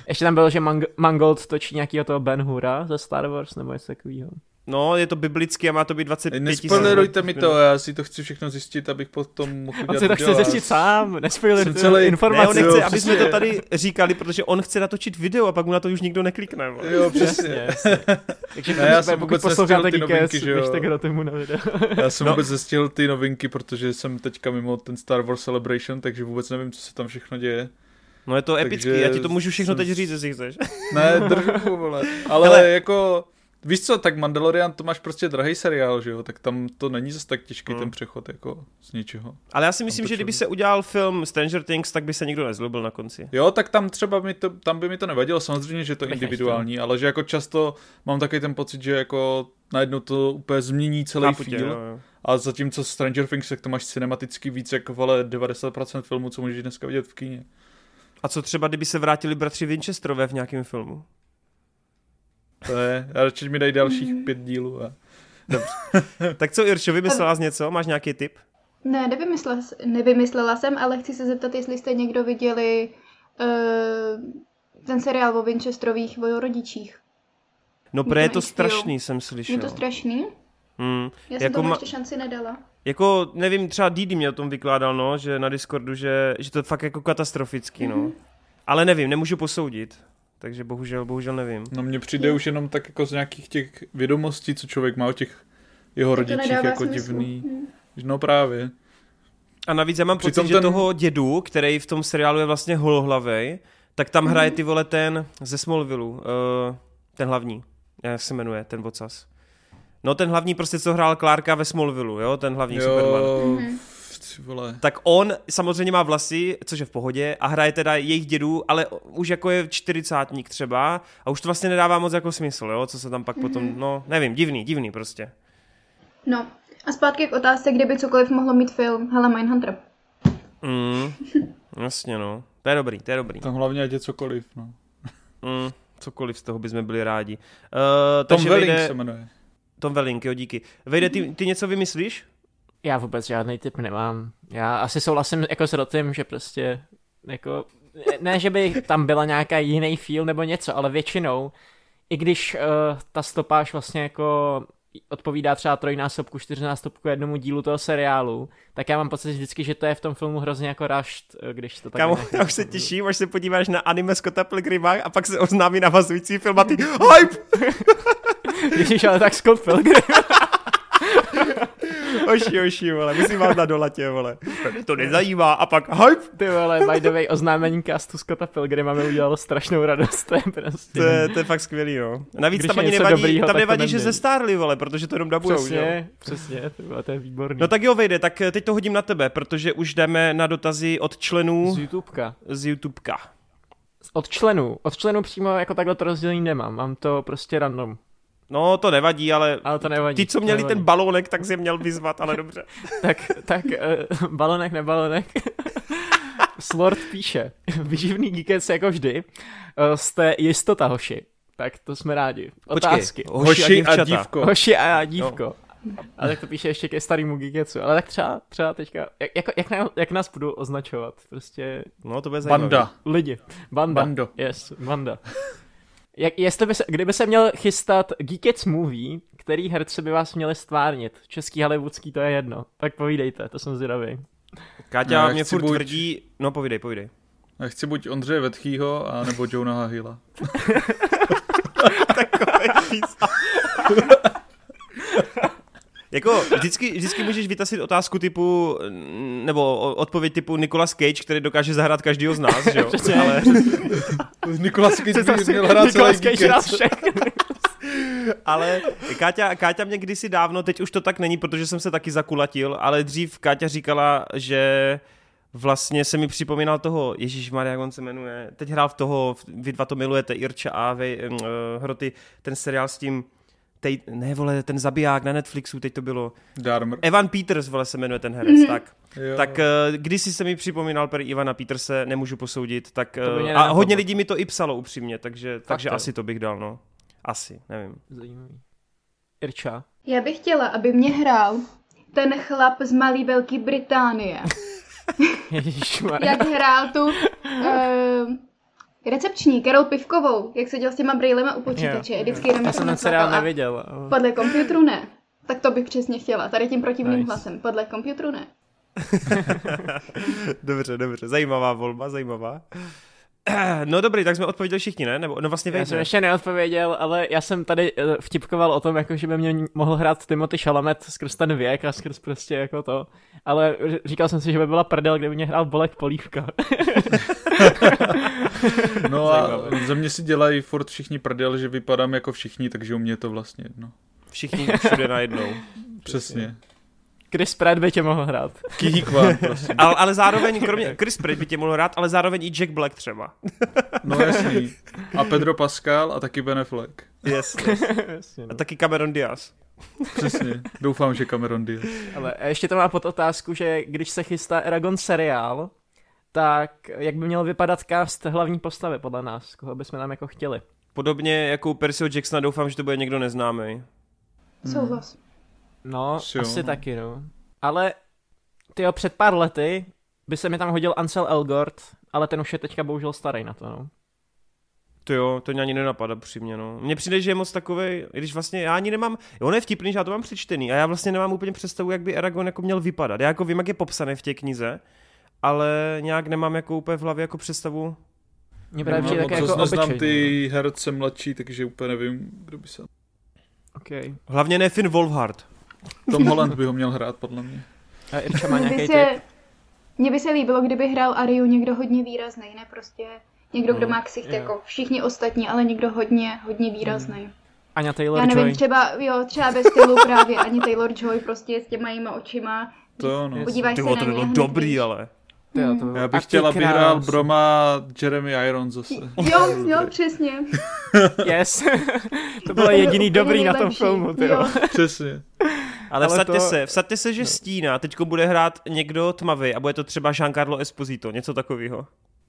ještě tam bylo, že Mang- Mangold točí nějakýho toho Ben Hura ze Star Wars, nebo něco takového. No, je to biblický a má to být 25 Nespoilerujte mi to, já si to chci všechno zjistit, abych potom mohl On si to chce zjistit sám, nespoilerujte celý... informace. Ne, on nechce, aby jsme to tady říkali, protože on chce natočit video a pak mu na to už nikdo neklikne. Bo. Jo, přesně. Takže ne, já jsem vůbec posloucháte ty novinky, že jo. tak mu na video. já jsem no. vůbec zestihl ty novinky, protože jsem teďka mimo ten Star Wars Celebration, takže vůbec nevím, co se tam všechno děje. No je to takže epický, já ti to můžu všechno jsem... teď říct, jestli chceš. Ne, držu, vole. Ale Hele, jako Víš co, tak Mandalorian to máš prostě drahý seriál, že jo, tak tam to není zase tak těžký hmm. ten přechod jako z ničeho. Ale já si myslím, že kdyby se udělal film Stranger Things, tak by se nikdo nezlobil na konci. Jo, tak tam třeba mi to, tam by mi to nevadilo, samozřejmě, že to je individuální, ale že jako často mám takový ten pocit, že jako najednou to úplně změní celý Chápu feel. Tě, jo, jo. A zatímco Stranger Things, tak to máš cinematicky víc jako vale 90% filmů, co můžeš dneska vidět v kíně. A co třeba, kdyby se vrátili bratři Winchesterové v nějakém filmu? To je, a radši mi dají dalších pět dílů. A... Dobře. tak co, Irčo, vymyslela jsi něco? Máš nějaký tip? Ne, nevymyslela, nevymyslela jsem, ale chci se zeptat, jestli jste někdo viděli uh, ten seriál o Winchesterových, o jeho rodičích. No, pre je to strašný, jsem slyšel. Je to strašný? Hmm. Já jsem jako tomu ma... ještě šanci nedala. Jako, nevím, třeba Didi mě o tom vykládal, no, že na Discordu, že, že to je fakt jako katastrofický, mm-hmm. no. Mhm. Ale nevím, nemůžu posoudit takže bohužel, bohužel nevím. No mně přijde je. už jenom tak jako z nějakých těch vědomostí, co člověk má o těch jeho rodičích jako smysl. divný. Hmm. No právě. A navíc já mám Přitom pocit, ten... že toho dědu, který v tom seriálu je vlastně holohlavej, tak tam hraje mhm. ty vole ten ze Smallville, uh, ten hlavní, jak se jmenuje, ten vocas. No ten hlavní prostě, co hrál Clarka ve Smallville, jo, ten hlavní jo, Superman. Mm-hmm vole. Tak on samozřejmě má vlasy, což je v pohodě, a hraje teda jejich dědů, ale už jako je čtyřicátník třeba a už to vlastně nedává moc jako smysl, jo, co se tam pak mm-hmm. potom, no, nevím, divný, divný prostě. No, a zpátky k otázce, kdyby cokoliv mohlo mít film, hele, Mindhunter. Mm, jasně, no. To je dobrý, to je dobrý. Tam hlavně ať je cokoliv, no. Mm, cokoliv z toho bychom byli rádi. Uh, Tom Welling vejde... se jmenuje. Tom Welling, jo, díky. Vejde, ty, ty něco vymyslíš? Já vůbec žádný typ nemám. Já asi souhlasím jako s Rotym, že prostě jako, ne, že by tam byla nějaká jiný feel nebo něco, ale většinou, i když uh, ta stopáž vlastně jako odpovídá třeba trojnásobku, čtyřnásobku jednomu dílu toho seriálu, tak já mám pocit vždycky, že to je v tom filmu hrozně jako rašt, eh, když to tak Kámo, já už se těším, až se podíváš na anime Scotta Pilgrima a pak se oznámí navazující film a ty hype! Ježíš, ale tak Scott Pilgrim. oši, oši, vole, musím vám na dolatě, vole. Mě to nezajímá a pak hype. Ty vole, by the way, oznámení castu Scotta Pilgrima mi udělalo strašnou radost, to je prostě. To je, to je fakt skvělý, no. Navíc Když tam ani nevadí, dobrýho, tam nevadí, že ze stárli, vole, protože to jenom dabujou, Přesně, jo? přesně, to, vole, to je výborný. No tak jo, vejde, tak teď to hodím na tebe, protože už jdeme na dotazy od členů. Z YouTubeka. Z YouTubeka. Od členů. Od členů přímo jako takhle to rozdělení nemám, mám to prostě random. No, to nevadí, ale, ale to nevadí, ty, co měli ten balónek, tak si měl vyzvat, ale dobře. tak, tak uh, balonek, nebalonek. Slord píše, vyživný geekec jako vždy, uh, jste jistota, hoši. Tak to jsme rádi. Otázky. Počkej, hoši, hoši a, a dívko. Hoši a dívko. No. Ale tak to píše ještě ke starému Gigetsu. Ale tak třeba, třeba teďka, jak, jak, jak, nás, jak nás budou označovat? Prostě... No to bude Banda. Lidi. Banda. Bando. Yes, banda. Jak, jestli by se, kdyby se měl chystat Geekets movie, který herci by vás měli stvárnit? Český, hollywoodský, to je jedno. Tak povídejte, to jsem zvědavý. Káťa no, mě furt buď... tvrdí, no povídej, povídej. Já chci buď Ondřeje Vetchýho, a nebo Jonah Hilla. Takový Jako vždycky, vždycky můžeš vytasit otázku typu, nebo odpověď typu Nicolas Cage, který dokáže zahrát každýho z nás, že jo? Přesně, ale... Nicolas Cage by měl hrát Nicolas Cage nás ale Káťa, Káťa mě kdysi dávno, teď už to tak není, protože jsem se taky zakulatil, ale dřív Káťa říkala, že vlastně se mi připomínal toho, Ježíš Maria, on se jmenuje, teď hrál v toho, vy dva to milujete, Irča a vy, uh, Hroty, ten seriál s tím, tej, ne vole, ten zabiják na Netflixu, teď to bylo. Darmer. Evan Peters, vole, se jmenuje ten herec, mm. tak. Jo. Tak uh, když se mi připomínal per Ivana Peterse, nemůžu posoudit, tak uh, a hodně lidí mi to i psalo upřímně, takže, takže asi to bych dal, no. Asi, nevím. Zajímavý. Irča. Já bych chtěla, aby mě hrál ten chlap z Malý Velké Británie. Jak hrál tu uh, recepční Karol Pivkovou, jak seděl s těma brýlema u počítače. Yeah, Vždycky yeah. Já jsem ten seriál neviděl. Podle komputeru ne. Tak to bych přesně chtěla. Tady tím protivným nice. hlasem. Podle komputeru ne. dobře, dobře. Zajímavá volba, zajímavá. No dobrý, tak jsme odpověděli všichni, ne? Nebo, no vlastně vejde. Já jsem ještě neodpověděl, ale já jsem tady eh, vtipkoval o tom, jako, že by mě mohl hrát Timothy Chalamet skrz ten věk a skrz prostě jako to. Ale říkal jsem si, že by byla prdel, kdyby mě hrál Bolek Polívka. no a ze mě si dělají furt všichni prdel, že vypadám jako všichni, takže u mě je to vlastně jedno. Všichni všude najednou. Přesně. Chris Pratt by tě mohl hrát. Kihikvan, prosím. ale, ale zároveň, kromě Chris Pratt by tě mohl hrát, ale zároveň i Jack Black třeba. no jasný. A Pedro Pascal a taky Ben Affleck. Yes, yes. jasně, no. A taky Cameron Diaz. Přesně, doufám, že Cameron Diaz. Ale ještě to má pod otázku, že když se chystá Eragon seriál, tak jak by měl vypadat cast hlavní postavy podle nás? Koho bychom tam jako chtěli? Podobně jako u Percyho Jacksona doufám, že to bude někdo neznámý. Souhlas. Hmm. No, jo. asi taky, no. Ale ty před pár lety by se mi tam hodil Ansel Elgort, ale ten už je teďka bohužel starý na to, no. To jo, to mě ani nenapadá přímě, no. Mně přijde, že je moc takový, když vlastně já ani nemám, on je vtipný, že já to mám přečtený a já vlastně nemám úplně představu, jak by Aragorn jako měl vypadat. Já jako vím, jak je popsaný v té knize, ale nějak nemám jako úplně v hlavě jako představu. Mě právě přijde jako neznám obyčejný, ty no. herce mladší, takže úplně nevím, kdo by se... Okay. Hlavně ne Finn Wolfhard. Tom Holland by ho měl hrát, podle mě. A Irča má nějaký se, Mně by se líbilo, kdyby hrál Ariu někdo hodně výrazný, ne prostě někdo, kdo hmm. má ksicht jako všichni ostatní, ale někdo hodně, hodně výrazný. Hmm. Anya Taylor Já nevím, Joy. třeba, jo, třeba bez stylu právě Ani Taylor Joy prostě s těma jíma očima. To no. Podívaj Ty se na to bylo dobrý, ale. Jo, to Já bych chtěla, aby hrál Broma Jeremy Irons zase. Jo, jo, přesně. yes. to bylo jediný dobrý na tom filmu, jo. Přesně. Ale, Ale vsaďte to... se, vsaďte se, že no. Stína teďko bude hrát někdo tmavý a bude to třeba Giancarlo Esposito, něco takového.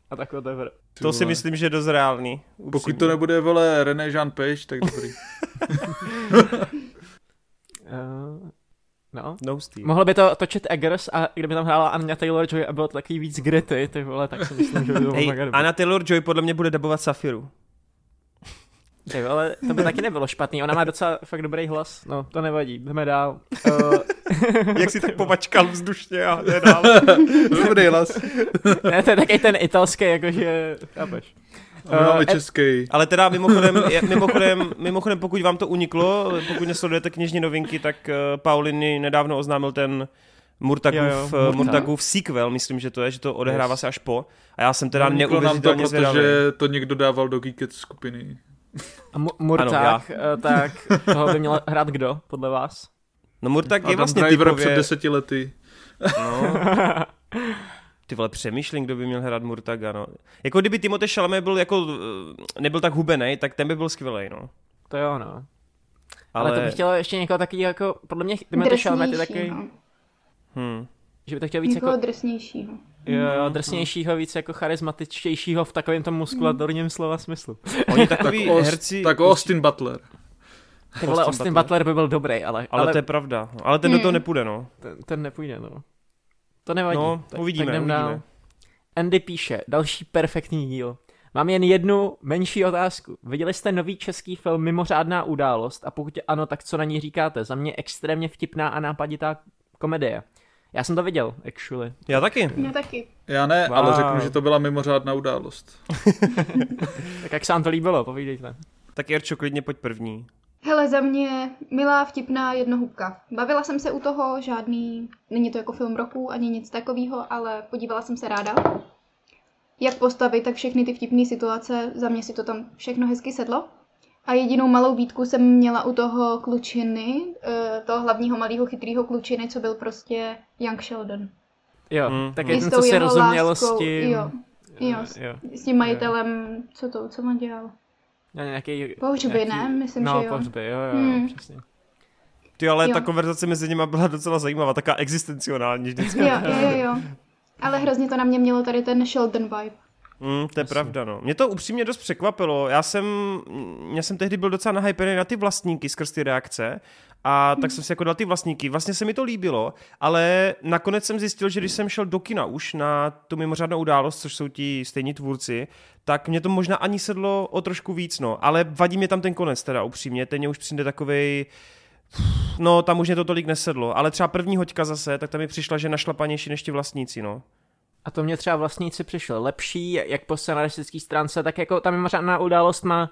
A tak whatever. To si myslím, že je dost reálný. Upřímně. Pokud to nebude, vole, René Jean Page, tak dobrý. uh, No. no Steve. Mohlo by to točit Eggers a kdyby tam hrála Anya Taylor-Joy a bylo to takový víc gritty, ty vole, tak si myslím, že by bylo hey, Anya Taylor-Joy podle mě bude dabovat Safiru. Ty, ale to by taky nebylo špatný. Ona má docela fakt dobrý hlas. No, to nevadí. Jdeme dál. Uh... Jak si tak povačkal vzdušně a jde dál. dobrý hlas. ne, to je taky ten italský, jakože, chápeš. Uh, český. Ale teda mimochodem, mimochodem, mimochodem, pokud vám to uniklo, pokud nesledujete knižní novinky, tak uh, Pauliny nedávno oznámil ten Murtagův, jo, jo, Murta. Murtagův sequel, myslím, že to je, že to odehrává yes. se až po. A já jsem teda no, neuvěřitelně to, protože to někdo dával do Geeket skupiny. A Murták, ano, tak toho by měl hrát kdo, podle vás? No Murtak je vlastně Driver typově... před deseti lety. No. Ty vole, přemýšlím, kdo by měl hrát Murtaga, no. Jako kdyby Timothée Chalamet byl jako, eh, nebyl tak hubený, tak ten by byl skvělý, no. To jo, no. Ale, Ale to bych chtěla ještě někoho taky jako, podle mě Timothée Chalamet je taky... No. Hmm. Že by to chtěl víc Někoho jako... drsnějšího. Jo, jo, drsnějšího, víc jako charismatičtějšího v takovém tom muskulatorním slova smyslu. Oni takový tak herci... Tak Austin Butler. Ty vole, Austin, Austin Butler. Butler by byl dobrý, ale... Ale, ale to je pravda. Ale ten hmm. do toho nepůjde, no. Ten, ten nepůjde, no. To nevadí. No, tak, uvidíme, tak uvidíme. Dál. Andy píše, další perfektní díl. Mám jen jednu menší otázku. Viděli jste nový český film Mimořádná událost a pokud ano, tak co na ní říkáte? Za mě extrémně vtipná a nápaditá komedie. Já jsem to viděl, actually. Já taky. Já taky. Já ne, wow. ale řeknu, že to byla mimořádná událost. tak jak se vám to líbilo, povídejte. Tak Jarčo, klidně pojď první. Hele, za mě milá, vtipná jednohubka. Bavila jsem se u toho, žádný, není to jako film roku, ani nic takového, ale podívala jsem se ráda. Jak postavit, tak všechny ty vtipné situace, za mě si to tam všechno hezky sedlo. A jedinou malou výtku jsem měla u toho klučiny, eh, toho hlavního malého chytrého klučiny, co byl prostě Young Sheldon. Jo, mm, tak je ten, co se rozuměl láskou, s tím... Jo, jo, jo, s tím majitelem, jo. co to, co on dělal? Ja, nějaký, pohřby, nějaký, ne? Myslím, no, že jo. pohřby, jo, jo, hmm. přesně. Ty, ale jo. ta konverzace mezi nimi byla docela zajímavá, taká existenciální vždycky. Jo, jo, jo, jo. Ale hrozně to na mě mělo tady ten Sheldon vibe. Mm, to je Asi. pravda, no. Mě to upřímně dost překvapilo. Já jsem, já jsem tehdy byl docela nahypený na ty vlastníky skrz ty reakce a tak jsem si jako dal ty vlastníky. Vlastně se mi to líbilo, ale nakonec jsem zjistil, že když jsem šel do kina už na tu mimořádnou událost, což jsou ti stejní tvůrci, tak mě to možná ani sedlo o trošku víc, no. Ale vadí mě tam ten konec teda upřímně, ten mě už přijde takovej... No, tam už mě to tolik nesedlo, ale třeba první hoďka zase, tak tam mi přišla, že našlapanější než ti vlastníci, no. A to mě třeba vlastníci přišlo lepší, jak po scenaristické stránce, tak jako ta mimořádná událost má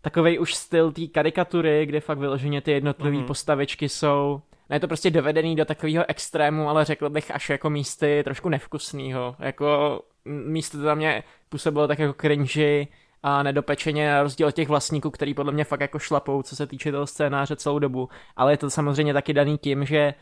takový už styl té karikatury, kde fakt vyloženě ty jednotlivé mm-hmm. postavičky jsou ne to prostě dovedený do takového extrému, ale řekl bych až jako místy trošku nevkusného. Jako místy to za mě působilo tak jako cringy a nedopečeně na rozdíl od těch vlastníků, který podle mě fakt jako šlapou, co se týče toho scénáře celou dobu. Ale je to samozřejmě taky daný tím, že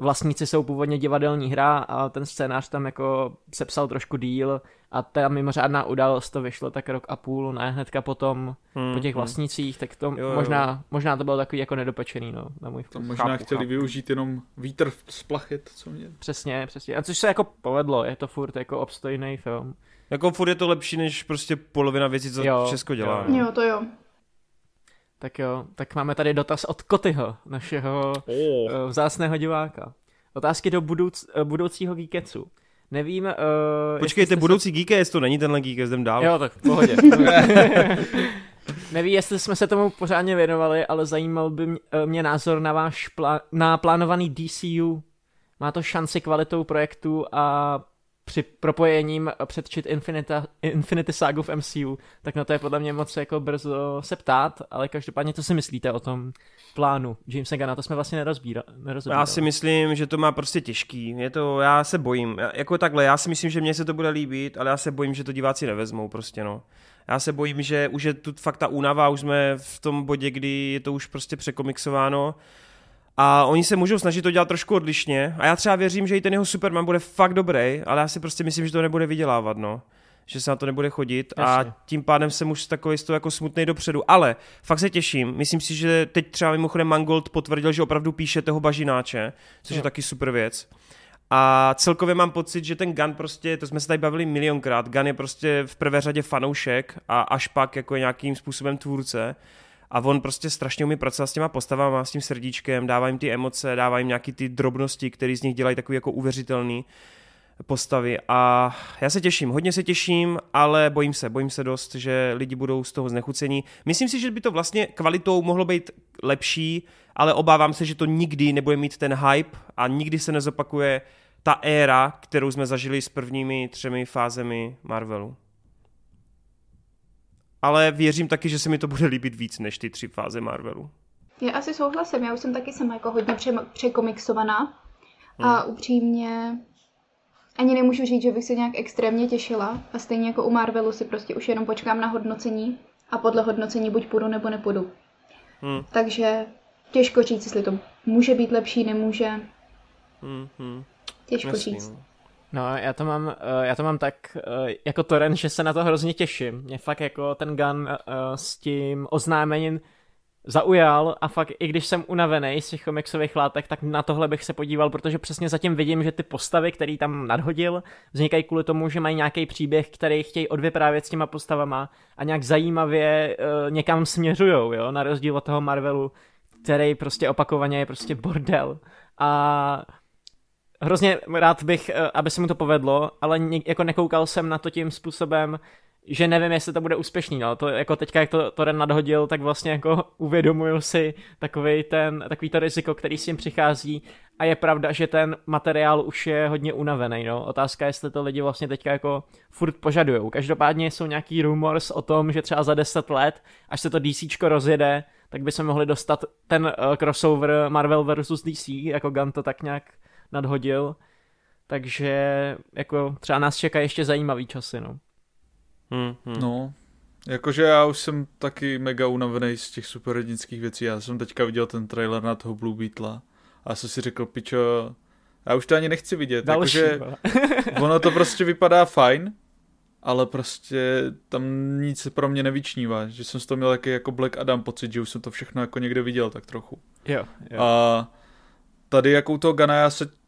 vlastníci jsou původně divadelní hra a ten scénář tam jako sepsal trošku díl a ta mimořádná událost to vyšlo tak rok a půl, ne hnedka potom hmm, po těch hmm. vlastnicích, tak to jo, možná, jo. možná to bylo takový jako nedopečený, no, na můj vkus. možná chápu, chtěli chápu. využít jenom vítr z plachet, co mě. Přesně, přesně. A což se jako povedlo, je to furt jako obstojný film. Jako furt je to lepší než prostě polovina věcí, co jo, Česko dělá. Jo. jo, to jo. Tak jo, tak máme tady dotaz od Kotyho, našeho oh. vzácného diváka. Otázky do budouc, eh, budoucího Geeketsu. Nevím... Uh, Počkejte, budoucí se... Geekets, to není tenhle Geekets, jdem dál. Jo, tak v pohodě. Nevím, jestli jsme se tomu pořádně věnovali, ale zajímal by mě názor na váš plá- na plánovaný DCU. Má to šanci kvalitou projektu a při propojením předčit Infinity, Infinity Saga v MCU, tak na to je podle mě moc jako brzo se ptát, ale každopádně co si myslíte o tom plánu Jamesa Gunna, to jsme vlastně nerozbírali. Já si myslím, že to má prostě těžký, je to, já se bojím, já, jako takhle, já si myslím, že mně se to bude líbit, ale já se bojím, že to diváci nevezmou prostě no. Já se bojím, že už je tu fakt ta únava, už jsme v tom bodě, kdy je to už prostě překomixováno, a oni se můžou snažit to dělat trošku odlišně. A já třeba věřím, že i ten jeho Superman bude fakt dobrý, ale já si prostě myslím, že to nebude vydělávat, no. Že se na to nebude chodit Jasně. a tím pádem jsem už takový z toho jako smutný dopředu. Ale fakt se těším. Myslím si, že teď třeba mimochodem Mangold potvrdil, že opravdu píše toho bažináče, což no. je taky super věc. A celkově mám pocit, že ten Gun prostě, to jsme se tady bavili milionkrát, Gun je prostě v prvé řadě fanoušek a až pak jako nějakým způsobem tvůrce a on prostě strašně umí pracovat s těma postavama, s tím srdíčkem, dává jim ty emoce, dává jim nějaký ty drobnosti, které z nich dělají takový jako uvěřitelný postavy a já se těším, hodně se těším, ale bojím se, bojím se dost, že lidi budou z toho znechucení. Myslím si, že by to vlastně kvalitou mohlo být lepší, ale obávám se, že to nikdy nebude mít ten hype a nikdy se nezopakuje ta éra, kterou jsme zažili s prvními třemi fázemi Marvelu. Ale věřím taky, že se mi to bude líbit víc než ty tři fáze Marvelu. Já asi souhlasím, já už jsem taky sama jako hodně pře- překomiksovaná a hmm. upřímně ani nemůžu říct, že bych se nějak extrémně těšila a stejně jako u Marvelu si prostě už jenom počkám na hodnocení a podle hodnocení buď půjdu nebo nepůjdu. Hmm. Takže těžko říct, jestli to může být lepší, nemůže. Hmm, hmm. Těžko Jasný, říct. No. No, já to mám, eh, já to mám tak eh, jako Toren, že se na to hrozně těším. Mě fakt jako ten gun eh, s tím oznámením zaujal a fakt i když jsem unavený z těch komiksových látek, tak na tohle bych se podíval, protože přesně zatím vidím, že ty postavy, který tam nadhodil, vznikají kvůli tomu, že mají nějaký příběh, který chtějí odvyprávět s těma postavama a nějak zajímavě uh, někam směřujou, jo, na rozdíl od toho Marvelu, který prostě opakovaně je prostě bordel. A hrozně rád bych, uh, aby se mu to povedlo, ale jako nekoukal jsem na to tím způsobem, že nevím, jestli to bude úspěšný, no. To jako teďka, jak to Toren nadhodil, tak vlastně jako uvědomuju si takový ten, takový to riziko, který s tím přichází a je pravda, že ten materiál už je hodně unavený, no. Otázka je, jestli to lidi vlastně teďka jako furt požadujou. Každopádně jsou nějaký rumors o tom, že třeba za 10 let, až se to DC rozjede, tak by se mohli dostat ten uh, crossover Marvel vs. DC, jako Gun to tak nějak nadhodil. Takže jako třeba nás čeká ještě zajímavý časy, no. Hmm, hmm. No, jakože já už jsem taky mega unavený z těch superhrdinských věcí. Já jsem teďka viděl ten trailer na toho Blue Beetle a jsem si řekl, pičo, já už to ani nechci vidět. Další, jakože ono to prostě vypadá fajn, ale prostě tam nic pro mě nevyčnívá, že jsem z toho měl jaký jako Black Adam pocit, že už jsem to všechno jako někde viděl tak trochu. Jo, jo. A tady jako u toho Gana já se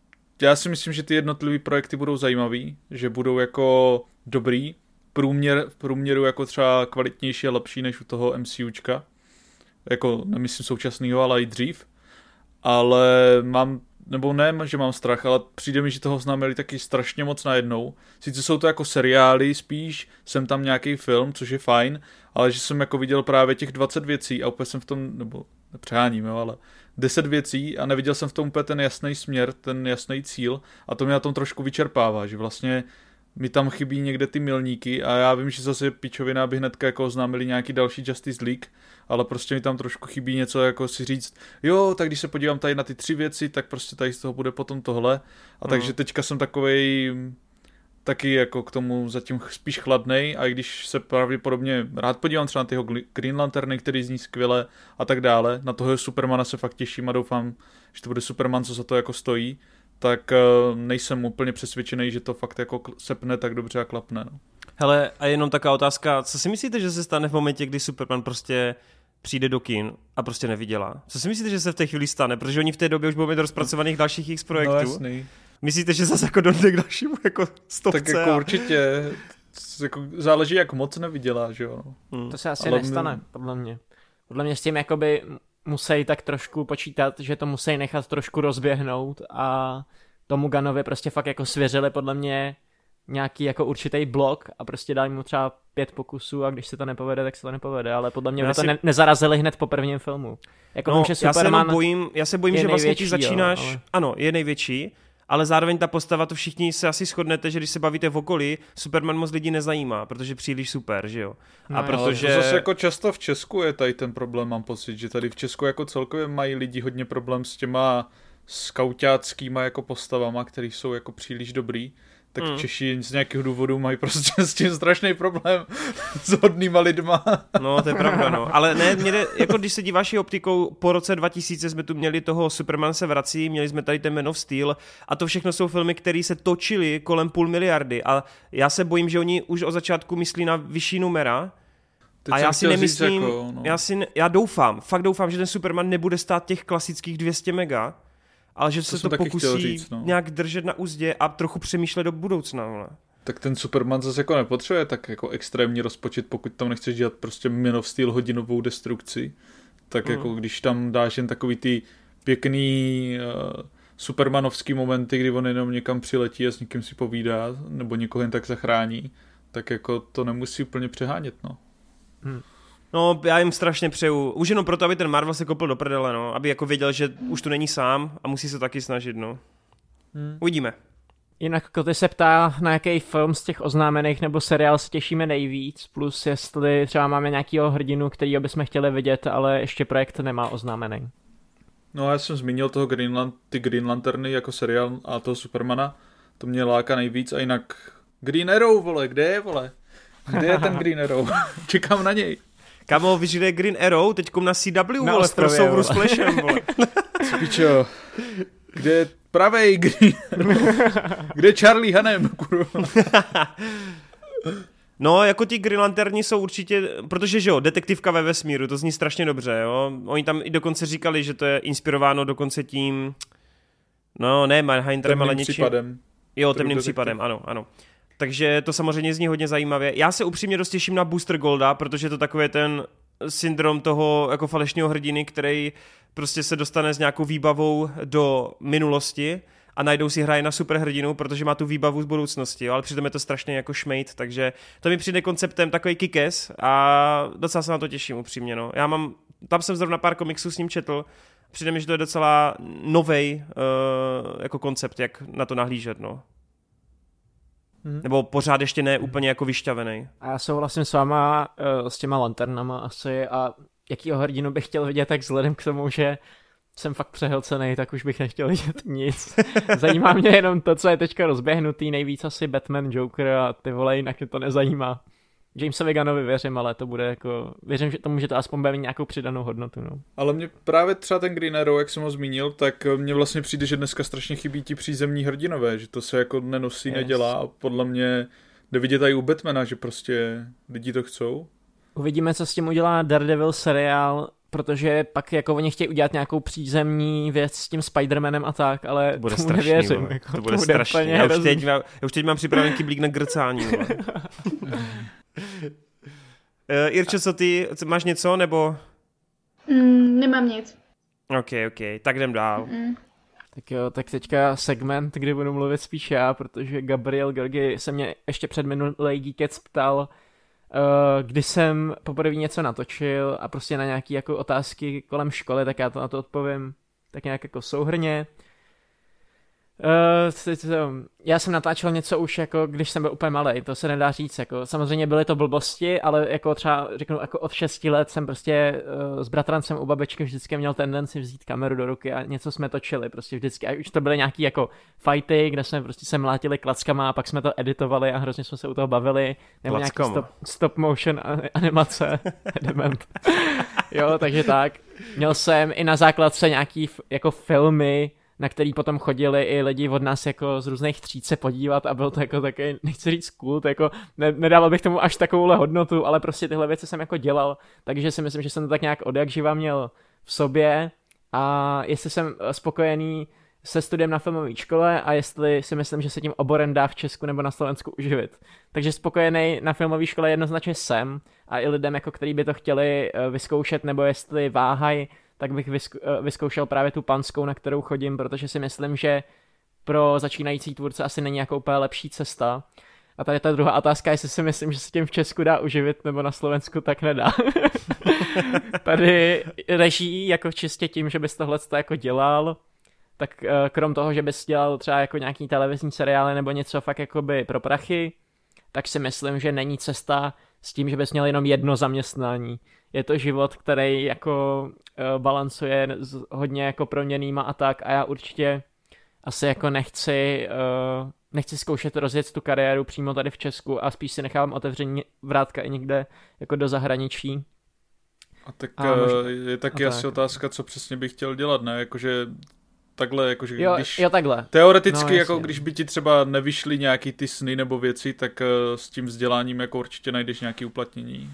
já si myslím, že ty jednotlivé projekty budou zajímavý, že budou jako dobrý, průměr, v průměru jako třeba kvalitnější a lepší než u toho MCUčka. Jako nemyslím současného, ale i dřív. Ale mám, nebo ne, že mám strach, ale přijde mi, že toho známili taky strašně moc najednou. Sice jsou to jako seriály spíš, jsem tam nějaký film, což je fajn, ale že jsem jako viděl právě těch 20 věcí a úplně jsem v tom, nebo nepřeháním, jo, ale 10 věcí a neviděl jsem v tom úplně ten jasný směr, ten jasný cíl a to mě na tom trošku vyčerpává, že vlastně mi tam chybí někde ty milníky a já vím, že zase pičovina by hnedka jako oznámili nějaký další Justice League, ale prostě mi tam trošku chybí něco jako si říct, jo, tak když se podívám tady na ty tři věci, tak prostě tady z toho bude potom tohle. A mm. takže teďka jsem takovej taky jako k tomu zatím spíš chladnej a i když se pravděpodobně rád podívám třeba na tyho Green Lanterny, který zní skvěle a tak dále, na toho Supermana se fakt těším a doufám, že to bude Superman, co za to jako stojí, tak eh, nejsem úplně přesvědčený, že to fakt jako sepne tak dobře a klapne. No. Hele, a jenom taková otázka, co si myslíte, že se stane v momentě, kdy Superman prostě přijde do kin a prostě nevydělá? Co si myslíte, že se v té chvíli stane? Protože oni v té době už budou mít rozpracovaných dalších X projektů. No jasný. Myslíte, že zase jako dojde k dalšímu jako stovce? Tak jako a... určitě. Jako záleží, jak moc nevydělá, že jo. Hmm. To se asi Ale nestane, my... podle mě. Podle mě s tím jakoby musí tak trošku počítat, že to musí nechat trošku rozběhnout a tomu Ganovi prostě fakt jako svěřili podle mě nějaký jako určitý blok a prostě dali mu třeba pět pokusů a když se to nepovede, tak se to nepovede, ale podle mě já to si... ne- nezarazili hned po prvním filmu. Jako no, vím, že Superman já se bojím, já se bojím, že vlastně ty začínáš, jo, ale... ano, je největší, ale zároveň ta postava, to všichni se asi shodnete, že když se bavíte v okolí, Superman moc lidí nezajímá, protože je příliš super, že jo? A no, protože... Ale zase jako často v Česku je tady ten problém, mám pocit, že tady v Česku jako celkově mají lidi hodně problém s těma skautáckýma jako postavama, které jsou jako příliš dobrý tak mm. Češi z nějakého důvodu mají prostě s tím strašný problém s hodnýma lidma. No, to je pravda, no. Ale ne, mě jde, jako když se díváš optikou, po roce 2000 jsme tu měli toho Superman se vrací, měli jsme tady ten Man of Steel a to všechno jsou filmy, které se točily kolem půl miliardy a já se bojím, že oni už od začátku myslí na vyšší numera, Teď a já si nemyslím, jako, no. já, si, já doufám, fakt doufám, že ten Superman nebude stát těch klasických 200 mega, ale že to se to pokusí říct, no. nějak držet na úzdě a trochu přemýšlet do budoucna. Vole. Tak ten Superman zase jako nepotřebuje tak jako extrémní rozpočet, pokud tam nechceš dělat prostě Man of Steel hodinovou destrukci, tak mm. jako když tam dáš jen takový ty pěkný uh, supermanovský momenty, kdy on jenom někam přiletí a s někým si povídá, nebo někoho jen tak zachrání, tak jako to nemusí úplně přehánět, no. Hmm. No, já jim strašně přeju. Už jenom proto, aby ten Marvel se kopl do prdele, no. Aby jako věděl, že už tu není sám a musí se taky snažit, no. Hmm. Uvidíme. Jinak Koty se ptá, na jaký film z těch oznámených nebo seriál se těšíme nejvíc, plus jestli třeba máme nějakého hrdinu, který bychom chtěli vidět, ale ještě projekt nemá oznámený. No já jsem zmínil toho Greenland, ty Green Lanterny jako seriál a toho Supermana, to mě láká nejvíc a jinak Green Arrow, vole, kde je, vole? Kde je ten Green Arrow? Čekám na něj. Kamo, víš, kde je Green Arrow? Teďkom na CW, na vole, v crossoveru s Flashem, vole. Spičo, kde je pravej Green Kde je Charlie Hanem, kurva? No, jako ti Green Lanterni jsou určitě, protože že jo, detektivka ve vesmíru, to zní strašně dobře, jo. Oni tam i dokonce říkali, že to je inspirováno dokonce tím, no ne Mindhunterem, ale něčím. případem. Jo, temným případem, ano, ano. Takže to samozřejmě zní hodně zajímavě. Já se upřímně dost těším na Booster Golda, protože to takový ten syndrom toho jako falešného hrdiny, který prostě se dostane s nějakou výbavou do minulosti a najdou si hraje na superhrdinu, protože má tu výbavu z budoucnosti, jo? ale přitom je to strašně jako šmejt, takže to mi přijde konceptem takový kikes a docela se na to těším upřímně. No. Já mám, tam jsem zrovna pár komiksů s ním četl, přijde mi, že to je docela novej uh, jako koncept, jak na to nahlížet. No. Hmm. Nebo pořád ještě ne úplně jako vyšťavený. A já souhlasím s váma uh, s těma lanternama asi a jakýho hrdinu bych chtěl vidět, tak vzhledem k tomu, že jsem fakt přehlcený, tak už bych nechtěl vidět nic. Zajímá mě jenom to, co je teďka rozběhnutý, nejvíc asi Batman, Joker a ty vole, jinak mě to nezajímá. Jamesovi Gunnovi věřím, ale to bude jako, věřím, že tomu, že to aspoň bude mít nějakou přidanou hodnotu, no. Ale mě právě třeba ten Green Arrow, jak jsem ho zmínil, tak mně vlastně přijde, že dneska strašně chybí ti přízemní hrdinové, že to se jako nenosí, yes. nedělá a podle mě jde vidět i u Batmana, že prostě lidi to chcou. Uvidíme, co s tím udělá Daredevil seriál, protože pak jako oni chtějí udělat nějakou přízemní věc s tím Spidermanem a tak, ale to bude tomu strašný, nevěřím. Jako, to bude, to bude strašný. Já už, teď, já už teď mám připravený kyblík na grcání. Uh, Irčo, co ty, máš něco, nebo? Mm, nemám nic. Ok, ok, tak jdem dál. Mm. Tak jo, tak teďka segment, kdy budu mluvit spíš já, protože Gabriel Gergi se mě ještě před minulý Geekec ptal, uh, kdy jsem poprvé něco natočil a prostě na nějaké jako otázky kolem školy, tak já to na to odpovím tak nějak jako souhrně. Uh, já jsem natáčel něco už jako, když jsem byl úplně malý, to se nedá říct, jako samozřejmě byly to blbosti, ale jako třeba řeknu, jako od 6 let jsem prostě uh, s bratrancem u babičky vždycky měl tendenci vzít kameru do ruky a něco jsme točili, prostě vždycky, a už to byly nějaký jako fighty, kde jsme prostě se mlátili klackama a pak jsme to editovali a hrozně jsme se u toho bavili, nebo nějaký stop, stop motion animace, dement. jo, takže tak. Měl jsem i na základce nějaký jako filmy, na který potom chodili i lidi od nás jako z různých tříd se podívat a byl to jako taky, nechci říct cool, to jako ne, nedával bych tomu až takovouhle hodnotu, ale prostě tyhle věci jsem jako dělal, takže si myslím, že jsem to tak nějak od jak živa měl v sobě a jestli jsem spokojený se studiem na filmové škole a jestli si myslím, že se tím oborem dá v Česku nebo na Slovensku uživit. Takže spokojený na filmové škole jednoznačně jsem a i lidem, jako který by to chtěli eh, vyzkoušet nebo jestli váhají, tak bych eh, vyzkoušel právě tu panskou, na kterou chodím, protože si myslím, že pro začínající tvůrce asi není jako úplně lepší cesta. A tady ta druhá otázka, jestli si myslím, že se tím v Česku dá uživit, nebo na Slovensku tak nedá. tady reží jako čistě tím, že bys tohle jako dělal, tak eh, krom toho, že bys dělal třeba jako nějaký televizní seriály nebo něco fakt jakoby pro prachy, tak si myslím, že není cesta s tím, že bys měl jenom jedno zaměstnání je to život, který jako uh, balancuje s hodně jako proměnýma a tak a já určitě asi jako nechci, uh, nechci zkoušet rozjet tu kariéru přímo tady v Česku a spíš si nechám otevření vrátka i někde jako do zahraničí. A tak a možná, je taky asi tak. otázka, co přesně bych chtěl dělat, ne? Jakože takhle, jakože jo, když... Jo, takhle. Teoreticky, no, jako když by ti třeba nevyšly nějaký ty sny nebo věci, tak uh, s tím vzděláním jako určitě najdeš nějaký uplatnění.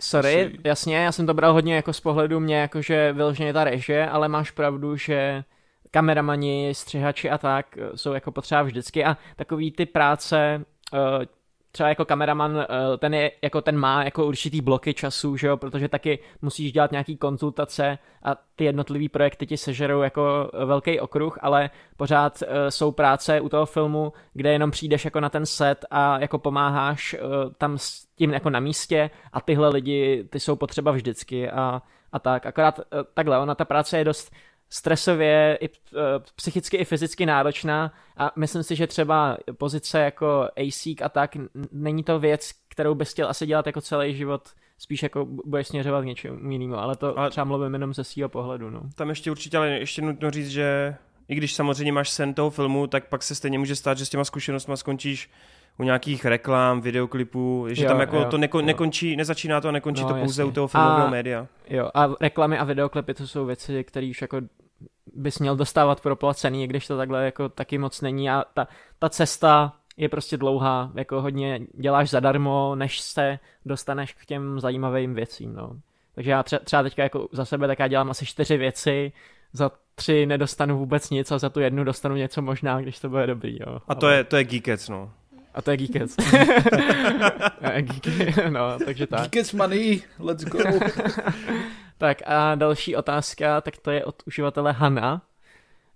Sorry, Asi... jasně, já jsem to bral hodně jako z pohledu mě, jakože vyloženě ta režie, ale máš pravdu, že kameramani, střihači a tak eh, jsou jako potřeba vždycky a takový ty práce, eh, třeba jako kameraman, eh, ten je, jako ten má jako určitý bloky času, že jo, protože taky musíš dělat nějaký konzultace a ty jednotlivý projekty ti sežerou jako velký okruh, ale pořád jsou práce u toho filmu, kde jenom přijdeš jako na ten set a jako pomáháš tam s tím jako na místě a tyhle lidi, ty jsou potřeba vždycky a, a tak. Akorát takhle, ona ta práce je dost stresově, i, uh, psychicky i fyzicky náročná a myslím si, že třeba pozice jako ASIC a tak, není to věc, kterou bys chtěl asi dělat jako celý život, spíš jako budeš směřovat k něčemu jinému, ale to ale třeba mluvím jenom ze svého pohledu. No. Tam ještě určitě, ale ještě nutno říct, že i když samozřejmě máš sen toho filmu, tak pak se stejně může stát, že s těma zkušenostmi skončíš u nějakých reklam, videoklipů, že jo, tam jako jo, to neko, jo. nekončí, nezačíná to a nekončí no, to pouze jasně. u toho filmového a, média. Jo, a reklamy a videoklipy to jsou věci, které už jako bys měl dostávat proplacený, když to takhle jako taky moc není a ta, ta cesta je prostě dlouhá, jako hodně děláš zadarmo, než se dostaneš k těm zajímavým věcím, no. Takže já třeba, třeba teďka jako za sebe tak já dělám asi čtyři věci, za tři nedostanu vůbec nic a za tu jednu dostanu něco možná, když to bude dobrý, jo. A to Ale... je, to je Geekec, no. A to je Geekec. no, takže tak. Geekec money, let's go. tak a další otázka, tak to je od uživatele Hanna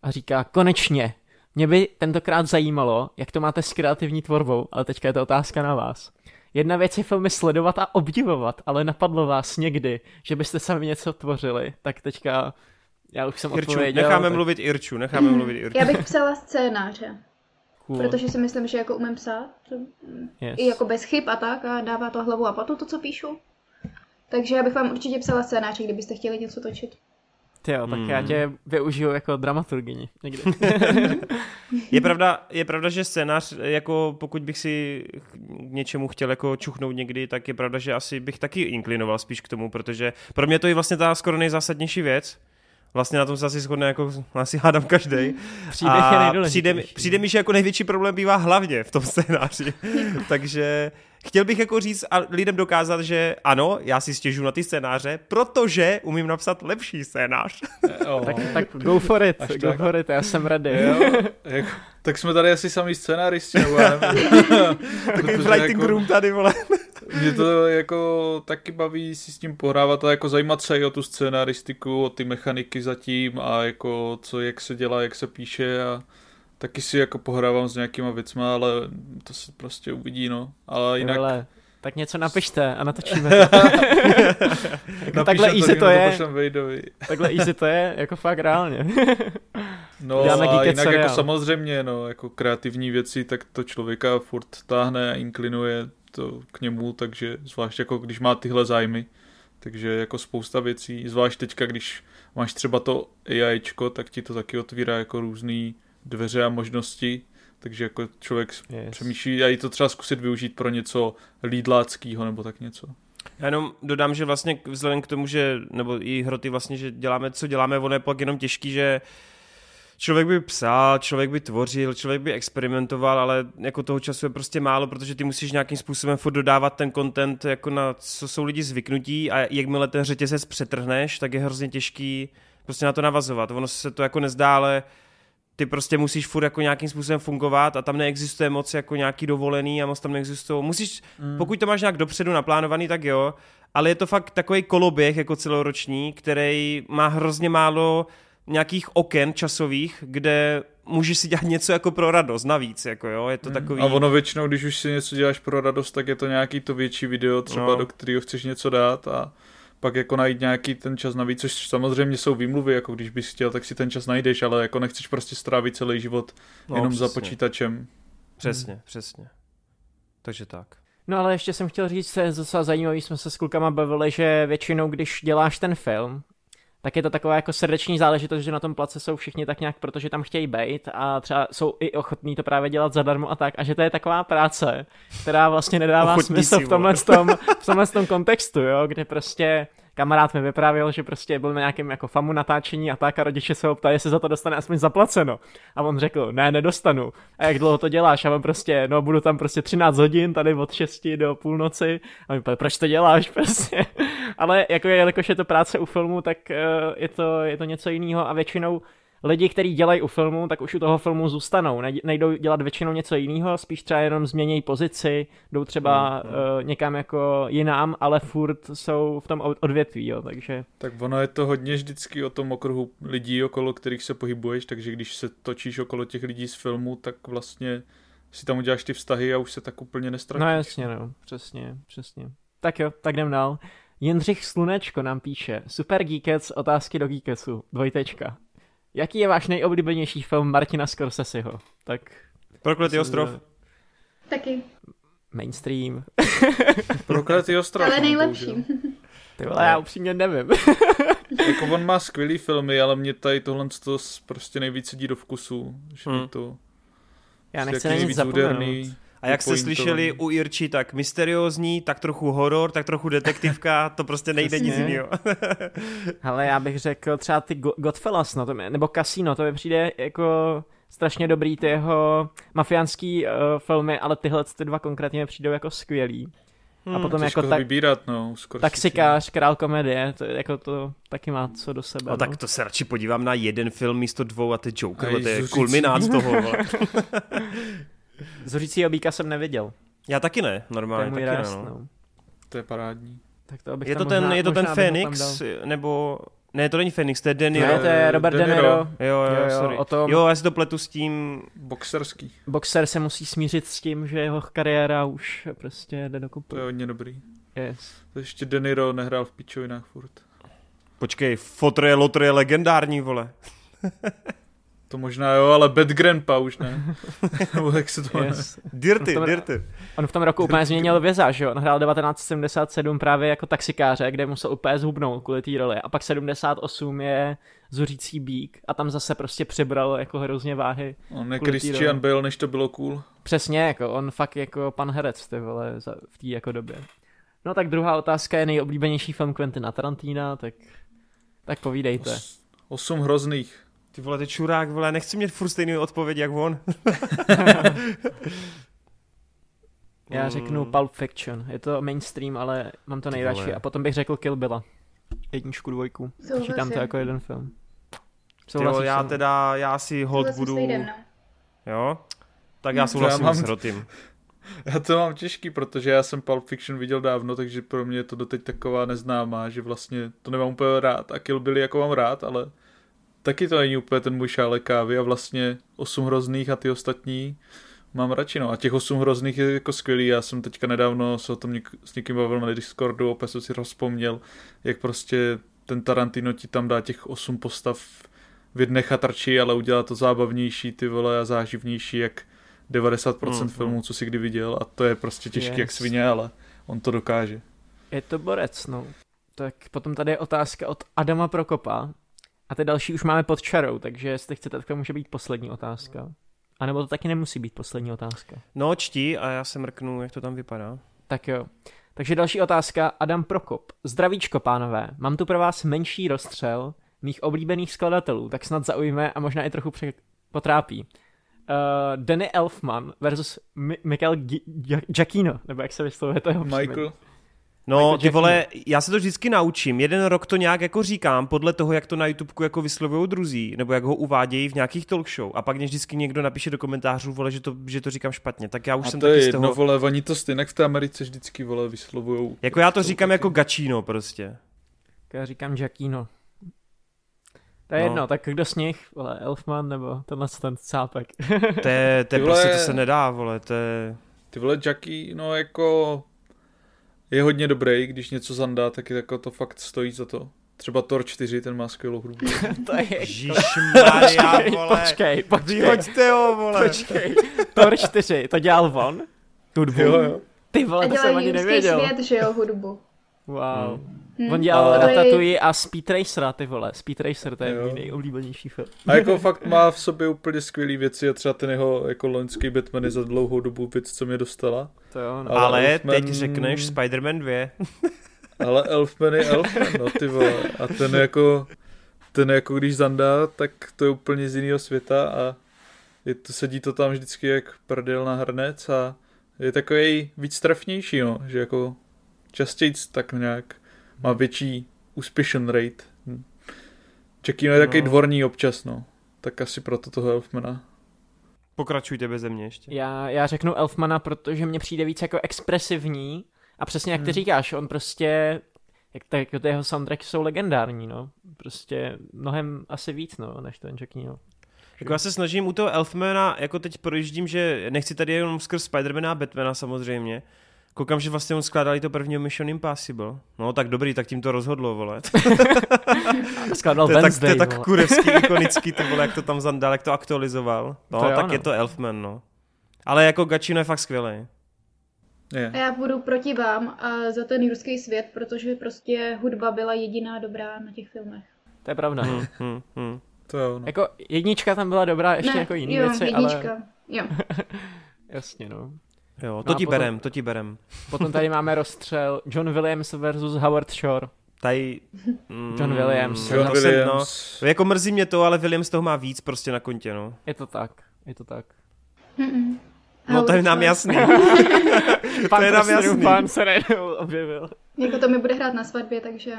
a říká, konečně, mě by tentokrát zajímalo, jak to máte s kreativní tvorbou, ale teďka je to otázka na vás. Jedna věc je filmy sledovat a obdivovat, ale napadlo vás někdy, že byste sami něco tvořili, tak teďka já už jsem Irču, odpověděl. Necháme tak... mluvit Irču, necháme mluvit Irču. Já bych psala scénáře. Cool. Protože si myslím, že jako umím psát. Yes. I jako bez chyb a tak a dává to hlavu a patu to, co píšu. Takže já bych vám určitě psala scénáře, kdybyste chtěli něco točit. Ty jo, tak hmm. já tě využiju jako dramaturgyni někdy. je, pravda, je pravda, že scénář, jako pokud bych si k něčemu chtěl jako čuchnout někdy, tak je pravda, že asi bych taky inklinoval spíš k tomu, protože pro mě to je vlastně ta skoro nejzásadnější věc, Vlastně na tom se asi shodne, jako asi hádám každý. A přijde, mi, přijde mi, že jako největší problém bývá hlavně v tom scénáři. Takže chtěl bych jako říct a lidem dokázat, že ano, já si stěžu na ty scénáře, protože umím napsat lepší scénář. Oh. tak, tak go for it, Až go tak. for it, já jsem ready. Jo, jak, tak jsme tady asi sami scénáristi, nebo já Takový writing jako... room tady, vole. Mě to jako taky baví si s tím pohrávat a jako zajímat se i o tu scénaristiku, o ty mechaniky zatím a jako co, jak se dělá, jak se píše a taky si jako pohrávám s nějakýma věcma, ale to se prostě uvidí, no. Ale jinak... Vole, tak něco napište a natočíme to. jako takhle easy to je. takhle easy to je, jako fakt reálně. no Děláme a jinak seriál. jako samozřejmě, no, jako kreativní věci, tak to člověka furt táhne a inklinuje to k němu, takže zvlášť jako když má tyhle zájmy, takže jako spousta věcí, zvlášť teďka, když máš třeba to AIčko, tak ti to taky otvírá jako různé dveře a možnosti, takže jako člověk yes. přemýšlí a i to třeba zkusit využít pro něco lídláckého nebo tak něco. Já jenom dodám, že vlastně vzhledem k tomu, že, nebo i hroty vlastně, že děláme, co děláme, ono je pak jenom těžký, že uh, člověk by psal, člověk by tvořil, člověk by experimentoval, ale jako toho času je prostě málo, protože ty musíš nějakým způsobem furt dodávat ten content, jako na co jsou lidi zvyknutí a jakmile ten řetězec přetrhneš, tak je hrozně těžký prostě na to navazovat. Ono se to jako nezdá, ale ty prostě musíš furt jako nějakým způsobem fungovat a tam neexistuje moc jako nějaký dovolený a moc tam neexistuje. Musíš, mm. pokud to máš nějak dopředu naplánovaný, tak jo, ale je to fakt takový koloběh jako celoroční, který má hrozně málo nějakých oken časových, kde můžeš si dělat něco jako pro radost navíc, jako jo, je to hmm. takový... A ono většinou, když už si něco děláš pro radost, tak je to nějaký to větší video třeba, no. do kterého chceš něco dát a pak jako najít nějaký ten čas navíc, což samozřejmě jsou výmluvy, jako když bys chtěl, tak si ten čas najdeš, ale jako nechceš prostě strávit celý život no, jenom přesně. za počítačem. Přesně, hmm. přesně. Takže tak. No ale ještě jsem chtěl říct, je docela zajímavý, jsme se s klukama bavili, že většinou, když děláš ten film, tak je to taková jako srdeční záležitost, že na tom place jsou všichni tak nějak, protože tam chtějí být a třeba jsou i ochotní to právě dělat zadarmo a tak. A že to je taková práce, která vlastně nedává Ochotní smysl v tomhle, tom, v tomhle tom kontextu, jo, kde prostě kamarád mi vyprávěl, že prostě byl na nějakém jako famu natáčení a tak a rodiče se ho ptají, jestli za to dostane aspoň zaplaceno. A on řekl, ne, nedostanu. A jak dlouho to děláš? A on prostě, no budu tam prostě 13 hodin, tady od 6 do půlnoci. A mi proč to děláš prostě? Ale jako je, jelikož je to práce u filmu, tak uh, je, to, je to něco jiného a většinou lidi, kteří dělají u filmu, tak už u toho filmu zůstanou. Nejdou dělat většinou něco jiného, spíš třeba jenom změnějí pozici, jdou třeba mm, mm. Uh, někam jako jinam, ale furt jsou v tom odvětví, jo, takže... Tak ono je to hodně vždycky o tom okruhu lidí, okolo kterých se pohybuješ, takže když se točíš okolo těch lidí z filmu, tak vlastně si tam uděláš ty vztahy a už se tak úplně nestratíš. No jasně, no, přesně, přesně. Tak jo, tak jdem dál. Jindřich Slunečko nám píše, super Geekec, otázky do Geekecu, dvojtečka. Jaký je váš nejoblíbenější film Martina Scorseseho? Tak... Prokletý ostrov. Taky. Mainstream. Prokletý ostrov. Ale nejlepší. Ty vole, já upřímně nevím. jako on má skvělý filmy, ale mě tady tohle to prostě nejvíc sedí do vkusu. Že hmm. to já nechci na nic zapomenout. A jak jste slišeli u Irči, tak mysteriózní, tak trochu horor, tak trochu detektivka, to prostě nejde nic jiného. Ale já bych řekl třeba ty Godfellas, no, to mi, nebo Casino, to mi přijde jako strašně dobrý ty jeho mafiánský uh, filmy, ale tyhle ty dva konkrétně mi přijdou jako skvělý. Hmm, a potom jako tak, vybírat, no, taxikář, král komedie, to, jako to taky má co do sebe. No, no. tak to se radši podívám na jeden film místo dvou a ty Joker, to je kulminát toho. Zuřící obíka jsem neviděl. Já taky ne, normálně to je taky rast, ne, no. no. To je parádní. Tak to je, to ten, možná, je to ten Phoenix, nebo ne, to není Phoenix, to je Deniro. Ne, to je Robert De Niro. Jo, jo, jo, sorry. O tom... Jo, já si to pletu s tím... Boxerský. Boxer se musí smířit s tím, že jeho kariéra už prostě jde do kupu. To je hodně dobrý. Yes. To ještě Deniro nehrál v pičovinách furt. Počkej, Fotr je Lotr je legendární, vole. To možná jo, ale Bad Grandpa už ne. Nebo jak se to yes. Dirty, on Dirty. On v tom roku úplně změnil věza, že jo? On hrál 1977 právě jako taxikáře, kde musel úplně zhubnout kvůli té roli. A pak 78 je Zuřící bík a tam zase prostě přibral jako hrozně váhy. On je Christian Bale, než to bylo cool. Přesně, jako on fakt jako pan herec, ty vole, v té jako době. No tak druhá otázka je nejoblíbenější film Quentina Tarantina, tak, tak povídejte. Os, osm hrozných. Ty vole, ty čurák, vole, nechci mít furt stejný odpověď jak on. Já řeknu Pulp Fiction. Je to mainstream, ale mám to nejradši. A potom bych řekl Kill Billa. Jedničku, dvojku. Počítám to jako jeden film. jo, já teda, já si hod budu... No. Jo? Tak já souhlasím já mám... s Rotym. Já to mám těžký, protože já jsem Pulp Fiction viděl dávno, takže pro mě je to doteď taková neznámá, že vlastně to nemám úplně rád. A Kill Bill jako mám rád, ale taky to není úplně ten můj šálek kávy a vlastně osm hrozných a ty ostatní mám radši, no. A těch osm hrozných je jako skvělý. Já jsem teďka nedávno se o tom něk- s někým bavil na Discordu, opět jsem si rozpomněl, jak prostě ten Tarantino ti tam dá těch osm postav v jedné chatrči, ale udělá to zábavnější, ty vole, a záživnější, jak 90% mm, filmů, co si kdy viděl a to je prostě těžký yes. jak svině, ale on to dokáže. Je to borec, no. Tak potom tady je otázka od Adama Prokopa. A ty další už máme pod čarou, takže jestli chcete, tak to může být poslední otázka. A nebo to taky nemusí být poslední otázka. No, čtí a já se mrknu, jak to tam vypadá. Tak jo. Takže další otázka, Adam Prokop. Zdravíčko, pánové. Mám tu pro vás menší rozstřel mých oblíbených skladatelů, tak snad zaujme a možná i trochu pře- potrápí. Uh, Danny Elfman versus Mi- Michael G- Giacchino, nebo jak se vyslovuje to jeho Michael. Příjmen. No, ty vole, já se to vždycky naučím. Jeden rok to nějak jako říkám, podle toho, jak to na YouTubeku jako vyslovují druzí, nebo jak ho uvádějí v nějakých talk show. A pak mě vždycky někdo napíše do komentářů, vole, že to, že to říkám špatně. Tak já už a jsem to taky je jedno, z toho... vole, oni to stejně v té Americe vždycky, vole, vyslovují. Jako já to říkám taky. jako gačíno prostě. Já říkám Jackino. To je no. jedno, tak kdo z nich, vole, Elfman nebo tenhle ten cápek? to je, to je vole, prostě, to se nedá, vole, to je... Ty vole, Jackie, no jako je hodně dobrý, když něco zandá, tak je jako to fakt stojí za to. Třeba Thor 4, ten má skvělou hudbu. to je Ježišmarja, vole. Počkej, počkej. Vyhoďte ho, vole. Počkej. Thor 4, to dělal von? Hudbu? Jo, jo. Ty vole, to jsem ani nevěděl. svět, že jo, hudbu. Wow. Hmm. Hmm. On dělal ale... Ratatouille a Speed Racer, ty vole. Speed Racer, to je můj nejoblíbenější film. A jako fakt má v sobě úplně skvělé věci a třeba ten jeho jako loňský Batman je za dlouhou dobu věc, co mě dostala. To jo, no. Ale, ale Elfman... teď řekneš Spider-Man 2. ale Elfman je Elfman, no ty vole. A ten jako, ten jako když zandá, tak to je úplně z jiného světa a je to, sedí to tam vždycky jak prdel na hrnec a je takový víc trefnější, no, že jako častěji tak nějak má větší úspěšen rate. Hm. Čekino je no. takový dvorní občas, no. Tak asi proto toho Elfmana. Pokračujte bez mě ještě. Já, já řeknu Elfmana, protože mě přijde víc jako expresivní a přesně jak ty hmm. říkáš, on prostě, jak tak, jako ty jeho soundtracky jsou legendární, no. Prostě mnohem asi víc, no, než ten Jackino. Jako já se snažím u toho Elfmana, jako teď projíždím, že nechci tady jenom skrz Spidermana a Batmana samozřejmě, Koukám, že vlastně on skládali to první Mission Impossible. No tak dobrý, tak tím to rozhodlo, vole. Skládal to je Wednesday, tak, to je tak kurevský, ikonický, ty vole, jak to tam zandal, jak to aktualizoval. No, to tak jo, no. je to Elfman, no. Ale jako Gacino je fakt skvělý. Yeah. A já budu proti vám a za ten jurský svět, protože prostě hudba byla jediná dobrá na těch filmech. To je pravda. Hmm, hmm, hmm. To jo, no. Jako jednička tam byla dobrá, ještě ne, jako jiný jo, věci, jednička. ale... Jo. Jasně, no. Jo, to no ti potom, berem, to ti berem. Potom tady máme rozstřel John Williams versus Howard Shore. Tady... Mm, John Williams. John no, Williams. Jsem, no, jako mrzí mě to, ale Williams toho má víc prostě na kontě, no. Je to tak, je to tak. Mm-mm. No to je nám jasný. to je nám jasný. Pán se najednou objevil. Jako to mi bude hrát na svatbě, takže...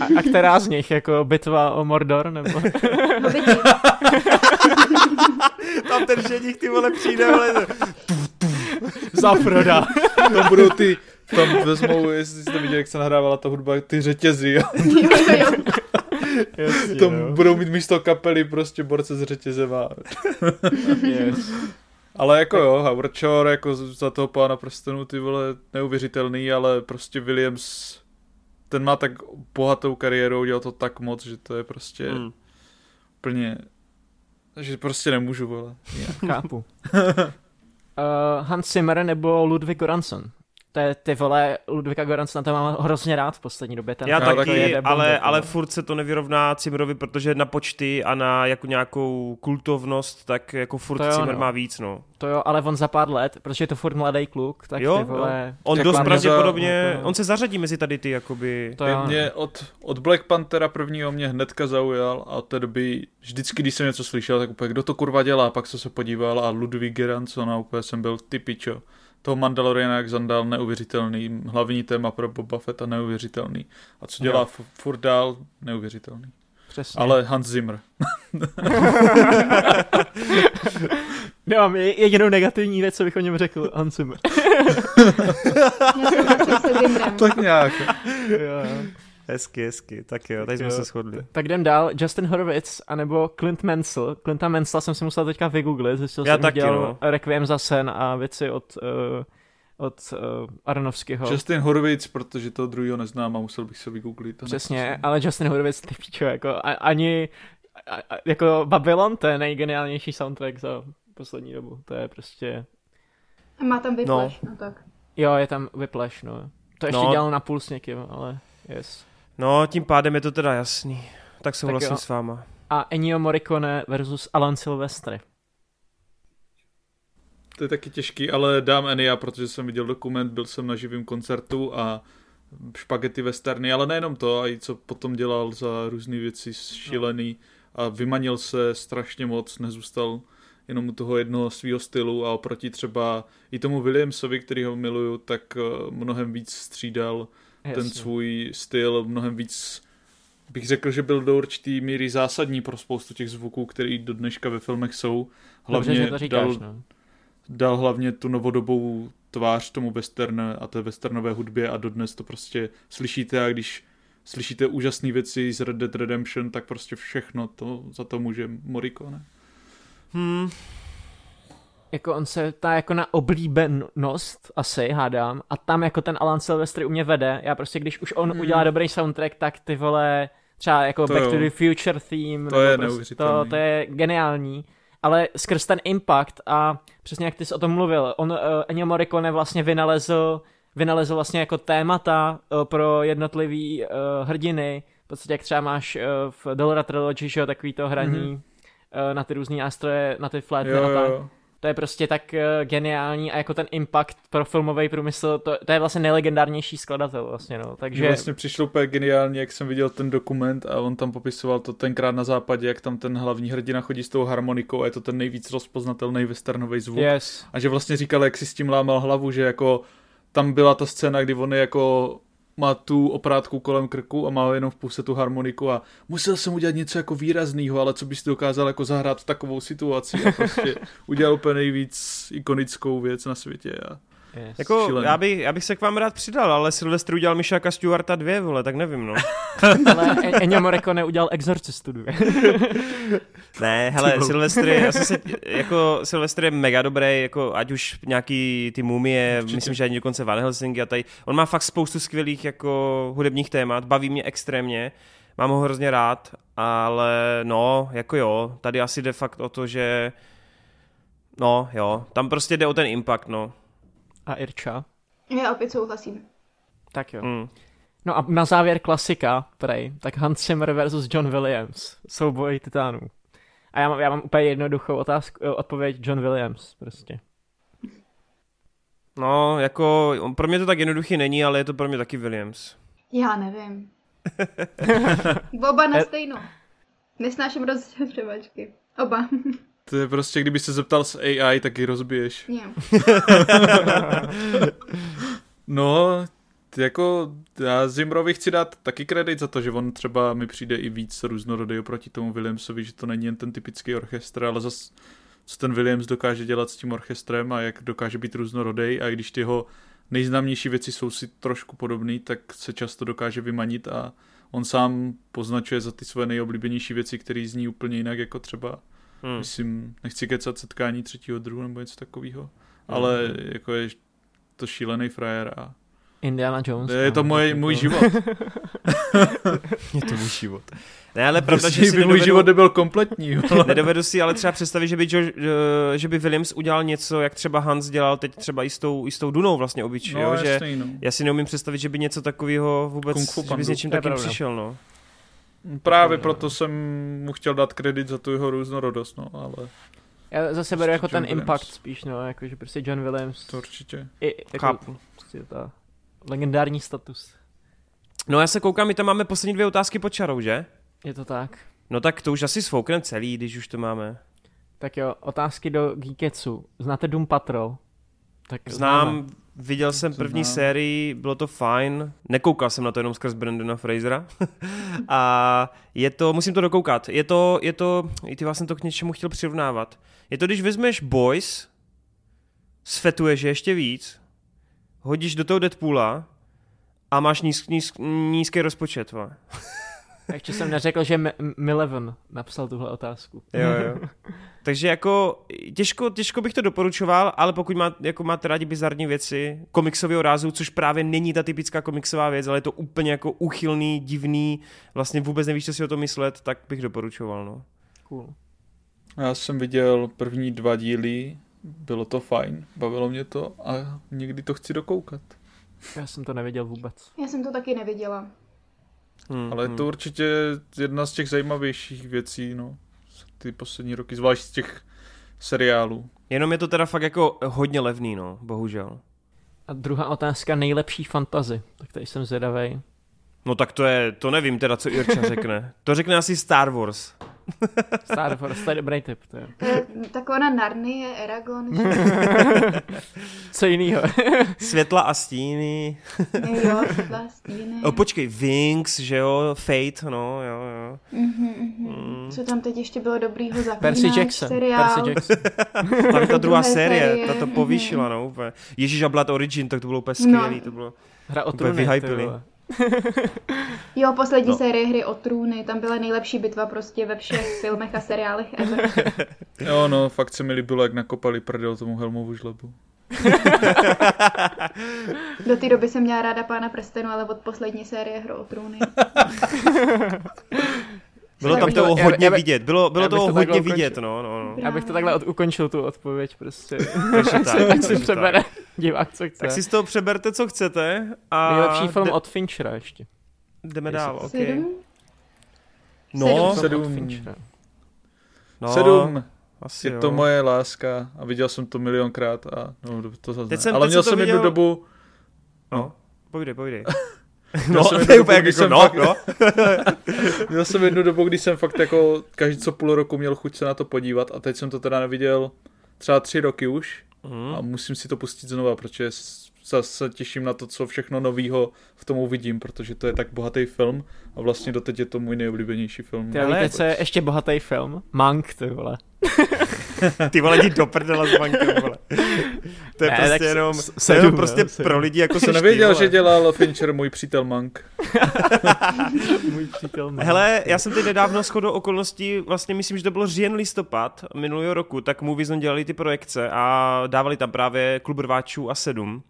a, a která z nich, jako bitva o Mordor, nebo? Tam ten ženich, ty vole, přijde, ale... Zafroda. Tam budou ty, tam vezmou, jestli jste viděli, jak se nahrávala ta hudba, ty řetězy, jo. Jasně, Tam jo. budou mít místo kapely prostě borce z řetězema. yes. Ale jako jo, Howard Shore jako za toho pána prstenů ty vole neuvěřitelný, ale prostě Williams ten má tak bohatou kariéru, dělal to tak moc, že to je prostě hmm. plně že prostě nemůžu, vole. Chápu. uh, Hans Zimmer nebo Ludwig Göransson? To je, ty vole, Ludvika Goranc na to mám hrozně rád v poslední době. Ten Já taky, jede ale, bomby, ale furt se to nevyrovná Cimmerovi, protože na počty a na jako nějakou kultovnost, tak jako furt to jo, Cimmer no. má víc, no. To jo, ale on za pár let, protože je to furt mladý kluk, tak jo, ty vole... Jo. On dost pravděpodobně, za... on se zařadí mezi tady ty, jakoby... To jo, mě no. od, od Black Panthera prvního mě hnedka zaujal a od té doby, vždycky, když jsem něco slyšel, tak úplně, kdo to kurva dělá, pak jsem se podíval a Ludwig Göransson a úplně jsem byl ty pičo toho Mandaloriana, jak Zandal, neuvěřitelný. Hlavní téma pro Boba Fetta, neuvěřitelný. A co dělá no. furt dál, neuvěřitelný. Přesně. Ale Hans Zimmer. Nemám jedinou negativní věc, co bych o něm řekl, Hans Zimmer. tak nějak. jo. Hezky, hezky, tak jo, tady jsme se shodli. Tak jdem dál, Justin Horowitz, anebo Clint Mansell. Clinta Mansella jsem si musel teďka vygooglit, zjistil Já jsem, taky, dělal no. Requiem za sen a věci od, uh, od uh, Aronovského. Justin Horowitz, protože to druhého neznám a musel bych se vygooglit. Přesně, neposím. ale Justin Horowitz, ty píčo, jako ani, a, a, jako Babylon, to je nejgeniálnější soundtrack za poslední dobu, to je prostě... A má tam Whiplash, no. no tak. Jo, je tam Whiplash, no. To ještě no. dělal na půl s někým, ale yes. No, tím pádem je to teda jasný. Tak souhlasím tak s váma. A Ennio Morricone versus Alan Silvestri. To je taky těžký, ale dám Enia, protože jsem viděl dokument, byl jsem na živém koncertu a špagety westerny, ale nejenom to, a i co potom dělal za různé věci šílený a vymanil se strašně moc, nezůstal jenom u toho jednoho svého stylu a oproti třeba i tomu Williamsovi, který ho miluju, tak eh, mnohem víc střídal Jasně. ten svůj styl mnohem víc bych řekl, že byl do určitý míry zásadní pro spoustu těch zvuků, které do dneška ve filmech jsou. Hlavně Dobře, to říkáš, dal, no. dal hlavně tu novodobou tvář tomu western a té westernové hudbě a dodnes to prostě slyšíte a když slyšíte úžasné věci z Red Dead Redemption, tak prostě všechno to za to může Morricone. Hmm, jako on se tá jako na oblíbenost asi, hádám, a tam jako ten Alan Silvestri u mě vede, já prostě když už on hmm. udělá dobrý soundtrack, tak ty vole, třeba jako to Back jo. to the Future theme, to je prostě to, to je geniální, ale skrz ten impact a přesně jak ty jsi o tom mluvil, on, uh, Ennio Morricone vlastně vynalezl, vynalezl vlastně jako témata uh, pro jednotlivý uh, hrdiny, v podstatě jak třeba máš uh, v Dollar Trilogy, že jo, takový to hraní mm-hmm. uh, na ty různé nástroje, na ty flétny a tak. To je prostě tak uh, geniální a jako ten impact pro filmový průmysl, to, to je vlastně nejlegendárnější skladatel vlastně, no, takže... Mě vlastně přišlo úplně geniální, jak jsem viděl ten dokument a on tam popisoval to tenkrát na západě, jak tam ten hlavní hrdina chodí s tou harmonikou a je to ten nejvíc rozpoznatelný westernový zvuk. Yes. A že vlastně říkal, jak si s tím lámal hlavu, že jako tam byla ta scéna, kdy on je jako má tu oprátku kolem krku a má jenom v puse tu harmoniku a musel jsem udělat něco jako výrazného, ale co byste dokázal jako zahrát v takovou situaci a prostě udělal úplně nejvíc ikonickou věc na světě a Yes. Jako, já bych, já bych se k vám rád přidal, ale Silvestr udělal Mišáka Stewarta dvě, vole, tak nevím, no. ale e- Ennio Morricone udělal Exorcistu dvě. ne, hele, Silvestr je, já se, jako, Silvestr je mega dobrý, jako, ať už nějaký ty mumie, Určitě. myslím, že ani dokonce Van Helsing a tady. On má fakt spoustu skvělých, jako, hudebních témat, baví mě extrémně mám ho hrozně rád, ale no, jako jo, tady asi jde fakt o to, že no jo, tam prostě jde o ten impact, no. A Irča? Já opět souhlasím. Tak jo. Mm. No a na závěr klasika, prej, tak Hans Zimmer versus John Williams, souboj titánů. A já mám, já mám úplně jednoduchou otázku, eh, odpověď John Williams, prostě. No, jako, pro mě to tak jednoduchý není, ale je to pro mě taky Williams. Já nevím. Oba na stejno. Nesnáším rozhřevačky. Oba. To je prostě, kdyby se zeptal s AI, tak ji rozbiješ. Yeah. no, jako já Zimrovi chci dát taky kredit za to, že on třeba mi přijde i víc různorodý oproti tomu Williamsovi, že to není jen ten typický orchestr, ale zase co ten Williams dokáže dělat s tím orchestrem a jak dokáže být různorodý a když ty jeho nejznámější věci jsou si trošku podobné, tak se často dokáže vymanit a on sám poznačuje za ty své nejoblíbenější věci, které zní úplně jinak, jako třeba, hmm. myslím, nechci kecat setkání třetího druhu nebo něco takového, hmm. ale jako je to šílený frajer a Indiana Jones. Je to můj, můj život. je to můj život. Ne, ale pravda, že si by můj život nebyl kompletní. nedovedu si ale třeba představit, že by, jo, že by Williams udělal něco, jak třeba Hans dělal teď třeba i s tou, i s tou Dunou vlastně obyčej, no, jo, že no. já si neumím představit, že by něco takového vůbec, že by s něčím takým přišel, no. Právě proto jsem mu chtěl dát kredit za tu jeho různorodost, no, ale... Já zase beru jako John ten Williams. impact spíš, no, jako že prostě John Williams. To určitě. I, jako, Chápu. Prostě ta legendární status. No já se koukám, my tam máme poslední dvě otázky pod čarou, že? Je to tak. No tak to už asi svoukneme celý, když už to máme. Tak jo, otázky do Geeketsu. Znáte Doom Patrol? Tak Znám, známe. Viděl jsem první znám. sérii, bylo to fajn. Nekoukal jsem na to jenom skrz Brandona Frasera. a je to, musím to dokoukat, je to, je to, i ty vlastně to k něčemu chtěl přirovnávat. Je to, když vezmeš Boys, sfetuješ ještě víc, hodíš do toho Deadpoola a máš níz, níz, nízký rozpočet. Ještě jsem neřekl, že Mileven napsal tuhle otázku. Jo, jo. Takže jako těžko, těžko bych to doporučoval, ale pokud má, jako máte rádi bizarní věci komiksového rázu, což právě není ta typická komiksová věc, ale je to úplně jako uchylný, divný, vlastně vůbec nevíš, co si o tom myslet, tak bych doporučoval. No. Cool. Já jsem viděl první dva díly, bylo to fajn, bavilo mě to a někdy to chci dokoukat. Já jsem to neviděl vůbec. Já jsem to taky neviděla. Hmm, Ale je to hmm. určitě jedna z těch zajímavějších věcí, no, ty poslední roky, zvlášť z těch seriálů. Jenom je to teda fakt jako hodně levný, no, bohužel. A druhá otázka, nejlepší fantazy. Tak tady jsem zvědavej. No tak to je, to nevím teda, co Irča řekne. To řekne asi Star Wars. Star Wars, to je dobrý tip. To je. Taková na Narnie, Eragon. Co jinýho? Světla a stíny. jo, světla a stíny. O, počkej, Wings, že jo, Fate, no, jo, jo. Mm-hmm, mm. Co tam teď ještě bylo dobrýho zaklínáč Percy Jackson. Seriál. Percy Jackson. tam ta druhá série, série, ta to povýšila, no, úplně. Ježíš a Blood Origin, tak to bylo úplně skvělý, no. to bylo Hra o trůny, jo, poslední no. série hry o trůny, tam byla nejlepší bitva prostě ve všech filmech a seriálech ever. jo, no, fakt se mi líbilo, jak nakopali prdel tomu Helmovu žlebu. Do té doby jsem měla ráda pána prstenu, ale od poslední série hry o trůny. Bylo tam toho to, hodně já, vidět, bylo, bylo toho to hodně vidět, no, no, no. Já bych to takhle od, ukončil tu odpověď prostě. tak, ať si přebere divák, co chce. Tak si z toho přeberte, co chcete. A Nejlepší film de... od Finchera ještě. Jdeme dál, ok. No, sedm. sedm. No, sedm. Asi je jo. to moje láska a viděl jsem to milionkrát a no, to zase jsem, Ale měl jsem viděl... jednu dobu... No, no. povídej, povídej. No, to je úplně jako, jsem no, fakt, no. měl jsem jednu dobu, kdy jsem fakt jako každý co půl roku měl chuť se na to podívat a teď jsem to teda neviděl třeba tři roky už mm. a musím si to pustit znova, protože zase těším na to, co všechno novýho v tom uvidím, protože to je tak bohatý film a vlastně doteď je to můj nejoblíbenější film. Ty víte, co je ještě bohatý film? Mank, ty vole. Ty vole, jdi do prdela s bankem, vole. To je ne, prostě jenom, sedm, jenom prostě sedm. pro lidi jako Jsem nevěděl, že dělal Fincher můj přítel Mank. můj přítel Mank. Hele, já jsem teď nedávno shodou okolností, vlastně myslím, že to bylo říjen listopad minulého roku, tak Moviezone dělali ty projekce a dávali tam právě Klub rváčů a sedm.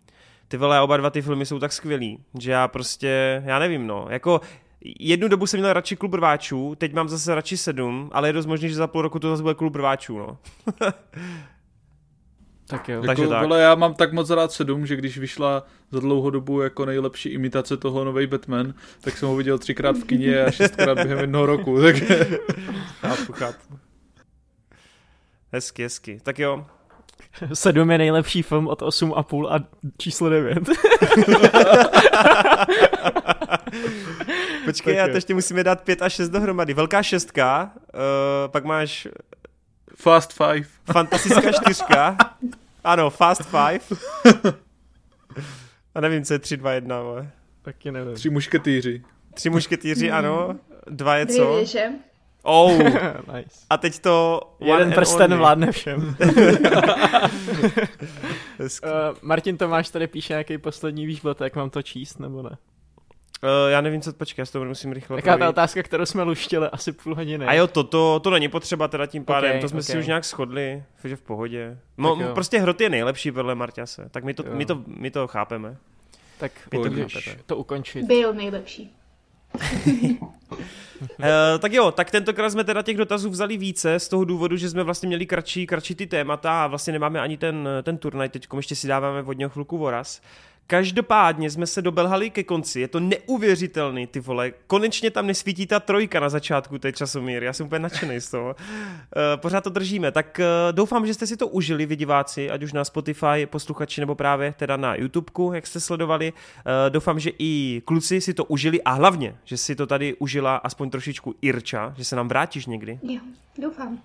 Ty vole, oba dva ty filmy jsou tak skvělý, že já prostě, já nevím no, jako jednu dobu jsem měl radši klub rváčů, teď mám zase radši sedm, ale je dost možné, že za půl roku to zase bude klub rváčů, no. tak jo. Jako, Takže tak. Vole, já mám tak moc rád sedm, že když vyšla za dlouhou dobu jako nejlepší imitace toho nový Batman, tak jsem ho viděl třikrát v kině a šestkrát během jednoho roku. Tak... chápu, chápu. Hezky, hezky. Tak jo, 7 je nejlepší film od 8,5 a číslo 9. Počkej, já to ještě musíme dát 5 a 6 dohromady. Velká šestka, uh, pak máš... Fast Five. Fantastická čtyřka. Ano, Fast Five. A nevím, co je 3, 2, 1, ale. Taky nevím. Tři mušketýři. Tři mušketýři, ano. Dva je co? Dvě Oh, nice. A teď to... Jeden prsten vládne všem. uh, Martin Tomáš tady píše nějaký poslední výžbot, jak mám to číst, nebo ne? Uh, já nevím, co počkej, já to musím rychle Taká ta otázka, kterou jsme luštili asi půl hodiny. A jo, to, to, to není potřeba teda tím pádem, okay, to jsme okay. si už nějak shodli, že v pohodě. Mo, prostě hrot je nejlepší podle Marťase, tak my to, my to, my to chápeme. Tak my to, to ukončit. Byl nejlepší. Uh, tak jo, tak tentokrát jsme teda těch dotazů vzali více z toho důvodu, že jsme vlastně měli kratší, kratší ty témata a vlastně nemáme ani ten, ten turnaj, teď ještě si dáváme vodně chvilku voraz. Každopádně jsme se dobelhali ke konci, je to neuvěřitelný, ty vole. Konečně tam nesvítí ta trojka na začátku té časomíry, já jsem úplně nadšený z toho. Eh, pořád to držíme, tak eh, doufám, že jste si to užili, vy diváci, ať už na Spotify, posluchači, nebo právě teda na YouTubeku, jak jste sledovali. Eh, doufám, že i kluci si to užili a hlavně, že si to tady užila aspoň trošičku Irča, že se nám vrátíš někdy. Jo, doufám.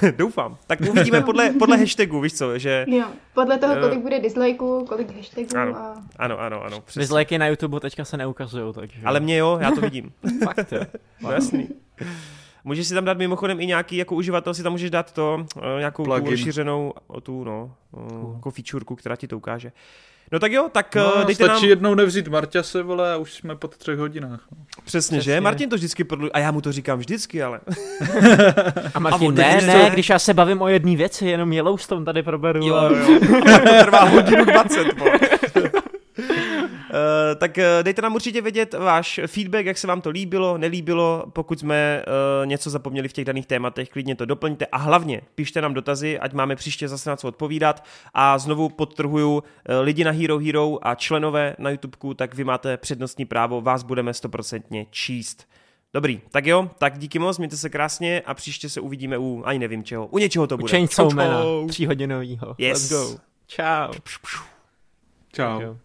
Doufám. Tak uvidíme podle, podle hashtagu, víš co, že... Jo, podle toho, kolik bude dislikeů, kolik hashtagů ano, a... Ano, ano, ano. Přesně. Dislikey na YouTube teďka se neukazují, takže... Ale mě jo, já to vidím. Fakt jo. Wow. Jasný. Můžeš si tam dát mimochodem i nějaký, jako uživatel si tam můžeš dát to, uh, nějakou tu rozšířenou, tu, no, uh, jako featureku, která ti to ukáže. No tak jo, tak no, dejte stačí nám... jednou nevzít Marťase, vole, a už jsme po třech hodinách. No. Přesně, Přesně, že? Martin to vždycky prodlují, a já mu to říkám vždycky, ale... a Martin, a ne, ne, když já se bavím o jedné věci, jenom Yellowstone tady proberu. Jo, jo. A to trvá hodinu 20, Uh, tak uh, dejte nám určitě vědět váš feedback, jak se vám to líbilo, nelíbilo, pokud jsme uh, něco zapomněli v těch daných tématech, klidně to doplňte a hlavně píšte nám dotazy, ať máme příště zase na co odpovídat a znovu podtrhuju lidi na Hero Hero a členové na YouTubeku, tak vy máte přednostní právo, vás budeme stoprocentně číst. Dobrý, tak jo, tak díky moc, mějte se krásně a příště se uvidíme u, ani nevím čeho, u něčeho to bude. U Chainsaw Mana, tříhodinovýho. Yes. Let's go. Ciao. Ciao.